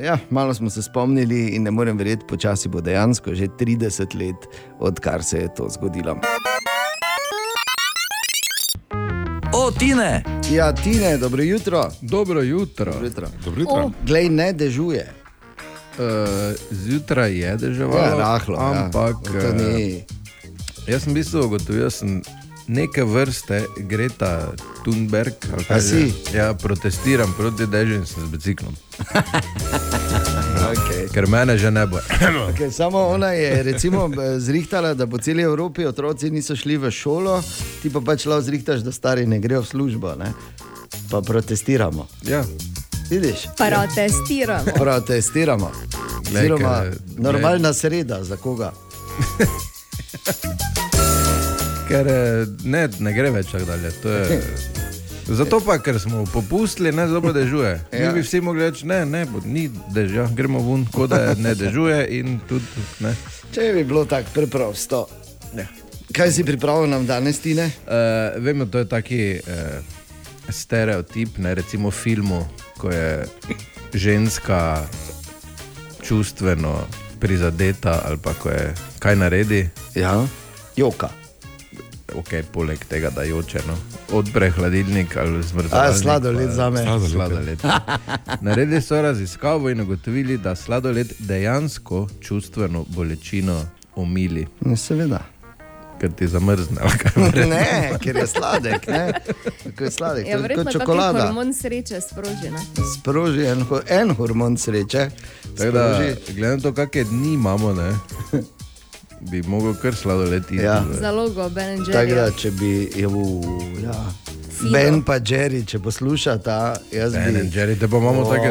ja, malo smo se spomnili, in ne morem verjeti, počasi bo dejansko že 30 let, odkar se je to zgodilo.
O, Tine!
Ja, Tine, dobro jutro.
Dobro jutro.
Dobro jutro.
Dobro jutro.
O.
Glej, ne dežuje.
Uh, zjutraj je deževalo,
Ja, rahlo, ja.
ampak
To
eh,
ni-
jaz sem v bistvu ugotovil, da sem neke vrste Greta Thunberg. že.
si?
Ja, protestiram proti sem z biciklom.
Okay.
Ker mene že ne bo.
Okay, samo ona je recimo, b- zrihtala, da po celi Evropi otroci niso šli v šolo, ti pa pač lahko zrihtaš, da stari ne grejo v službo. Ne? Pa protestiramo.
Ja.
Vidiš?
Protestiramo.
Protestiramo.
Glej,
Oziroma, normalna sreda, za koga?
Ker eh, ne, ne gre več tako dalje. to je- Zato pa, ker smo popustili, ne zelo dežuje. Mi
Ja.
bi vsi mogli reči, ne, ne, ni dežja, gremo ven, kot da ne dežuje in tudi ne.
Če bi bilo tako preprosto.
Ja.
Kaj si pripravil nam danes, Tine?
Uh, vemo, to je taki uh, stereotip, ne recimo v filmu, ko je ženska čustveno prizadeta ali pa ko je kaj naredi.
Ja, joka.
Ok, poleg tega, da joče. No. Odpre hladilnik ali zmrzne.
A, sladoled zame.
Sladoled. Naredili so raziskavo in ugotovili, da sladoled dejansko čustveno bolečino omili.
No, seveda.
Ker ti zamrzne.
Ne, ker je sladek. Ne? Tako je sladek,
Ja,
to je
verjetno
kot čokolada.
hormon sreče sproži. ne?
Sproži en, en hormon sreče.
Tako da, glede na to, kakšne dni imamo, ne, bi mogel kar sladoled iti.
Ja.
Zalogo Ben
Tako da,
Jerry.
če bi, je, u, ja.
Fido.
Ben pa Jerry, če poslušata, jaz
Ben
bi.
and Jerry, te pa imamo
Oh.
take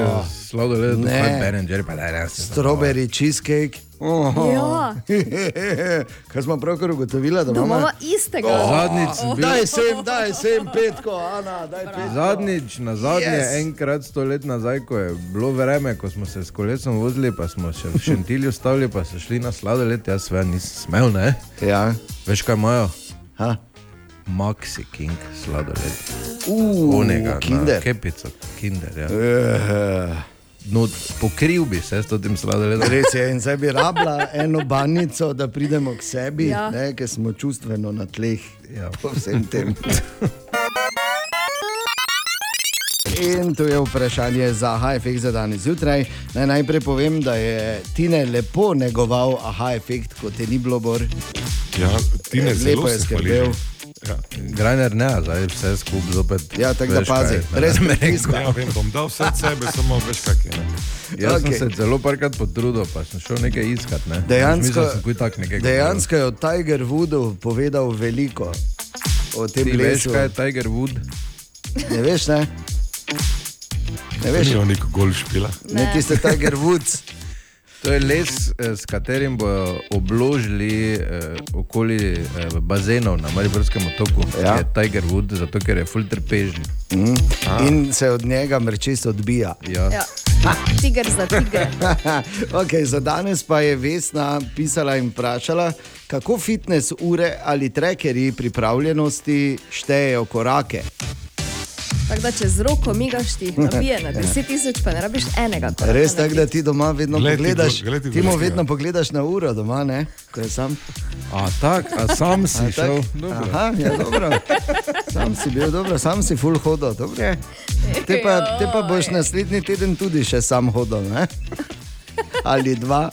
sladolede,
Ne.
kot Ben and Jerry, pa da ne.
Strawberry cheesecake. Oh.
Ja.
Kar smo pravkar ugotovili, da imamo.
istega.
Zadnjič sem bil-
Daj sem, daj sem, petko, Ana, daj petko.
Zadnjič, na zadnje,
Yes.
enkrat sto let nazaj, ko je bilo vreme, ko smo se s kolesom vozili, pa smo še v Šentilju stavili, pa so šli na sladoled, jaz sve nisem smel, ne?
Ja.
Veš kaj imajo?
Ha?
Maxi King sladoled.
Uh,
Onega,
Kinder.
Na kepico, kinder, ja.
Uh,
No, pokril bi se s tem sladoledom.
res je, in zdaj bi rabila eno banjico, da pridemo k sebi,
Ja.
ja. ker smo čustveno na tleh.
Ja.
Po vsem tem. In to je vprašanje za AHA-efekt za danes zjutraj. Naj najprej povem, da je Tine lepo negoval AHA-efekt, kot je ni bilo bor.
Ja, Tine
lepo je skrbel.
hvaležim. Ja.
Grajner ne, zdaj vse skupaj zopet.
Ja, tako da
veš
pazi,
kaj,
brez
ne,
pritiska.
ja, vem, bom dal vse od sebe, samo veš kak je. Ne?
Jaz okay. Sem se zelo parkrat potrudil, pa sem šel nekaj iskat. Ne.
Dejansko,
Mislil
dejansko je o Tiger Woodu povedal veliko. O tem
Ti veš,
lesu.
kaj je Tiger Wood?
Ne veš, ne? Ne veš,
Ni on neko gol špila.
ne tiste Tiger Woods.
To je les, eh, s katerim bodo obložili eh, okoli eh, bazenov na Mariborskem otoku.
Ja.
Je Tiger Wood, zato ker je full trpežen.
Mm. In se od njega mrčes odbija.
Ja.
Ja. Tiger za tigre.
okay, za danes pa je Vesna pisala in vprašala, kako fitness ure ali trekerji pripravljenosti štejejo korake.
Tako da če z roko migaš ti, nabije na 10 tisoč, pa ne rabiš enega. koraka
Res tako, da ti doma vedno
Glej ti
pogledaš,
glej ti
mu vedno
ja.
pogledaš na uro doma, ne? ko je sam.
A tak, a sam si
A,
šel.
Aha, ja, dobro. Sam si bil dobro, sam si full hodil. dobro je. Te pa, te pa boš naslednji teden tudi še sam hodil, ne? Ali dva.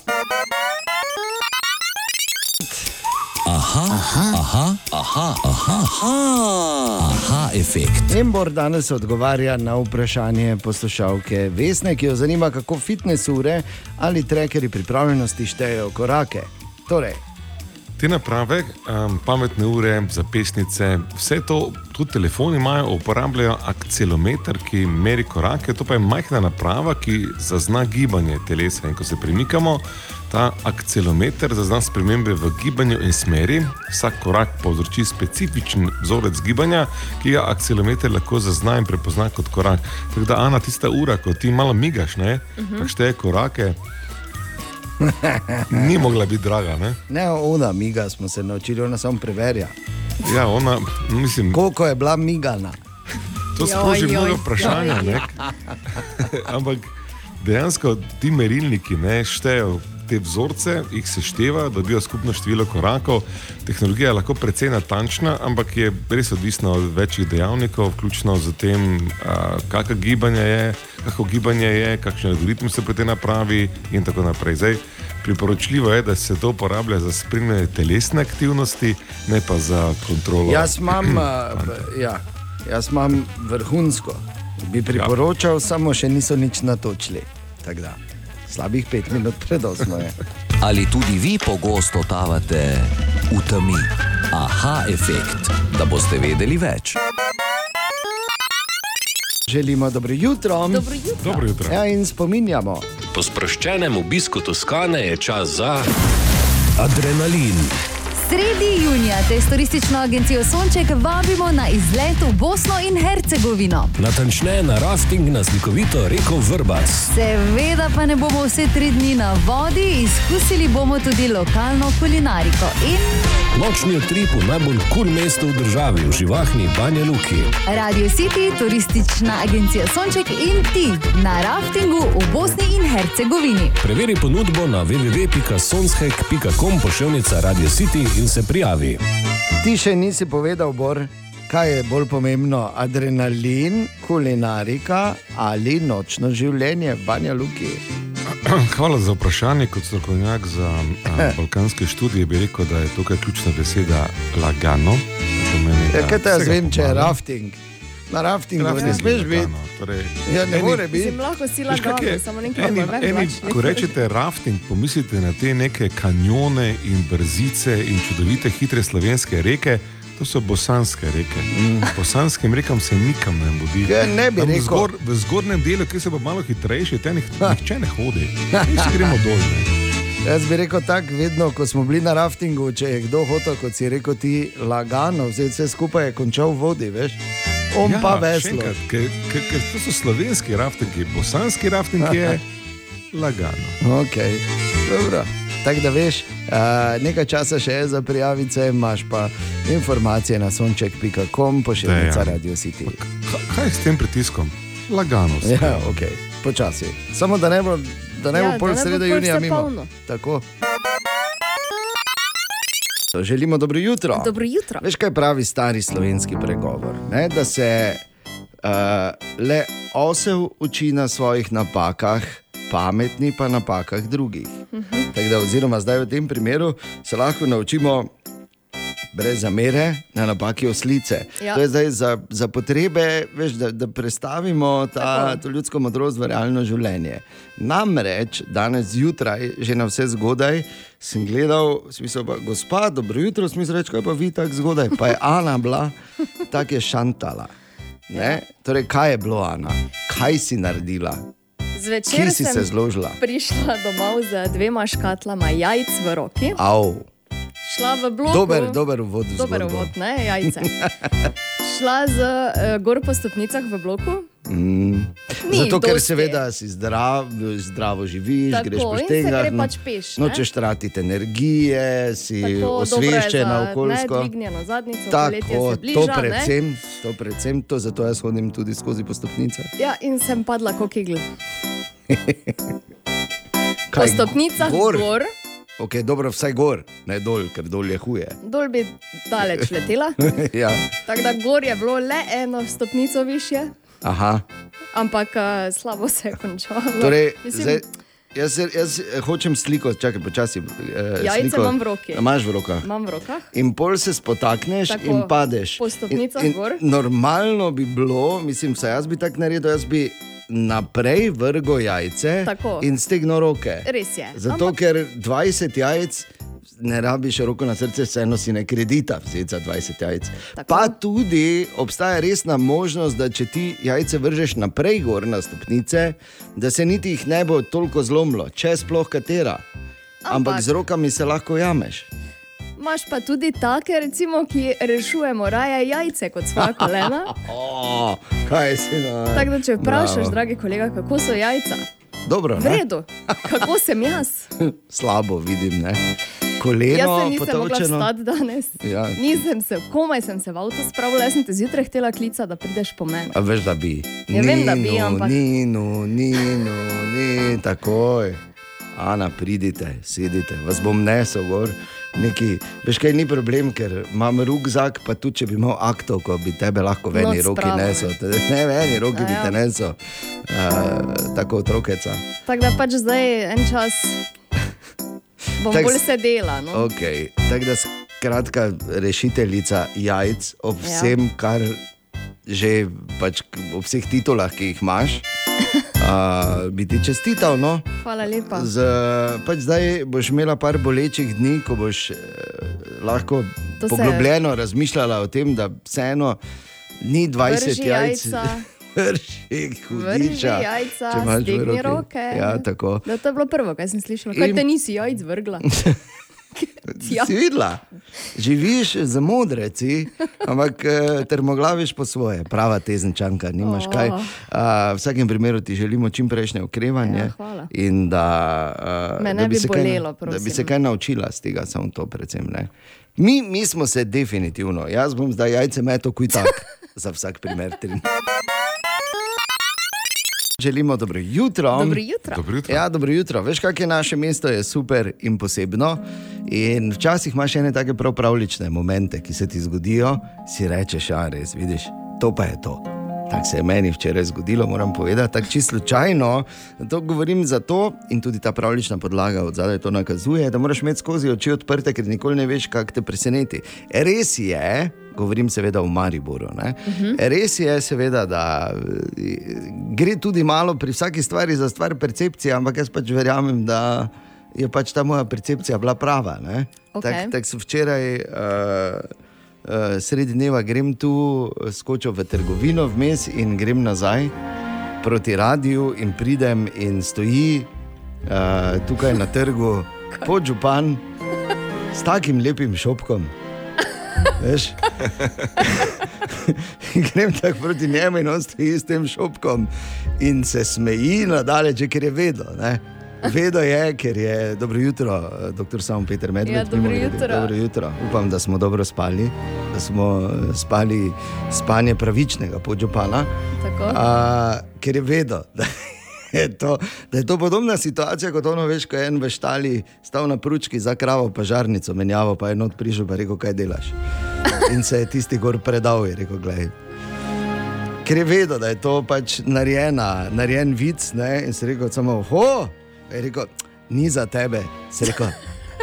Aha, aha, aha, aha, aha, aha, aha efekt.
Embor danes odgovarja na vprašanje poslušalke Vesne, ki jo zanima, kako fitness ure ali trekerji pripravljenosti štejejo korake. Torej,
Te naprave, um, pametne ure, zapestnice, vse to, tudi telefoni imajo, uporabljajo akcelometer, ki meri korake. To pa je majhna naprava, ki zazna gibanje telesa. In ko se premikamo, ta akcelometer zazna spremembe v gibanju in smeri. Vsak korak povzroči specifičen vzorec gibanja, ki ga akcelometer lahko zazna in prepozna kot korak. Tako da, Ana, tista ura, ko ti malo migaš, ne, uh -huh. pa šteje korake. Ni mogla biti draga, ne?
ne ona miga, smo se naučili, ona samo preverja.
Ja, ona, mislim,
Koliko je bila migana?
to sproži mnogo. Ne? Ampak dejansko ti merilniki ne, štejejo te vzorce, jih sešteva, dobijo skupno število korakov. Tehnologija je lahko precej natančna, ampak je res odvisna od večjih dejavnikov, vključno z tem, kakšno gibanje je, kako gibanje je, kakšen algoritem se pri tem napravi in tako naprej. Zdaj, priporočljivo je, da se to uporablja za spremljanje telesne aktivnosti, ne pa za kontrolo.
Jaz imam, b- ja, jaz imam vrhunsko, bi priporočal, ja. samo še niso nič natočili. Slabih pet minut pred osmo je.
Ali tudi vi pogosto totavate v temi? Aha efekt, da boste vedeli več.
Želimo dobro jutro.
Dobro jutro.
Dobro jutro.
Ja, in spominjamo.
Po sproščenem obisku Toskane je čas za adrenalin.
Sredi junija te s turistično agencijo Sonček vabimo na izlet v Bosno in Hercegovino.
Natančneje na rafting na slikovito reko Vrbac.
Seveda pa ne bomo vse tri dni na vodi, izkusili bomo tudi lokalno kulinariko in
Nočni utrip v najbolj kul cool mestu v državi, v živahni Banja Luki.
Radio City, turistična agencija Sonček in ti na raftingu v Bosni in Hercegovini.
Preveri ponudbo na www.sonshek.com pošiljka Radio City in se prijavi.
Ti še nisi povedal, Bor, kaj je bolj pomembno, adrenalin, kulinarika ali nočno življenje, Banja Luki.
Hvala za vprašanje. Kot strokovnjak za a, balkanske študije bi rekel, da je tukaj ključna beseda lagano. Pomeni,
Ja, kaj te jaz
vsega
vem, če je rafting? Na raftingu
Rafting
ne smeš biti.
Torej,
Ja, ne more biti.
Lahko si lagano, samo nekaj lačnih.
ko rečete rafting, pomislite na te neke kanjone in brzice in čudovite hitre slovenske reke. To so bosanske reke. Mm. Bosanskim rekam se nikam ne mudi.
Ja, ne bi
Tam
rekel.
Zgor, v zgornjem delu, ki se pa malo hitrejši, tam nihče ne hodi. Mi si gremo dol. Ne.
Jaz bi rekel tako, vedno, ko smo bili na raftingu, če je kdo hotel, kot si rekel, ti lagano, vzeti vse skupaj je končal v vodi, veš. On ja, pa
ker- ker To so slovenski raftingi, bosanski rafting je lagano.
Okay. Dobro. Tako da veš, uh, nekaj časa še je za prijavice, imaš pa informacije na sonček.com, pošiljka
Dejan.
Radio City.
Kaj je s tem pritiskom? Lagano. vse.
Ja, ok, počasi. Samo da ne bo, da ne
Ja,
bo pol
pol
junija mimo.
polno.
Tako. Želimo dobro jutro.
Dobro jutro.
Veš, kaj pravi stari slovenski pregovor? Ne? Da se uh, le osel uči na svojih napakah, pametni pa napakah drugih. Tako da, oziroma zdaj v tem primeru se lahko naučimo brez zamere na napaki oslice.
Ja.
To je zdaj za, za potrebe, veš, da, da predstavimo ta, to ljudsko modrost v realno življenje. Namreč danes zjutraj, že na vse zgodaj, sem gledal, smisel pa, gospa, dobro jutro, smisel reči, kaj pa vi tako zgodaj. Pa je Ana bila, tako je šantala. Ne? Torej, kaj je bilo, Ana? Kaj si naredila?
Zvečer
Kje si se zložila?
Prišla domov z dvema škatlama jajc v roki,
Av.
šla v blok.
Dober, dober uvod
Dober
zgodbo.
uvod, ne, jajce. Šla z uh, gor po stopnicah v bloku.
Mm.
Ni
Zato, ker
dosti.
seveda si zdrav, zdravo živiš,
Tako,
greš po
gre
no,
pač peš, ne?
nočeš tratiti energije, si
Tako,
osveščena
dobro je
okoljsko.
Nedvignjeno zadnico,
Tako,
bliža,
to
ne?
predvsem, to predvsem, to zato jaz hodim tudi skozi po stopnicah.
Ja, in sem padla kot igl. Po stopnicah gor, gor
Ok, dobro, vsaj gor, ne dol, ker dol je huje.
dol bi daleč letela.
ja.
Tako da gor je bilo le eno stopnico više,
Aha.
ampak uh, slabo se je končalo.
Torej,
Mislim,
zdaj, jaz, jaz eh, hočem sliko, čakaj, počasi. Eh,
Jajce
sliko.
imam v roki.
Imaš v rokah.
Imam v rokah.
In pol se spotakneš
Tako,
in padeš.
po stopnicah
in, in
gor.
Normalno bi bilo, mislim, vsaj jaz bi tako naredil, jaz bi naprej vrgo jajce
Tako.
in stegno roke.
Res je.
Zato,
Ampak-
ker 20 jajc. Ne rabiš roko na srce, vseeno si ne kredita, vzeti za 20 jajc.
Tako.
Pa tudi obstaja resna možnost, da če ti jajce vržeš naprej gor na stopnice, da se niti jih ne bo toliko zlomilo, če sploh katera. Ampak, Ampak z rokami se lahko jameš.
Imaš pa tudi take, recimo, ki rešujemo raje jajce kot svoja kolena.
Oh, kaj si na.
Tako da, če vprašaš,
Bravo.
dragi kolega, kako so jajca,
Dobro,
v
ne?
redu, kako sem jaz.
Slabo vidim, ne. Koleno,
Jaz se nisem mogla
potovčeno.
vstati danes.
Ja.
Nisem se, komaj sem se v avto spravila, jaz sem te zjutraj htela klicati, da prideš po meni.
A veš, da bi.
Ja, vem, da bi, ampak-
Ninu, ninu, ni takoj. Ana, pridite, sedite, vas bom nesel gor. Neki, veš kaj ni problem, ker imam rukzak, pa tudi če bi imel akto, ko bi tebe lahko v eni roki nesel. Ne, v eni roki
A
bi
ja.
te nesel. Uh, tako otrokeca.
Tako da pač zdaj en čas bom
Tako
bolj
s-
sedela. No?
Okay. Tako da skratka, rešiteljica jajc ob
Ja.
vsem, kar že pač, ob vseh titulah, ki jih imaš, uh, bi ti čestital. No?
Hvala lepa.
Z, pač zdaj boš imela par bolečih dni, ko boš eh, lahko
To se-
poglobljeno razmišljala o tem, da vseeno ni 20
Vrži
jajc.
jajca.
Vrši
Vrži jajca, stegni
roki.
roke.
Ja, tako.
Da, to je bilo prvo, kar sem slišala. Kaj
In-
te nisi jajc vrgla? Ja.
Si videla, živiš za modreci, ampak eh, termoglaviš po svoje, prava tezenčanka, nimaš
Oh.
kaj. Uh, v vsakem primeru ti želimo čim prejšnje okrevanje
Ja, hvala.
in da, uh, da,
ne bi
se kaj,
bolelo,
da bi se kaj naučila z tega, samo to predvsem. Ne. Mi, mi smo se definitivno, jaz bom zdaj jajce meto kuj tak, za vsak primer. tri. Želimo dobro jutro.
Dobro jutro.
Dobro jutro.
Ja, dobro jutro. Veš, kak je naše mesto, je super in posebno. In včasih imaš ene take prav pravlične momente, ki se ti zgodijo, si rečeš, a res, vidiš, to pa je to. Tako se je meni včeraj zgodilo, moram povedati, tako čisto slučajno. To govorim zato, in tudi ta pravlična podlaga od zadaj to nakazuje, da moraš imeti skozi oči odprte, ker nikoli ne veš, kaj te preseneti. Res je, govorim seveda v Mariboru. ne,
Mhm.
Res je, seveda, da eh, gre tudi malo pri vsaki stvari za stvar percepcije, ampak jaz pač verjamem, da je pač ta moja percepcija bila prava. ne.
Okej.
Tako tak sem včeraj. Uh, Uh, sredi dneva grem tu, skočil v trgovino, vmes in grem nazaj proti radiju, in pridem in stoji uh, tukaj na trgu podžupan s takim lepim šopkom. Veš? Grem tako proti njemu in on stoji s tem šopkom in se smeji nadalje, ker je vedel. Ne? Vedo je, ker je dobro jutro, doktor Sam Peter Medved.
Ja, dobro jutro.
dobro jutro. Upam, da smo dobro spali, da smo eh, spali spanje pravičnega podžupana. A, ker je vedel, da je, to, da je to podobna situacija, kot ono veš, ko je en v štali stal na pručki za kravo, pa žarnico menjavo, pa je not prišel in rekel, kaj delaš. In se je tisti gor predal in rekel, gledaj. Ker je vedel, da je to pač narejena, narejen vic, ne? in si rekel, samo, ho, je rekel, ni za tebe.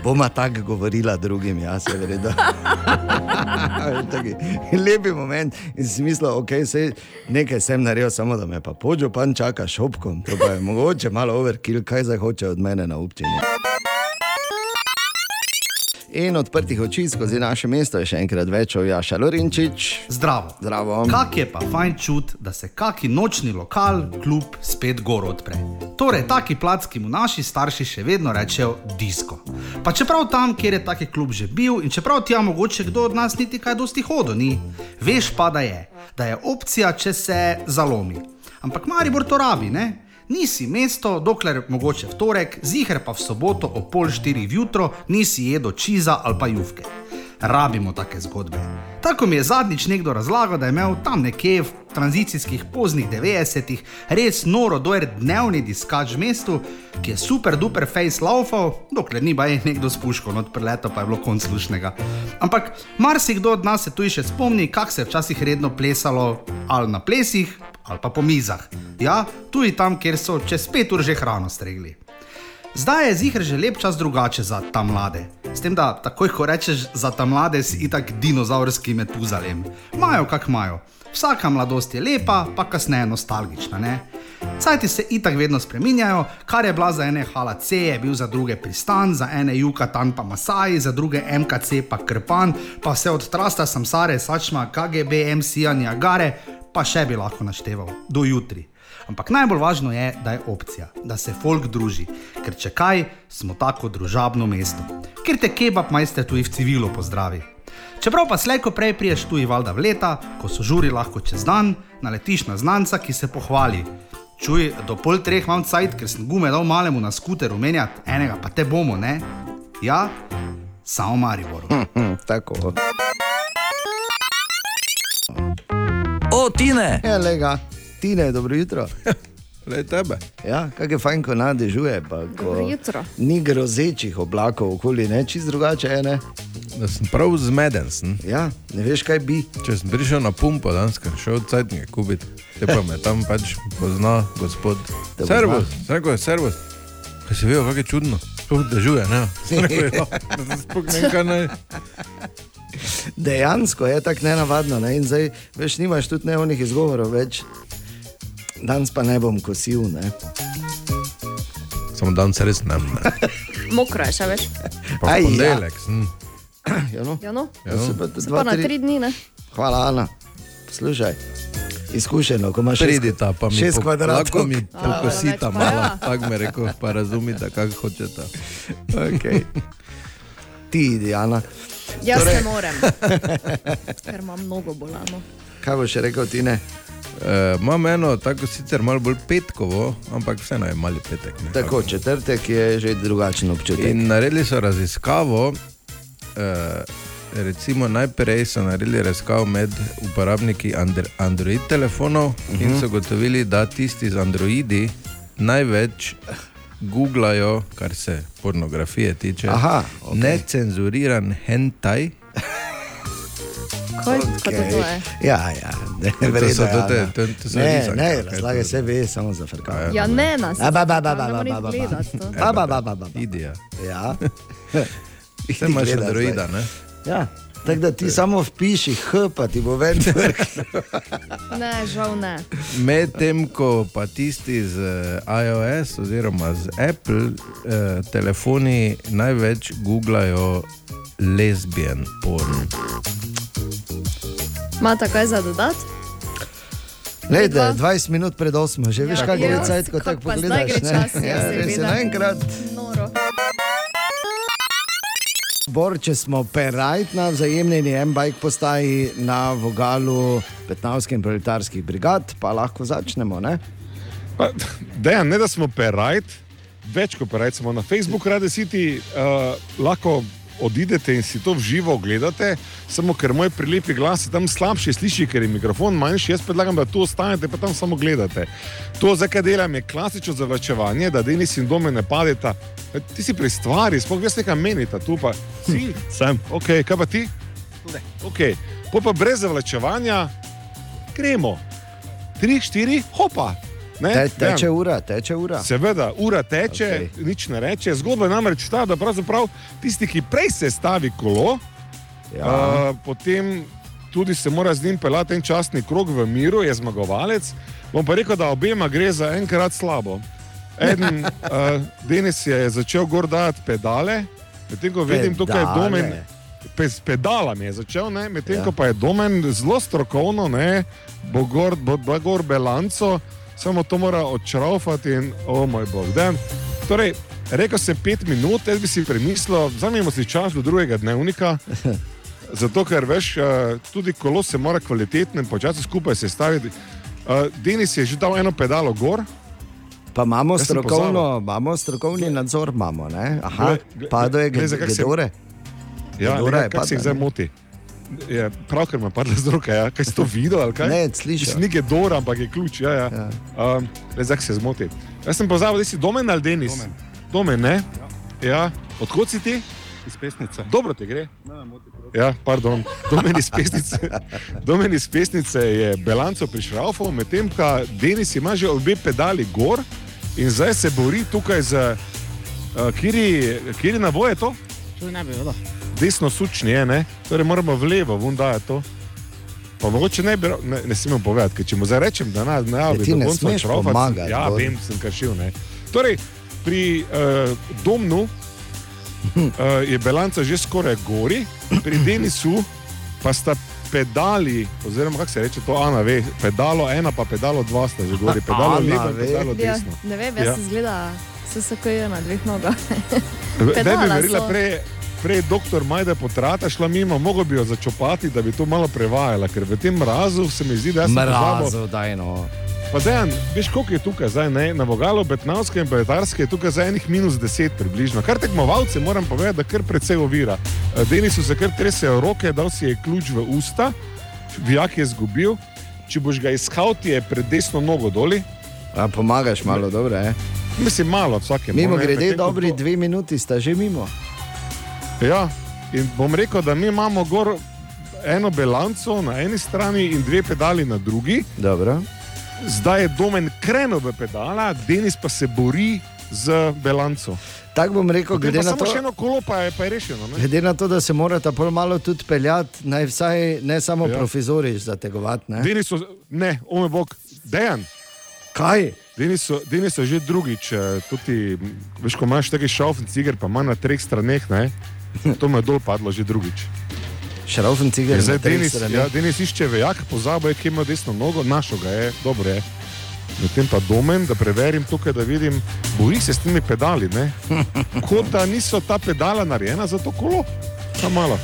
Boma tako govorila drugim, jaz se vredo. Lepi moment in si mislil, okay, sej, nekaj sem naredil, samo da me pa pođo pan čaka šopkom. To pa je mogoče malo overkill, kaj zdaj hoče od mene na občini. In odprtih oči skozi naše mesto je še enkrat več Jaša Lorinčič.
Zdravo.
Zdravo.
Kak je pa fajn čut, da se kaki nočni lokal, klub spet gor odpre. Torej, taki plac, ki mu naši starši še vedno rečejo disko. Pa čeprav tam, kjer je taki klub že bil in čeprav tja mogoče kdo od nas niti kaj dosti hodo ni, veš pa, da je, da je opcija, če se zalomi. Ampak Maribor to rabi, ne? Nisi mesto, dokler mogoče v torek, ziger pa v soboto ob pol štirih jutro nisi jedel čiza ali pa juvke. Rabimo take zgodbe. Tako mi je zadnjič nekdo razlagal, da je imel tam nekje v tranzicijskih poznih 90-ih res noro dojer dnevni diskač v mestu, ki je super duper face laufal, dokler ni baj nekdo s puško not preleto, pa je bilo konc slušnega. Ampak marsikdo od nas se tu še spomni, kako se je včasih redno plesalo ali na plesih ali pa po mizah. Ja, tudi tam, kjer so čez pet ur že hrano stregli. Zdaj je zihr že lep čas drugače za ta mlade. S tem, da takoj, ko rečeš za ta mlade, si itak dinozaurski metuzalem. Majo, kak imajo. Vsaka mladost je lepa, pa kasneje nostalgična, ne? Cajti se itak vedno spreminjajo, kar je bila za ene HLC, je bil za druge pristan, za ene Jukatan pa Masai, za druge MKC pa Krpan, pa vse od Trasta, Samsare, Sačma, KGB, MC-ja, Niagare, pa še bi lahko našteval, do jutri. Ampak najbolj važno je, da je opcija, da se folk druži, ker če kaj, smo tako družabno mesto, ker te kebab majster tudi v civilu pozdravi. Čeprav pa slejko prej priješ tu in valjda v leta, ko so žuri lahko čez dan, naletiš na znanca, ki se pohvali. Čuj, do pol treh imam cajt, ker sem gume dal malemu na skuter umenjati, enega pa te bomo, ne? Ja, samo Maribor.
Tako.
O, Tine!
Ja, lega, Tine, dobro jutro.
Le tebe.
Ja, kako je fajn, ko nadežuje, pa ko
Dobro jutro.
ni grozečih oblakov okoli, ne čist drugače je. Ne?
Da sem prav zmeden. Sem.
Ja, ne veš, kaj bi.
Če sem prišel na pumpo danes, ker šel cajtnike kupiti, te pa me tam pač pozna gospod. Servus, rekel je servus. Kaj si videl, kako je čudno. Sploh dežuje, ne? Sem rekel, ja, sploh ne vem, kaj naj.
Dejansko je tako nenavadno. Ne? In zdaj, veš, nimaš tudi ne onih izgovorov več. Danes pa ne bom kosil. Ne?
Samo dan se res ne. ne.
Mokro je še veš.
Pa
Aj,
v
ja.
ponedeljek sem.
Ja, no.
Ja, no.
Ja, se pa
Se
dva,
pa na
tri-
tri dni, ne?
Hvala, Ana. Slušaj, izkušeno, ko imaš
Pridita, pa mi
šest
po-
kvadratov.
lahko mi
A,
pokosita
več pa
malo,
ja.
tako me reko, pa razumite, kako hočete.
Okay. Ti, Diana.
Jaz
Torej-
ne morem, ker imam mnogo bolano.
Kaj boš še rekel, Tine?
Uh, imam eno, tako sicer malo bolj petkovo, ampak vseeno je mali petek. Ne?
Tako, četrtek je že drugačen občutek.
In naredili so raziskavo, uh, recimo najprej so naredili raziskavo med uporabniki Andr Android telefonov uh -huh. in
Mhm.
so gotovili, da tisti z Androidi največ googlajo, kar se pornografije tiče.
Aha, okej.
Necenzuriran hentai.
Kaj, okay.
Ja, ja. Ne,
To so- to-
ja,
to-
ja.
to- to so
ne, ne, razlage se ve, samo za frkanje.
Ja, ne nas.
A, ba, ba, ba, ba,
Ne
ba,
moreš
ba, ba.
gledati to.
Ba, ba, ba, ba, ba.
Idija.
Ja.
Te imaš
Gledaš
Androida,
zdaj.
ne?
Ja. Tako da ti samo vpiši H, pa ti bo ven.
Ne, žal ne.
Medtem ko pa tisti z eh, iOS oziroma z Apple eh, telefoni največ googlajo lesbijan porn.
Imate kaj za dodati?
Lejte, 20 minut pred 8, že veš,
Ja,
kaj gre
ja.
cajt, ko
Kako
tako
pa zdaj
pogledaš.
gre
ne?
čas, ja,
Ja, res je
seveda.
naenkrat.
Noro.
Bor, če smo perajt na vzajemni M-bike postaji na vogalu 15 in proletarskih brigad, pa lahko začnemo. Ne?
Dejan, ne da smo perajt, več kot perajt smo na Facebooku, rade si ti uh, lahko odidete in si to v živo gledate, samo ker moj prilepi glas se tam slabše sliši, ker je mikrofon manjši. Jaz predlagam, da tu ostanete pa tam samo gledate. To, za kaj delam, je klasično zavlačevanje, da Denis in dome ne padeta. E, Ti si pri stvari, sploh jaz nekaj menita, tu pa si, sem, ok, kaj pa ti? Ok, po pa brez zavlačevanja gremo. Tri, štiri, hopa. Ne,
Te, teče
Dejan.
ura, teče ura.
Seveda, ura teče, okay. nič ne reče. Zgodba je namreč ta, da pravzaprav tisti, ki prej se stavi kolo,
Ja.
uh, potem tudi se mora z njim pelati en časni krog v miru, je zmagovalec. Bom pa rekel, da obema gre za enkrat slabo. Eden, uh, Denis je začel gor dajati pedale, medtem ko vidim tukaj domen. Pe, s pedalami je začel, ne, medtem
Ja.
ja. ko pa je domen zelo strokovno, ne, bo gor, gor belanco, samo to mora odšraufati in, o oh moj bog. Dan. Torej, rekel sem pet minut, jaz bi si premislil, vzamemo si čas do drugega dnevnika. Zato, ker veš, eh, tudi kolo se mora kvalitetno in počasi skupaj sestaviti. Eh, Denis je že dal eno pedalo gor,
Pa imamo,
Jaz
strokovno, imamo strokovni nadzor, imamo, ne? Aha, padlo je
glej, zakaj se-
gedore.
Ja,
Gedora
ne,
je
kako se jih zdaj moti? Je, pravkar je padla z roke, ja. kaj si to videl?
Ne, slišal.
Ni gedora, ampak je ključ. Ja, ja.
Ja.
Um, zdaj se zmoti. Jaz sem pozabil, da si domen ali Denis. Domen, domen ne? Ja. Odkot si ti?
Iz pesnice.
Dobro ti gre. Ja, pardon, domen iz pesnice. Domen iz pesnice je Belanco prišraufal, medtem ko Denis ima že obe pedali gor in zdaj se bori tukaj z, uh, kiri, kiri navoj je to?
To ne bi vedel.
Desno sučni je, ne? torej moramo v levo, vunda je to. Pa mogoče ne bi, ne, ne smemo povedati, ker če mu zdaj rečem, da na, ne,
Ja, ti ne smeš pomagati,
Ja,
Bor.
vem, sem kršil. Ne. Torej, pri uh, Domnu uh, je bilanca že skoraj gori, pri Denisu pa sta pedali, oziroma kako se reče to, Ana ve, pedalo ena pa pedalo dva sta že gori, pedalo
Ana
levo in
ve.
pedalo
Ja,
desno.
ne vem,
Ja.
jaz se zgleda, se SKJ na dveh nogah.
Ne bi verjela,
so.
Prej, prej doktor Majda potrata šla mimo, mogo bi jo začopati, da bi to malo prevajala, ker v tem mrazu se mi zdi, da sem
Mrazo, daj no.
Pa dejan, veš, koliko je tukaj zdaj, ne? na vogalu Betnavske in Betarske je tukaj za enih minus 10 približno. Kar tekmovalce moram povedati, da kar precej ovira. Eh, Denisu se kar tresejo roke, dal si je ključ v usta, vijak je zgubil. Če boš ga iskal, ti je pred desno nogo doli.
A pomagaš malo, dobro je.
Mislim, malo vsake
Mimo grede, dobri dve minuti sta že mimo.
Ja, in bom rekel, da mi imamo gor eno belanco na eni strani in dve pedali na drugi.
Dobro.
Zdaj je domen krenil v pedala, Denis pa se bori z belanco.
Tako bom rekel,
Potem
glede na to.
pa je, pa je rešeno. Ne?
Glede na to, da se morata pol malo tudi peljati, naj vsaj ne samo
Ja.
profesoriš zategovati. Ne?
Denis so, ne, ome bog, dejan.
Kaj?
Denis so, Denis so že drugič, eh, tudi, veš, ko imaš taki šaufen ciger, pa ima na treh straneh, ne? to mu je dol padlo že drugič.
Šraufen ciger.
Je Zdaj Denis, ja, Denis išče vejak, pozabil je, kje ima desno nogo, našel ga je, dobro je. Medtem pa domen, da preverim tukaj, da vidim, bori se s temi pedali, ne? kot da niso ta pedala narejena za to kolo. Samo malo.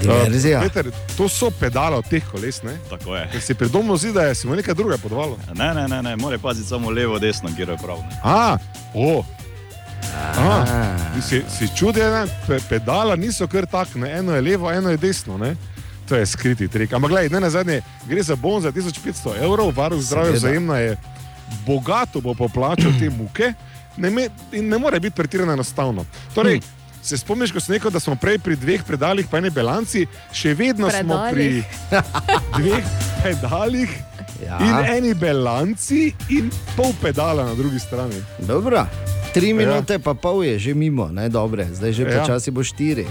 Uh, Peter, to so pedale od teh koles, ne?
Tako je.
Ker si pri domu zdi, da je si mu nekaj drugega podvalo.
Ne, ne, ne, ne. mora paziti samo levo, desno, kjer je prav. Ne.
A, o. A, si, si čuden, pe, pedala niso kar tak, ne? eno je levo, eno je desno. Ne? To je skriti trik. Ampak gledaj, ne na zadnje, gre za bon za 1500 evrov, varuh zdravja vzajemna je bogato bo poplačal te muke. ne, me, in ne more biti pretirano enostavno. Torej,
Hm.
Se spomniš, ko sem rekel, da smo prej pri dveh predalih, pa eni bilanci, še vedno smo pri dveh pedalih
Ja.
in eni bilanci in pol pedala na drugi strani.
Dobro. Tri minute pa pol je že mimo, ne dobre, zdaj že
Ja.
počasi bo štiri.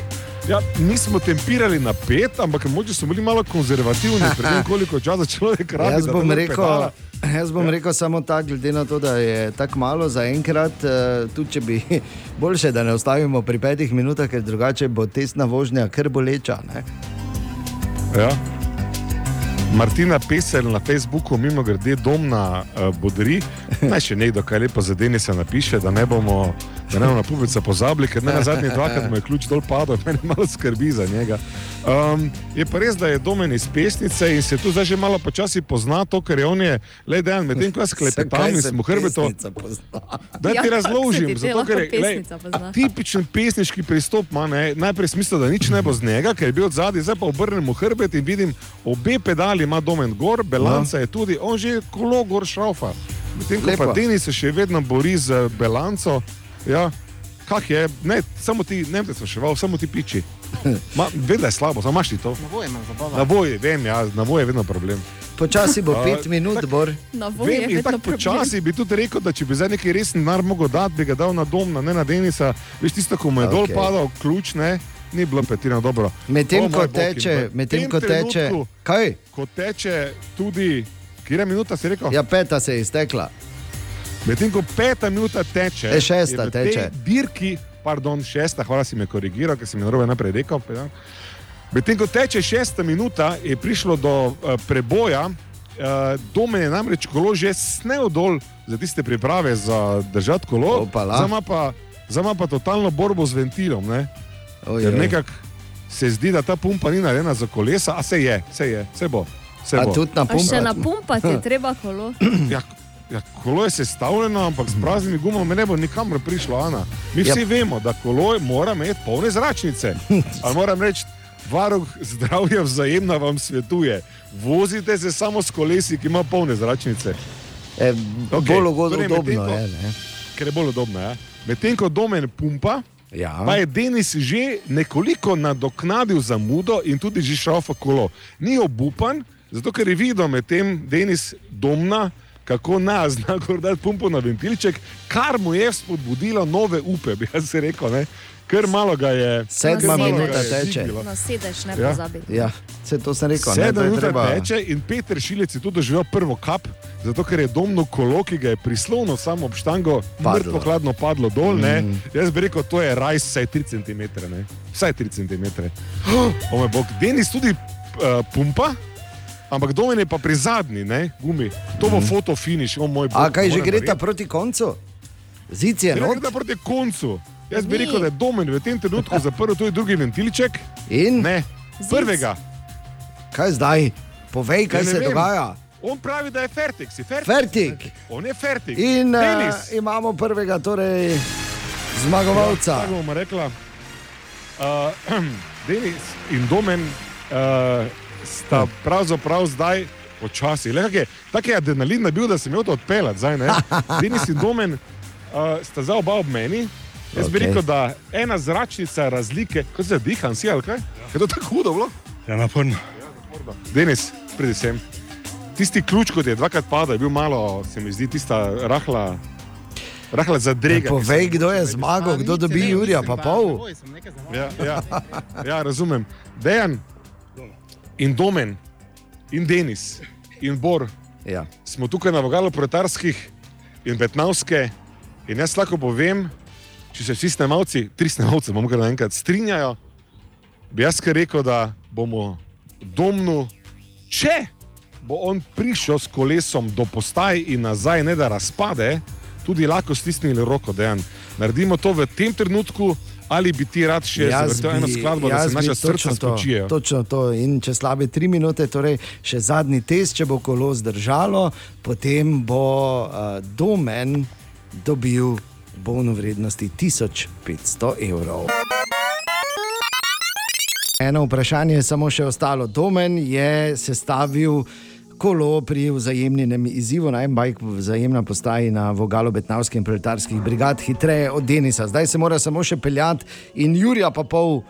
Ja, mi smo tempirali na pet, ampak mogoče smo bili malo konzervativni, pri tem, koliko časa človek rabi.
Jaz bom, rekel,
pedala.
jaz bom rekel samo tako, glede na to, da je tako malo za enkrat, eh, tudi če bi boljše, da ne ostavimo pri petih minutah, ker drugače bo testna vožnja kar boleča. Ne?
Ja. Martina Pesel na Facebooku, mimo grede, dom na uh, Bodri. Naj še nekdo kaj lepo za Denisa napiše, da ne bomo, da ne bomo na publice pozabili, ker ne na zadnji dvakrat mu je ključ dol padel, meni malo skrbi za njega. Um, je pa res, da je domen iz pesnice in se tu zdaj že malo počasi pozna to, ker je on je, le dejan, medtem ko jaz klepetam in smo hrbeto. Da
Ja,
ti
kako
razložim, zato ker je
pozna?
tipičen pesniški pristop ima. ne. Najprej sem mislil, da nič ne bo z njega, ker je bil zadnji, zdaj pa obrnem v hrbet in vidim, obe pedali ima domen gor, belanca
No.
je tudi, on že kolo gor šraufa. Medtem ko pa Denis se še vedno bori z belanco, ja, kak je, ne, samo ti, ne bi te spraševal, samo ti piči. Ma, da je slabo, samo imaš ti to. Na voji, vem, ja, na voji je vedno problem.
Počasi bo
A,
pet minut, bor.
Na voji je
Vem, in
vedno
tako počasi bi tudi rekel, da če bi zdaj neki resen denar mogel dati, bi ga dal na dom, na ne na Denisa. Veš, tisto, ko mu je okay. dol padal ključ, ne, ni bilo petina dobro.
Medtem
O,
ko teče, medtem
tem
ko teče,
trenutku,
kaj?
Ko teče tudi, kje minuta si rekel?
Ja, peta se je iztekla.
Medtem ko peta minuta teče,
E, šesta teče.
Dirki, pardon, šesta, hvala si me korigiral, ker si mi narobe naprej rekel. pa ja. Medtem ko teče šesta minuta, je prišlo do uh, preboja. Uh, Domen je namreč kolo že snel dol za tiste priprave za držati kolo, ima pa, zdaj ima pa totalno borbo z ventilom. Ne? Ker
Ojej.
nekako se zdi, da ta pumpa ni narejena za kolesa, a se je, se je, se bo. Se
A
bo.
tudi na
A še napumpati je treba kolo.
Ja, ja, kolo je sestavljeno, ampak s praznimi gumami ne bo nikamor prišlo. Ana. Mi vsi vemo, da kolo mora imeti polne zračnice. Ali moram reči, varuh zdravja vzajemno vam svetuje. Vozite se samo s kolesi, ki ima polne zračnice.
E, Bolj ugodno
torej
udobno
ko-
je. Ne?
Ker je bolj udobno. Ja? Medtem ko domen pumpa,
Ja.
pa je Denis že nekoliko nadoknadil zamudo in tudi že šaufa kolo. Ni obupan, zato ker je videl medtem Denis domna. Kako naj zna dati pumpo na ventilček, kar mu je spodbudilo nove upe, bi jaz rekel. Ne? Ker malo ga je.
Sedma
malo
minuta
je
teče.
dvignilo.
No, sedeš, ne
Ja.
pozabi.
Ja, vse to sem rekel. ne,
Sedem minut
treba-
teče in Peter Šilec je tudi doživel prvo kap, zato ker je domno kolo, ki ga je prislovno samo ob štango, mrtvo hladno padlo dol. Mm.
Mm.
Jaz bi rekel, to je raj vsaj 3 cm. Ne? Vsaj 3 cm. O moj bog, Denis tudi uh, pumpa. Ampak domen je pa pri zadnji, ne, gumi. To bo mm. foto finish, o moj bog.
A kaj že gre ta proti koncu? Zic je
Gre
not.
ta proti koncu. Jaz bi
Ni.
rekel, da je domen v tem trenutku zaprl tudi drugi ventilček.
In?
Ne, prvega.
Kaj zdaj? Povej, kaj
Ja,
se
vem.
dogaja.
On pravi, da je fertik, si fertik.
Fertik.
On je fertik.
In uh,
Denis.
imamo prvega, torej zmagovalca.
Ja, tako bomo rekla. Uh, Denis in Domen uh, sta pravzaprav zdaj počasi. Le, kak je, tak je adrenalin nabil, da sem imel to odpeljati zdaj. ne. Denis in Domen uh, sta zdaj oba ob meni. Jaz okay. bi rekel, da ena zračnica razlike, kot se diham, si ali kaj? Je to tako hudo bilo?
Ja, naporno.
Denis, pridi sem. Tisti ključ, kot je dvakrat padel, je bil malo, se mi zdi, tista rahla, rahla zadrega.
Povej, kdo je zmagal, kdo dobi Jurija, pa pol.
Ja, ja, ja, razumem. Dejan in Domen in Denis in Bor
ja.
smo tukaj na vogalu proletarskih in betnavske. In jaz lahko povem, če se vsi snemalci, tri snemalce, bomo kar naenkrat strinjajo, bi jaz kar rekel, da bomo domnu, če bo on prišel s kolesom do postaj in nazaj, ne da razpade, tudi lahko stisnili roko, da naredimo to v tem trenutku. Ali bi ti rad še zavrtel eno skladbo, da se naša srca
točno to,
spočijejo?
Točno to. In če slabe tri minute, torej še zadnji test, če bo kolo zdržalo, potem bo uh, domen dobil bon v vrednosti 1500 evrov. Eno vprašanje je samo še ostalo. Domen je sestavil kolo pri vzajemnem izzivu na M-Bike v vzajemna postaji na vogalu Betnavskih in proletarskih brigad hitreje od Denisa. Zdaj se mora samo še peljati in Jurija pa pol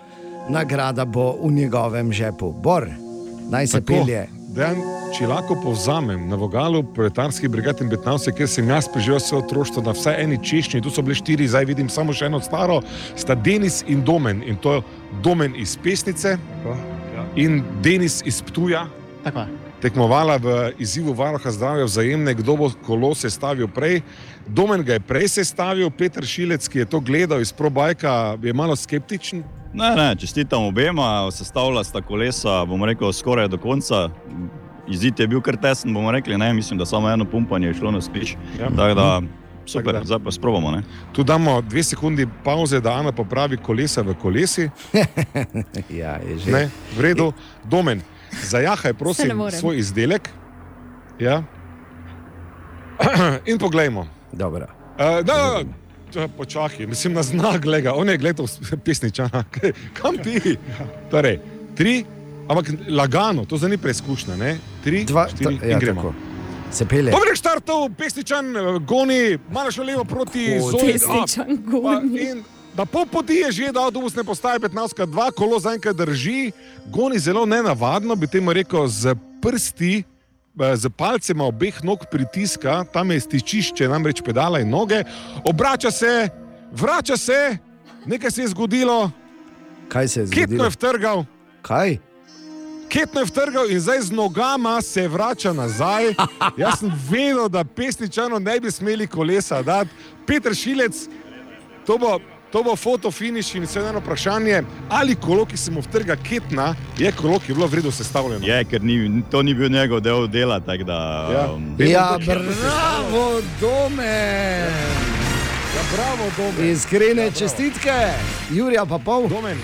nagrada bo v njegovem žepu. Bor, naj se
Tako,
pelje.
Dejan, če lahko povzamem na vogalu proletarskih brigad in Betnavce, kjer sem jaz preživel vse otroštvo na vsaj eni češnji, tu so bile štiri, zdaj vidim samo še eno staro, sta Denis in Domen. In to je Domen iz Pesnice in Denis iz Ptuja.
Tako je.
Tekmovala v izzivu varoha zdravja vzajemne, kdo bo kolo sestavil prej. Domen ga je prej sestavil, Petr Šilec, ki je to gledal iz Probajka, je malo skeptičen.
Ne, ne, čestitam obema, sestavila sta kolesa, bomo rekel, skoraj do konca. Izid je bil kar tesen, bomo rekli, ne, mislim, da samo eno pumpanje je šlo na spiš.
Ja.
Tako da,
Mhm.
super,
da.
zdaj pa sprobamo. Ne?
Tu damo dve sekundi pauze, da Ana popravi kolesa v kolesi.
ja, je že.
Ne, v redu, domen. Zajahaj, prosim, svoj izdelek. Ja. In poglejmo.
Dobro.
Uh, da, da, počakaj, mislim na znak, gleda, on je gledal pesničana, Kaj- kam ti? Torej, tri, ampak lagano, to zdaj ni preizkušnja, ne? Tri,
Dva,
štiri
ta-
in
ja,
gremo.
tako. Se.
Dobrih štartov, pesničan, eh, goni, malo še levo proti Zoji.
Pesničan goni.
Na pol poti je že, da avtobusne postaje 15, dva kolo zaenkrat drži, goni zelo nenavadno, bi temu rekel, z prsti, eh, z palcema obeh nog pritiska, tam je stičišče, namreč pedala in noge, obrača se, vrača se, nekaj se je zgodilo,
Kaj se je
kitno
zgodilo?
je vtrgal.
Kaj?
Ketno je vtrgal in zdaj z nogama se vrača nazaj. Jaz sem vedel, da pesničano ne bi smeli kolesa dati. Petr Šilec, to bo, to bo fotofiniš in vse eno vprašanje, ali kolo, ki se mu vtrga ketna, je kolo, ki je bilo vredno sestavljeno.
Je, ker ni, to ni bil njegov del dela. Da,
Ja.
um,
Ja, bravo, dome.
Ja, bravo, Domen.
Iskrene ja, čestitke, Jurija pa pol.
Domen.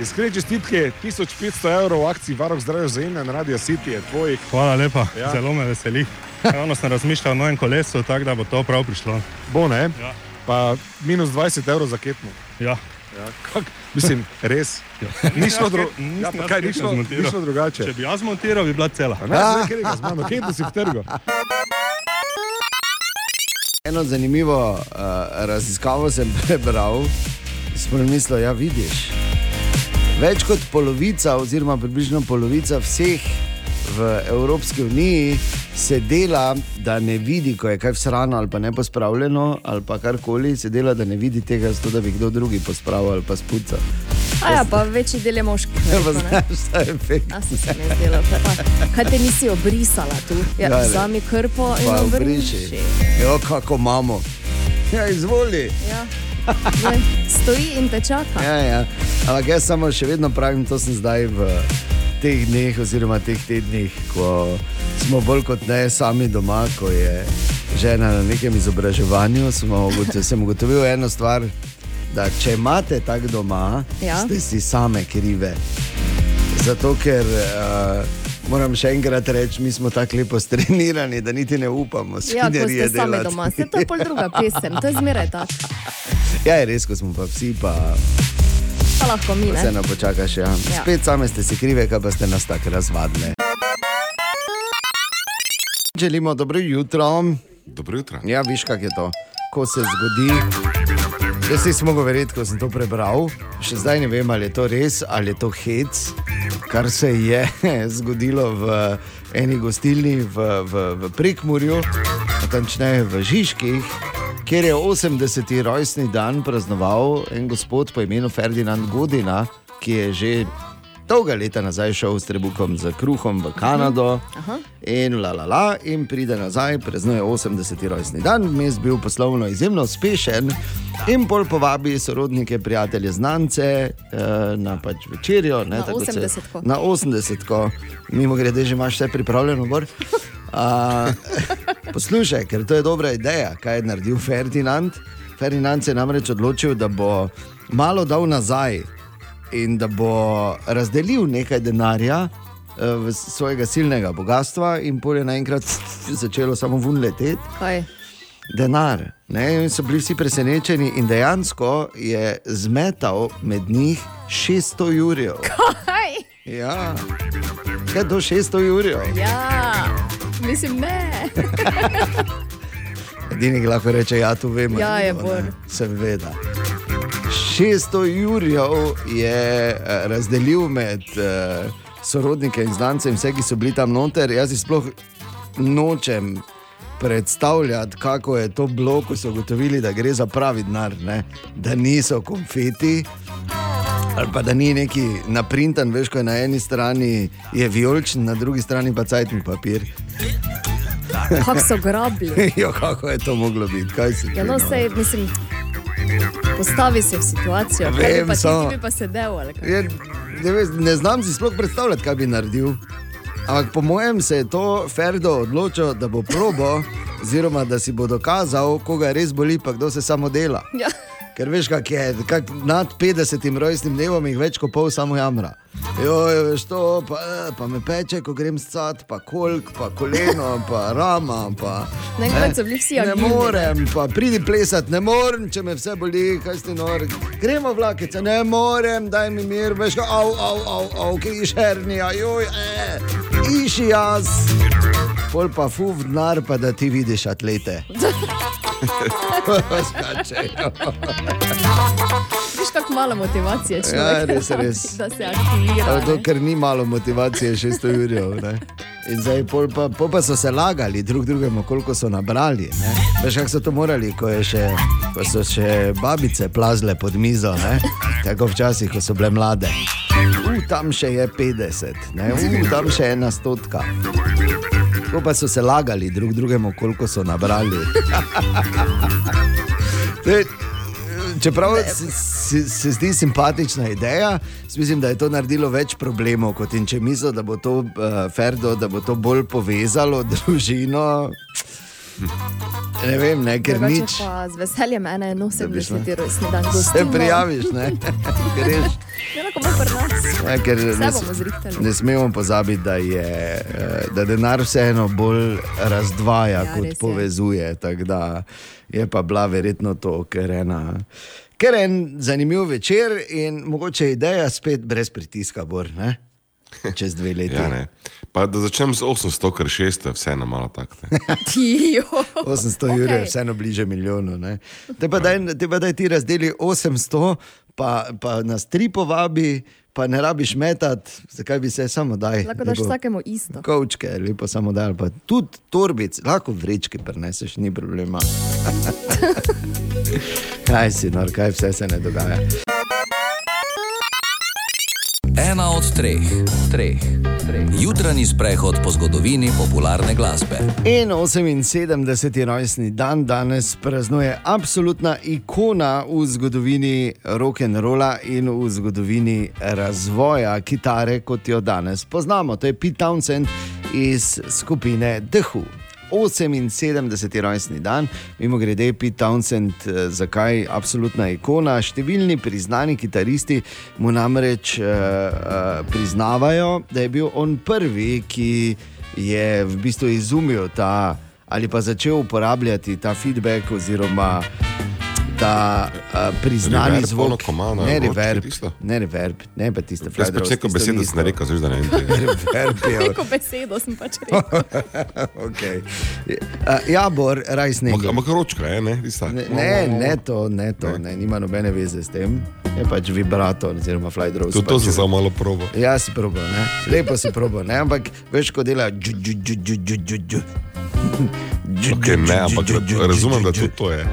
Iskrene čestitke, 1500 evrov v akciji Varok zdravja vzajemne na Radio City je tvojih.
Hvala lepa,
ja.
zelo me veseli. Ravno sem razmišljal o novem kolesu, tako da bo to prav prišlo.
Bo ne?
Ja.
Pa minus 20 evrov za ketno.
Ja.
Ja, kak, mislim, res. Ni šlo, dru ja, pa kaj, ni šlo, ni šlo drugače.
Če bi jaz montiral, bi bila cela.
Pa Ne, zdaj, kjer ga z mano, kje si vtrgal?
Eno zanimivo uh, raziskavo sem prebral, sem mislil, ja, vidiš. Več kot polovica, oziroma približno polovica vseh v Evropski uniji se dela, da ne vidi, ko je kaj vsrano ali pa ne pospravljeno, ali pa karkoli, se dela, da ne vidi tega, zato da bi kdo drugi pospravil ali pa spucal.
A ja, pa večji del je moških.
Ja, pa
ne?
znaš, ta efekt.
A se se mi zdelo, pa, kaj te nisi obrisala tu? Ja,
ne.
vzami krpo in
Pa
obriši.
obriši. Jo, kako imamo. Ja, izvoli.
Ja. Ne, stoji in te čaka.
Ja, ja. Ampak jaz samo še vedno pravim, to sem zdaj v teh dneh, oziroma teh tednih, ko smo bolj kot ne sami doma, ko je žena na nekem izobraževanju. smo Sem ugotovil eno stvar, da če imate tak doma,
Ja.
ste si same krive. Zato, ker uh, moram še enkrat reči, mi smo tako lepo strenirani, da niti ne upamo.
Ja, ste sami
delati.
doma, se to je pol druga pesem, to je zmeraj tako.
Ja, je res, ko smo pa vsi, pa
Pa lahko mi ne.
vseeno počakaš. Ja.
Ja.
Spet same ste si krive, kaj pa ste nas tako razvadne. Želimo dobro jutro.
Dobro jutro.
Ja, viš, kak je to, ko se zgodi. Jaz si smo verjeti, ko sem to prebral. Še zdaj ne vem, ali je to res ali je to hec, kar se je zgodilo v eni gostilni v, v, v Prekmurju, natančneje v Žižkih, kjer je 80. rojstni dan praznoval en gospod po imenu Ferdinand Godina, ki je že dolga leta nazaj šel s trebukom za kruhom v Kanado.
Aha.
In la la la, in pride nazaj, praznuje 80. rojstni dan, vmes bil poslovno izjemno uspešen, in pol povabi sorodnike, prijatelje, znance eh, na pač večerjo. Ne,
Na
tako se-
80-ko.
Na 80, mimo grede, že imaš vse pripravljeno, bor. A, poslušaj, ker to je dobra ideja, kaj je naredil Ferdinand. Ferdinand se je namreč odločil, da bo malo dal nazaj in da bo razdelil nekaj denarja eh, svojega silnega bogatstva, in pol je naenkrat začelo samo vun leteti.
Kaj?
Denar. Ne? In so bili vsi presenečeni, in dejansko je zmetal med njih 600 jurjev.
Kaj?
Ja. Kaj to 600 jurjev?
Ja, mislim, ne.
Edini, ki lahko reče, ja, tu vemo.
Ja, je Bor.
Seveda. 600 jurjev je eh, razdelil med uh, sorodnike in znance, in vse, ki so bili tam noter. Jaz si sploh nočem predstavljati, kako je to bilo, ko so ugotovili, da gre za pravi denar, ne? da niso konfeti. Ali pa da ni neki naprintan, veš, ko je na eni strani je vijoličen, na drugi strani pa cajtni papir.
Kako so grabili.
jo, kako je to moglo biti?
Ja, no, sej, mislim, postavi se v situacijo,
Vem,
pa
samo-
ti bi pa sedel.
Je, ne, veš, ne znam si sploh predstavljati, kaj bi naredil. Ampak po mojem se je to Ferdo odločil, da bo probo, oziroma da si bo dokazal, koga res boli, pa kdo se samo dela.
Ja.
Ker veš, kak je, kak nad 50. rojstnim dnevom jih več kot pol samo jamra. Joj, veš to, pa, eh, pa me peče, ko grem scat, pa kolk, pa koleno, pa rama. Pa, eh, Ne
ne.
morem, pa pridi plesati, ne morem, če me vse boli, kaj ste nori. Gremo vlakice, ne morem, daj mi mir, veš, ko, au, au, au, au, križ hernija, joj, eh, iši jaz. Pol pa fuv denar, pa da ti vidiš atlete.
Viš, kako malo motivacije človek
Ja, res, res.
da se aktivira.
Ali to, ker ni malo motivacije, 600 jurjev. In zdaj pol pa, pol pa so se lagali drug drugemu, koliko so nabrali. Ne? Veš, kako so to morali, ko, še, ko so še babice plazile pod mizo, ne? tako včasih, ko so bile mlade. U, tam še je 50, ne? U, tam še ena stotka. Ko pa so se lagali drug drugemu, koliko so nabrali. Zdaj, Čeprav se, se, se zdi simpatična ideja, mislim, da je to naredilo več problemov, kot in če mislijo, da bo to uh, Ferdo, da bo to bolj povezalo družino. Ne vem, ne, ker
Drugače
nič.
Pa z veseljem ene
bi šla.
71. rojstni dan
Se
gostimo.
prijaviš, ne? Greš.
Ja, lahko bo pri nas.
Ja, ker ne, ne smemo pozabiti, da, je, eh, da denar vseeno bolj razdvaja,
Ja,
kot
res je.
povezuje. Da je pa bila verjetno to, ker ena. Ker je en zanimiv večer in mogoče ideja spet brez pritiska, bor, ne? čez dve leti.
Ja, ne. Pa da začnem z 800, ker 600 je vseeno malo tako. ne.
Tijo.
800 okay. jurjev je vseeno bliže milijonu. ne. Te pa daj, te pa daj ti razdeli 800, pa, pa nas tri povabi, pa ne rabiš metati, zakaj bi se samo daj.
Lahko daš
lepo
vsakemu isto.
Kovčke, lepo samo daj, ali pa tudi torbic, lahko vrečke preneseš, ni problema. kaj si, no, kaj vse se ne dogaja.
Ena od treh, treh. Jutranji sprehod po zgodovini popularne glasbe.
In 78. rojstni dan danes praznuje absolutna ikona v zgodovini rock'n'rolla in v zgodovini razvoja kitare, kot jo danes poznamo. To je Pete Townsend iz skupine The Who. 78. rojstni dan, mimo grede, Pete Townsend, eh, zakaj absolutna ikona. Številni priznani kitaristi mu namreč uh, uh, priznavajo, da je bil on prvi, ki je v bistvu izumil ta ali pa začel uporabljati ta feedback oziroma ta uh, priznani
Reverb, ono
zvok.
komano,
ne reverb, ne reverb, ne pa tiste
Jaz pač neko besedo sem rekel, zdaj da ne vem.
Reverb je.
Neko besedo sem pač rekel.
okay. uh, ja, Bor, raj sneg.
Ampak ročka je, ne? Tista.
Ne, ne, ne to, ne to, ne, nima nobene veze s tem. Je pač vibrato, oziroma drone.
Tudi to sem samo malo probo.
Ja, si probo, ne? lepo si probo, ne? ampak veš, ko dela. Džu, džu, džu, džu, džu. Džu,
Okay, ne, ampak razumem, da tudi to je.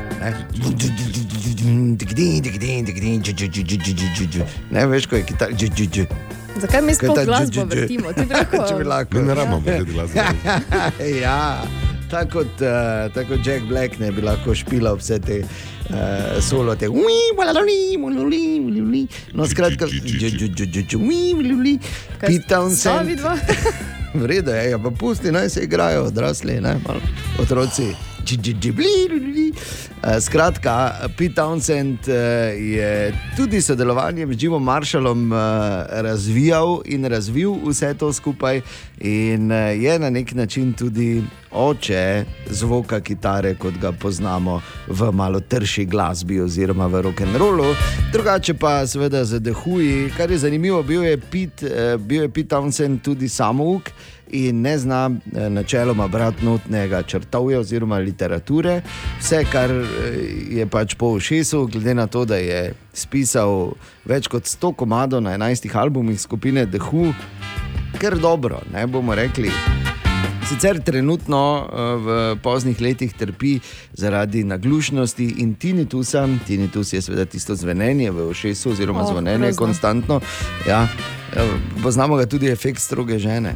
Ne veš, ko je kitar.
Zakaj mi sploh glasbo vrtimo?
Če bi lahko.
Ne rabimo vrtiti glasbo.
Ja, tako kot, uh, tako kot Jack Black ne bi lahko špilal vse te uh, solote. No, skratka,
pitam
se. Vrede je, pa pusti naj se igrajo odrasli, ne, malo otroci. Eh, Skratka, Pete Townsend eh, je tudi sodelovanjem z Jimom Marshallom eh, razvijal in razvil vse to skupaj, in eh, je na nek način tudi oče zvoka kitare, kot ga poznamo v malo trši glasbi oziroma v rock'n'rollu. Drugače pa seveda za dehuji, kar je zanimivo, bil je Pete, eh, bil je Pete Townsend tudi samouk in ne zna eh, načeloma brati notnega črtovja oziroma literature. Vse, kar eh, je pač po ušesu, glede na to, da je spisal več kot 100 komadov na 11 albumih skupine The Who, ker dobro, ne bomo rekli. Sicer trenutno eh, v poznih letih trpi zaradi naglušnosti in tinitusa. Tinitus je seveda tisto zvenenje v ušesu, oziroma
Oh,
zvonjenje
grozno.
konstantno. Ja, poznamo ga tudi efekt stroge žene.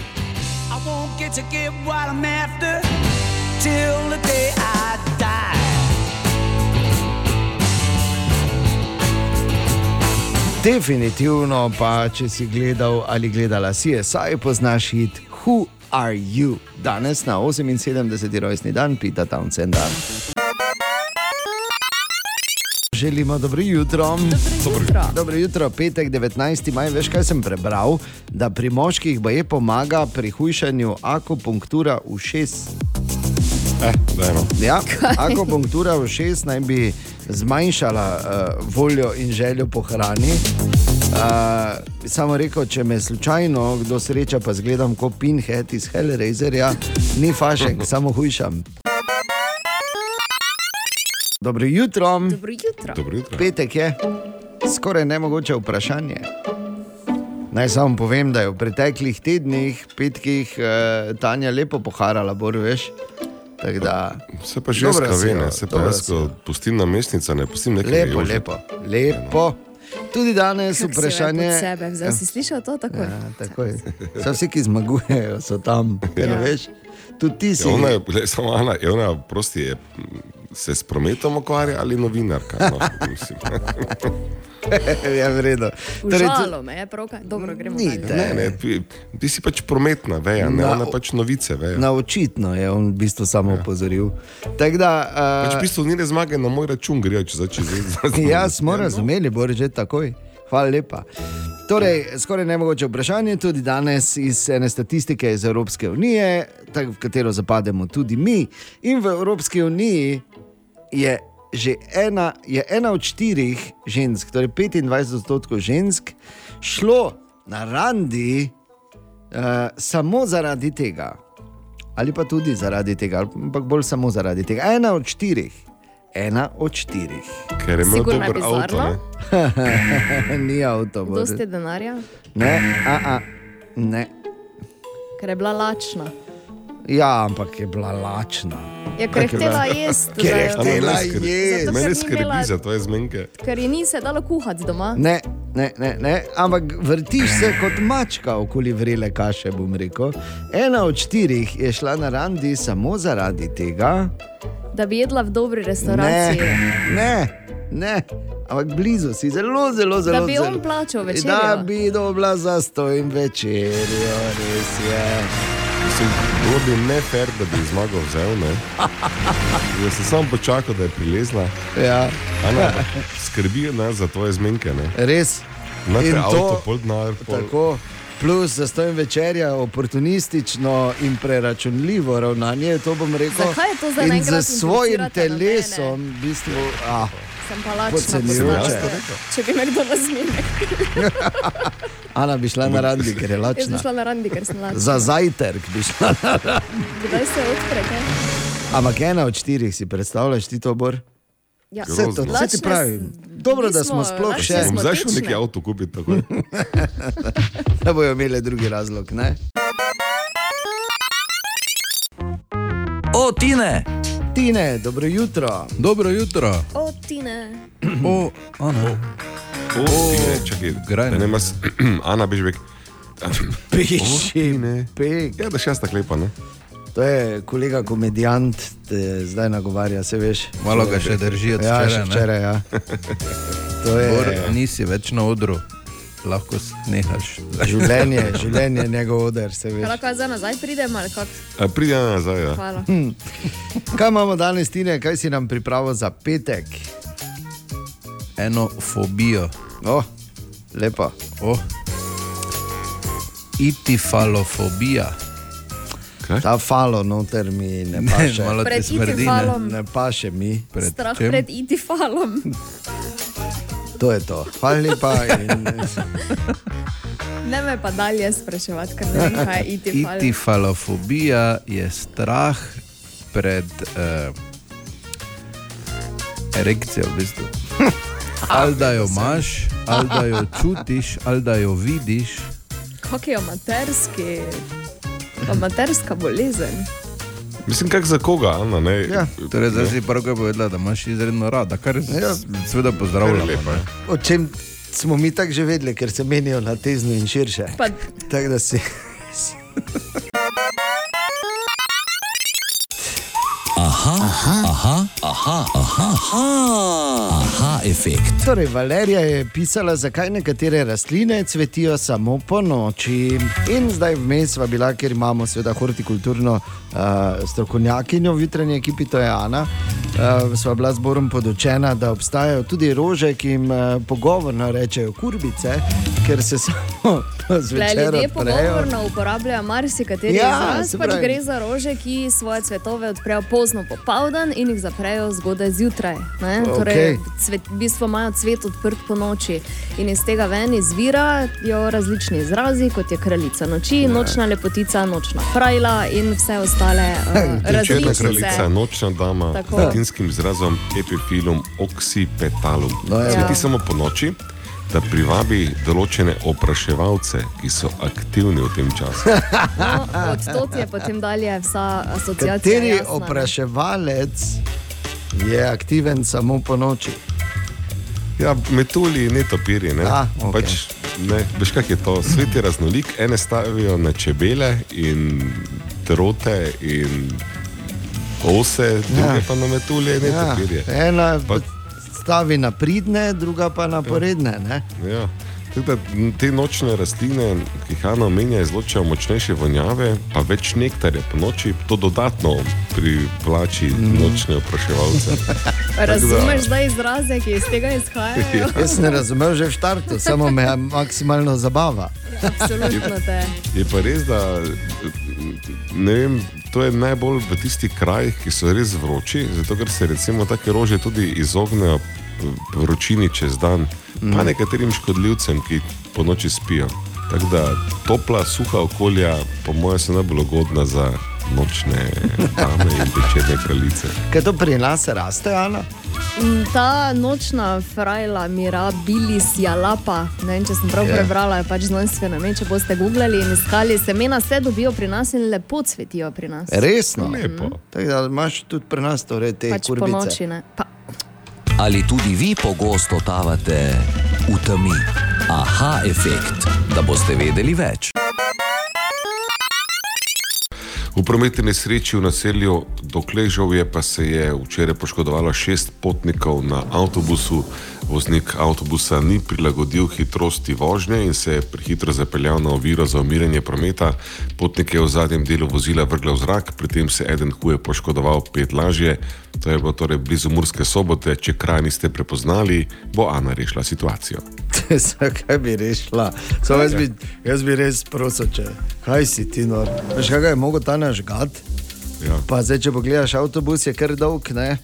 get to get what I'm after till the day I die.
definitivno pa, če si gledal ali gledala CSI, poznaš hit Who Are You? Danes na 78. rojstni dan Pita Townsenda. Želimo dobro jutro.
Dobro jutro.
Dobro jutro, petek 19. maj. Veš, kaj sem prebral? Da pri moških boje pomaga pri hujšanju akupunktura ušes.
Eh, dajmo.
Ja, akupunktura ušes naj bi zmanjšala uh, voljo in željo po hrani. Uh, samo rekel, če me slučajno kdo sreča, pa zgledam kot Pinhead iz Hellraiserja, ni fašek, samo hujšam. Dobro jutro.
Dobro jutro.
Dobro jutro.
Petek je skoraj nemogoče vprašanje. Naj samo povem, da je v preteklih tednih, petkih, eh, Tanja lepo poharala, bor veš. Tako Da,
Se pa ženska
Dobra si,
ve,
ja,
ne, se pa jaz, ko
ja.
pustim na mestnica, ne pustim nekaj.
Lepo, lepo, lepo. Tudi danes
si
vprašanje.
sebe, zdaj si slišal to tako?
Ja, tako je. Vsi, ki zmagujejo, so tam. Ja.
Ja.
Veš, tudi ti si.
Ja, ona je, le, samo Ana, je ona prosti, je, se s prometom ukvarja ali novinarka. No,
ja, v redu. Torej,
Užalo me je, pravka. Dobro, gremo.
Ni.
Ne, ne, ti, ti si pač prometna veja, ne,
Na-
ona pač novice veja.
Na očitno je on v bistvu samo opozoril. Tako da,
Pač v
uh,
bistvu ni zmage na moj račun, grejo če začne.
ja, smo razumeli, bo že takoj. Hvala lepa. Torej, skoraj nemogoče vprašanje, tudi danes iz ene statistike iz Evropske unije, v katero zapademo tudi mi. In v Evropski uniji je že ena, je ena od štirih žensk, torej 25 odstotkov žensk, šlo na randi uh, samo zaradi tega. Ali pa tudi zaradi tega, ampak bolj samo zaradi tega. Ena od štirih. Ena od štirih.
Ker je imel
Sigurno je
dober avto.
Ni avto.
Dosti denarja,
Ne, a, a, ne.
ker je bila lačna.
Ja, ampak je bila lačna.
Ja, ker je htela jesti.
Ker je htela jesti.
Mene skrbi za tvoje zmenke.
Ker ji ni se dalo kuhati doma.
Ne, ne, ne, ne, ampak vrtiš se kot mačka okoli vrele kaše, bom rekel. Ena od štirih je šla na randi samo zaradi tega,
Da bi jedla v dobri
ne,
restavraciji.
ne, ne. Ampak blizu si, zelo, zelo, zelo.
Da bi
zelo.
on plačal
Da
večerjo.
bi dobila za stojim večerjo, res je.
Mislim, bilo bi ne fair, da bi zmagal vzel. Ne? Jaz sem samo počakal, da je prilezla.
Ja.
Ana, ampak skrbi nas za tvoje zmenke. Ne?
Res. In
avto, pol denar, pol...
Tako. Plus za stojim večerja, oportunistično in preračunljivo ravnanje, to bom rekel.
Zakaj je to zdaj
In
naenkrat
z svojim telesom, v bistvu, ah,
Sem pa lačna.
To rekel.
Če bi me kdo razminil.
Ana bi šla na randi, ker je
Jaz bi
lačna.
šla na randi, ker sem lačna.
Za zajtrk bi šla na randi.
Kdaj se odpre, kaj?
Ampak ena od štirih si predstavljaš, ti to bor?
Ja.
Vse to, vse ti pravim. Dobro, da smo sploh še.
zdaj šel neki avto kupiti.
Da bojo imeli drugi razlog, ne?
O, Tine!
Tine, dobro jutro.
Dobro jutro.
O, Tine.
O, Ana.
O, Tine, čakaj,
grajno.
Ne, imaš, Ana, Bežbek.
Piši, pek.
Ja, da še jaz tako lepa, ne?
To je kolega komedijant, te zdaj nagovarja, se veš.
Malo ga še drži od
ja,
včeraj,
še
ne?
včeraj. Ja. To je
Bor, nisi več na odru, lahko snehaš.
življenje, življenje je njegov oder, se veš.
Lahko zdaj nazaj pridem ali kako?
Ana nazaj, ja.
Hvala.
Hm. Kaj imamo danes, Tine, kaj si nam pripravil za petek?
Eno fobijo.
Oh, lepo.
Oh. Itifalofobija.
Ta falo noter mi ne
Ne,
paše.
malo ti
Pred smrdi, ne.
falom. Ne paše mi.
Strah pred itifalom.
To je to. Hvala lepa. In...
Ne me pa dalje spraševati, ker ne vem, kaj je itifal.
Itifalofobija je strah pred uh, erekcijo, v bistvu. Ali da jo imaš, ali da jo čutiš, ali da jo vidiš.
Kak je amaterski, amaterska bolezen.
Mislim, kak za koga, Ana, ne?
Ja, torej, zdaj si prvo povedala, da imaš izredno rada, kar ja. seveda pozdravljamo.
Lepa,
ne.
O čem smo mi tako že vedeli, ker se menijo na tezno in širše.
Pa...
Tako da si.
Aha, aha, aha, aha, aha, aha, aha, efekt.
Torej, Valerija je pisala, zakaj nekatere rastline cvetijo samo po noči. In zdaj vmes bila, ker imamo seveda hortikulturno uh, strokovnjakinjo v jutranji ekipi, to je Ana. Uh, sva bila zborom podočena, da obstajajo tudi rože, ki jim uh, pogovorno rečejo kurbice, ker se samo zvečer
ljudje
odprejo.
pogovorno uporabljajo marsikateri
Ja,
izraz, pač gre za rože, ki svoje cvetove odprejo pozno popoldan in jih zaprejo zgodaj zjutraj. ne.
Ok.
Torej, cvet, v bistvu imajo cvet odprt po noči in iz tega ven izvirajo različni izrazi, kot je kraljica noči, nočna lepotica, nočna frajla in vse ostale uh,
Črna
različice.
kraljica, nočna dama,
Tako.
z latinskim izrazom epifilum oxypetalum.
No,
ja.
Cveti samo po noči, da privabi določene opraševalce, ki so aktivni v tem času.
No, od tod je potem dalje vsa asociacija.
Kateri
jasna,
opraševalec je aktiven samo po noči?
Ja, metulji, ne topiri. Ne?
A, okej.
pač, ne, veš, kak je to? Svet je raznolik, ene stavijo na čebele in trote in ose, druge
Ja.
pa na metulje in
Ja,
topirje.
ena
Pa-
stavi na pridne, druga pa na poredne. Ne?
Ja. Tako Da, te nočne rastline, ki jih Hanna omenja, izločajo močnejše vonjave, pa več nektarja po noči, to dodatno privlači
Mhm.
nočne opraševalce.
Razumeš zdaj izraze, ki iz tega izhajajo?
Jaz sem razumel že v startu, samo me maksimalno zabava.
Absolutno te.
Je pa res, da ne vem, to je najbolj v tistih krajih, ki so res vroči, zato ker se recimo take rože tudi izognejo vročini čez dan, mm. pa nekaterim škodljivcem, ki po noči spijo. Tako da topla, suha okolja, po mojem, so najbolj ugodna za nočne dame in večerne kraljice.
Kaj to pri nas raste, Ana?
Mm, Ta nočna frajla mirabilis jalapa, ne vem, če sem prav
Ja.
yeah. prebrala, je pač znanstvena ime. Če boste googlali in iskali, semena se dobijo pri nas in lepo cvetijo pri nas.
Resno.
Lepo.
Tako da imaš tudi pri nas torej te
Pač po
kurbice.
noči. Ne? Pa,
Ali tudi vi pogosto totavate v temi? Aha, efekt, da boste vedeli več.
V prometni nesreči v naselju Dokležovje pa se je včeraj poškodovalo šest potnikov na avtobusu. Voznik avtobusa ni prilagodil hitrosti vožnje in se je prehitro zapeljal na oviro za umiranje prometa. Potnik je v zadnjem delu vozila vrgla v zrak, pri tem se je eden huje poškodoval, pet lažje. To je bilo torej blizu Murske sobote. Če kraj niste prepoznali, bo Ana rešila situacijo.
Zakaj bi rešila? Samo Jaz, bi, jaz bi res prosil, če kaj si ti nor. Veš, kaj je mogo ta naš gad?
Ja.
Pa zdaj, če pogledaš avtobus, je kar dolg, ne?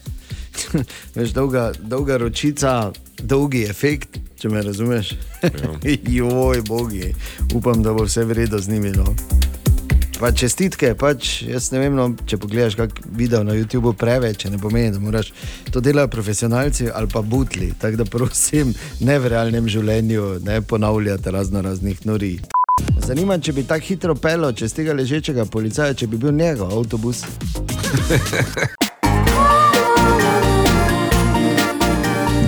Veš, dolga, dolga ročica, dolgi efekt, če me razumeš.
Ja.
Joj, bogi, upam, da bo vse v redu z njimi. No. Pa čestitke, pač, jaz ne vem, no, če pogledaš kak video na YouTubu preveč, ne pomeni, da moraš to delajo profesionalci ali pa butli. Tako da prosim, ne v realnem življenju ne ponavljati razno raznih nori. Zanima me, če bi tako hitro pelo čez tega ležečega policaja, če bi bil njegov avtobus.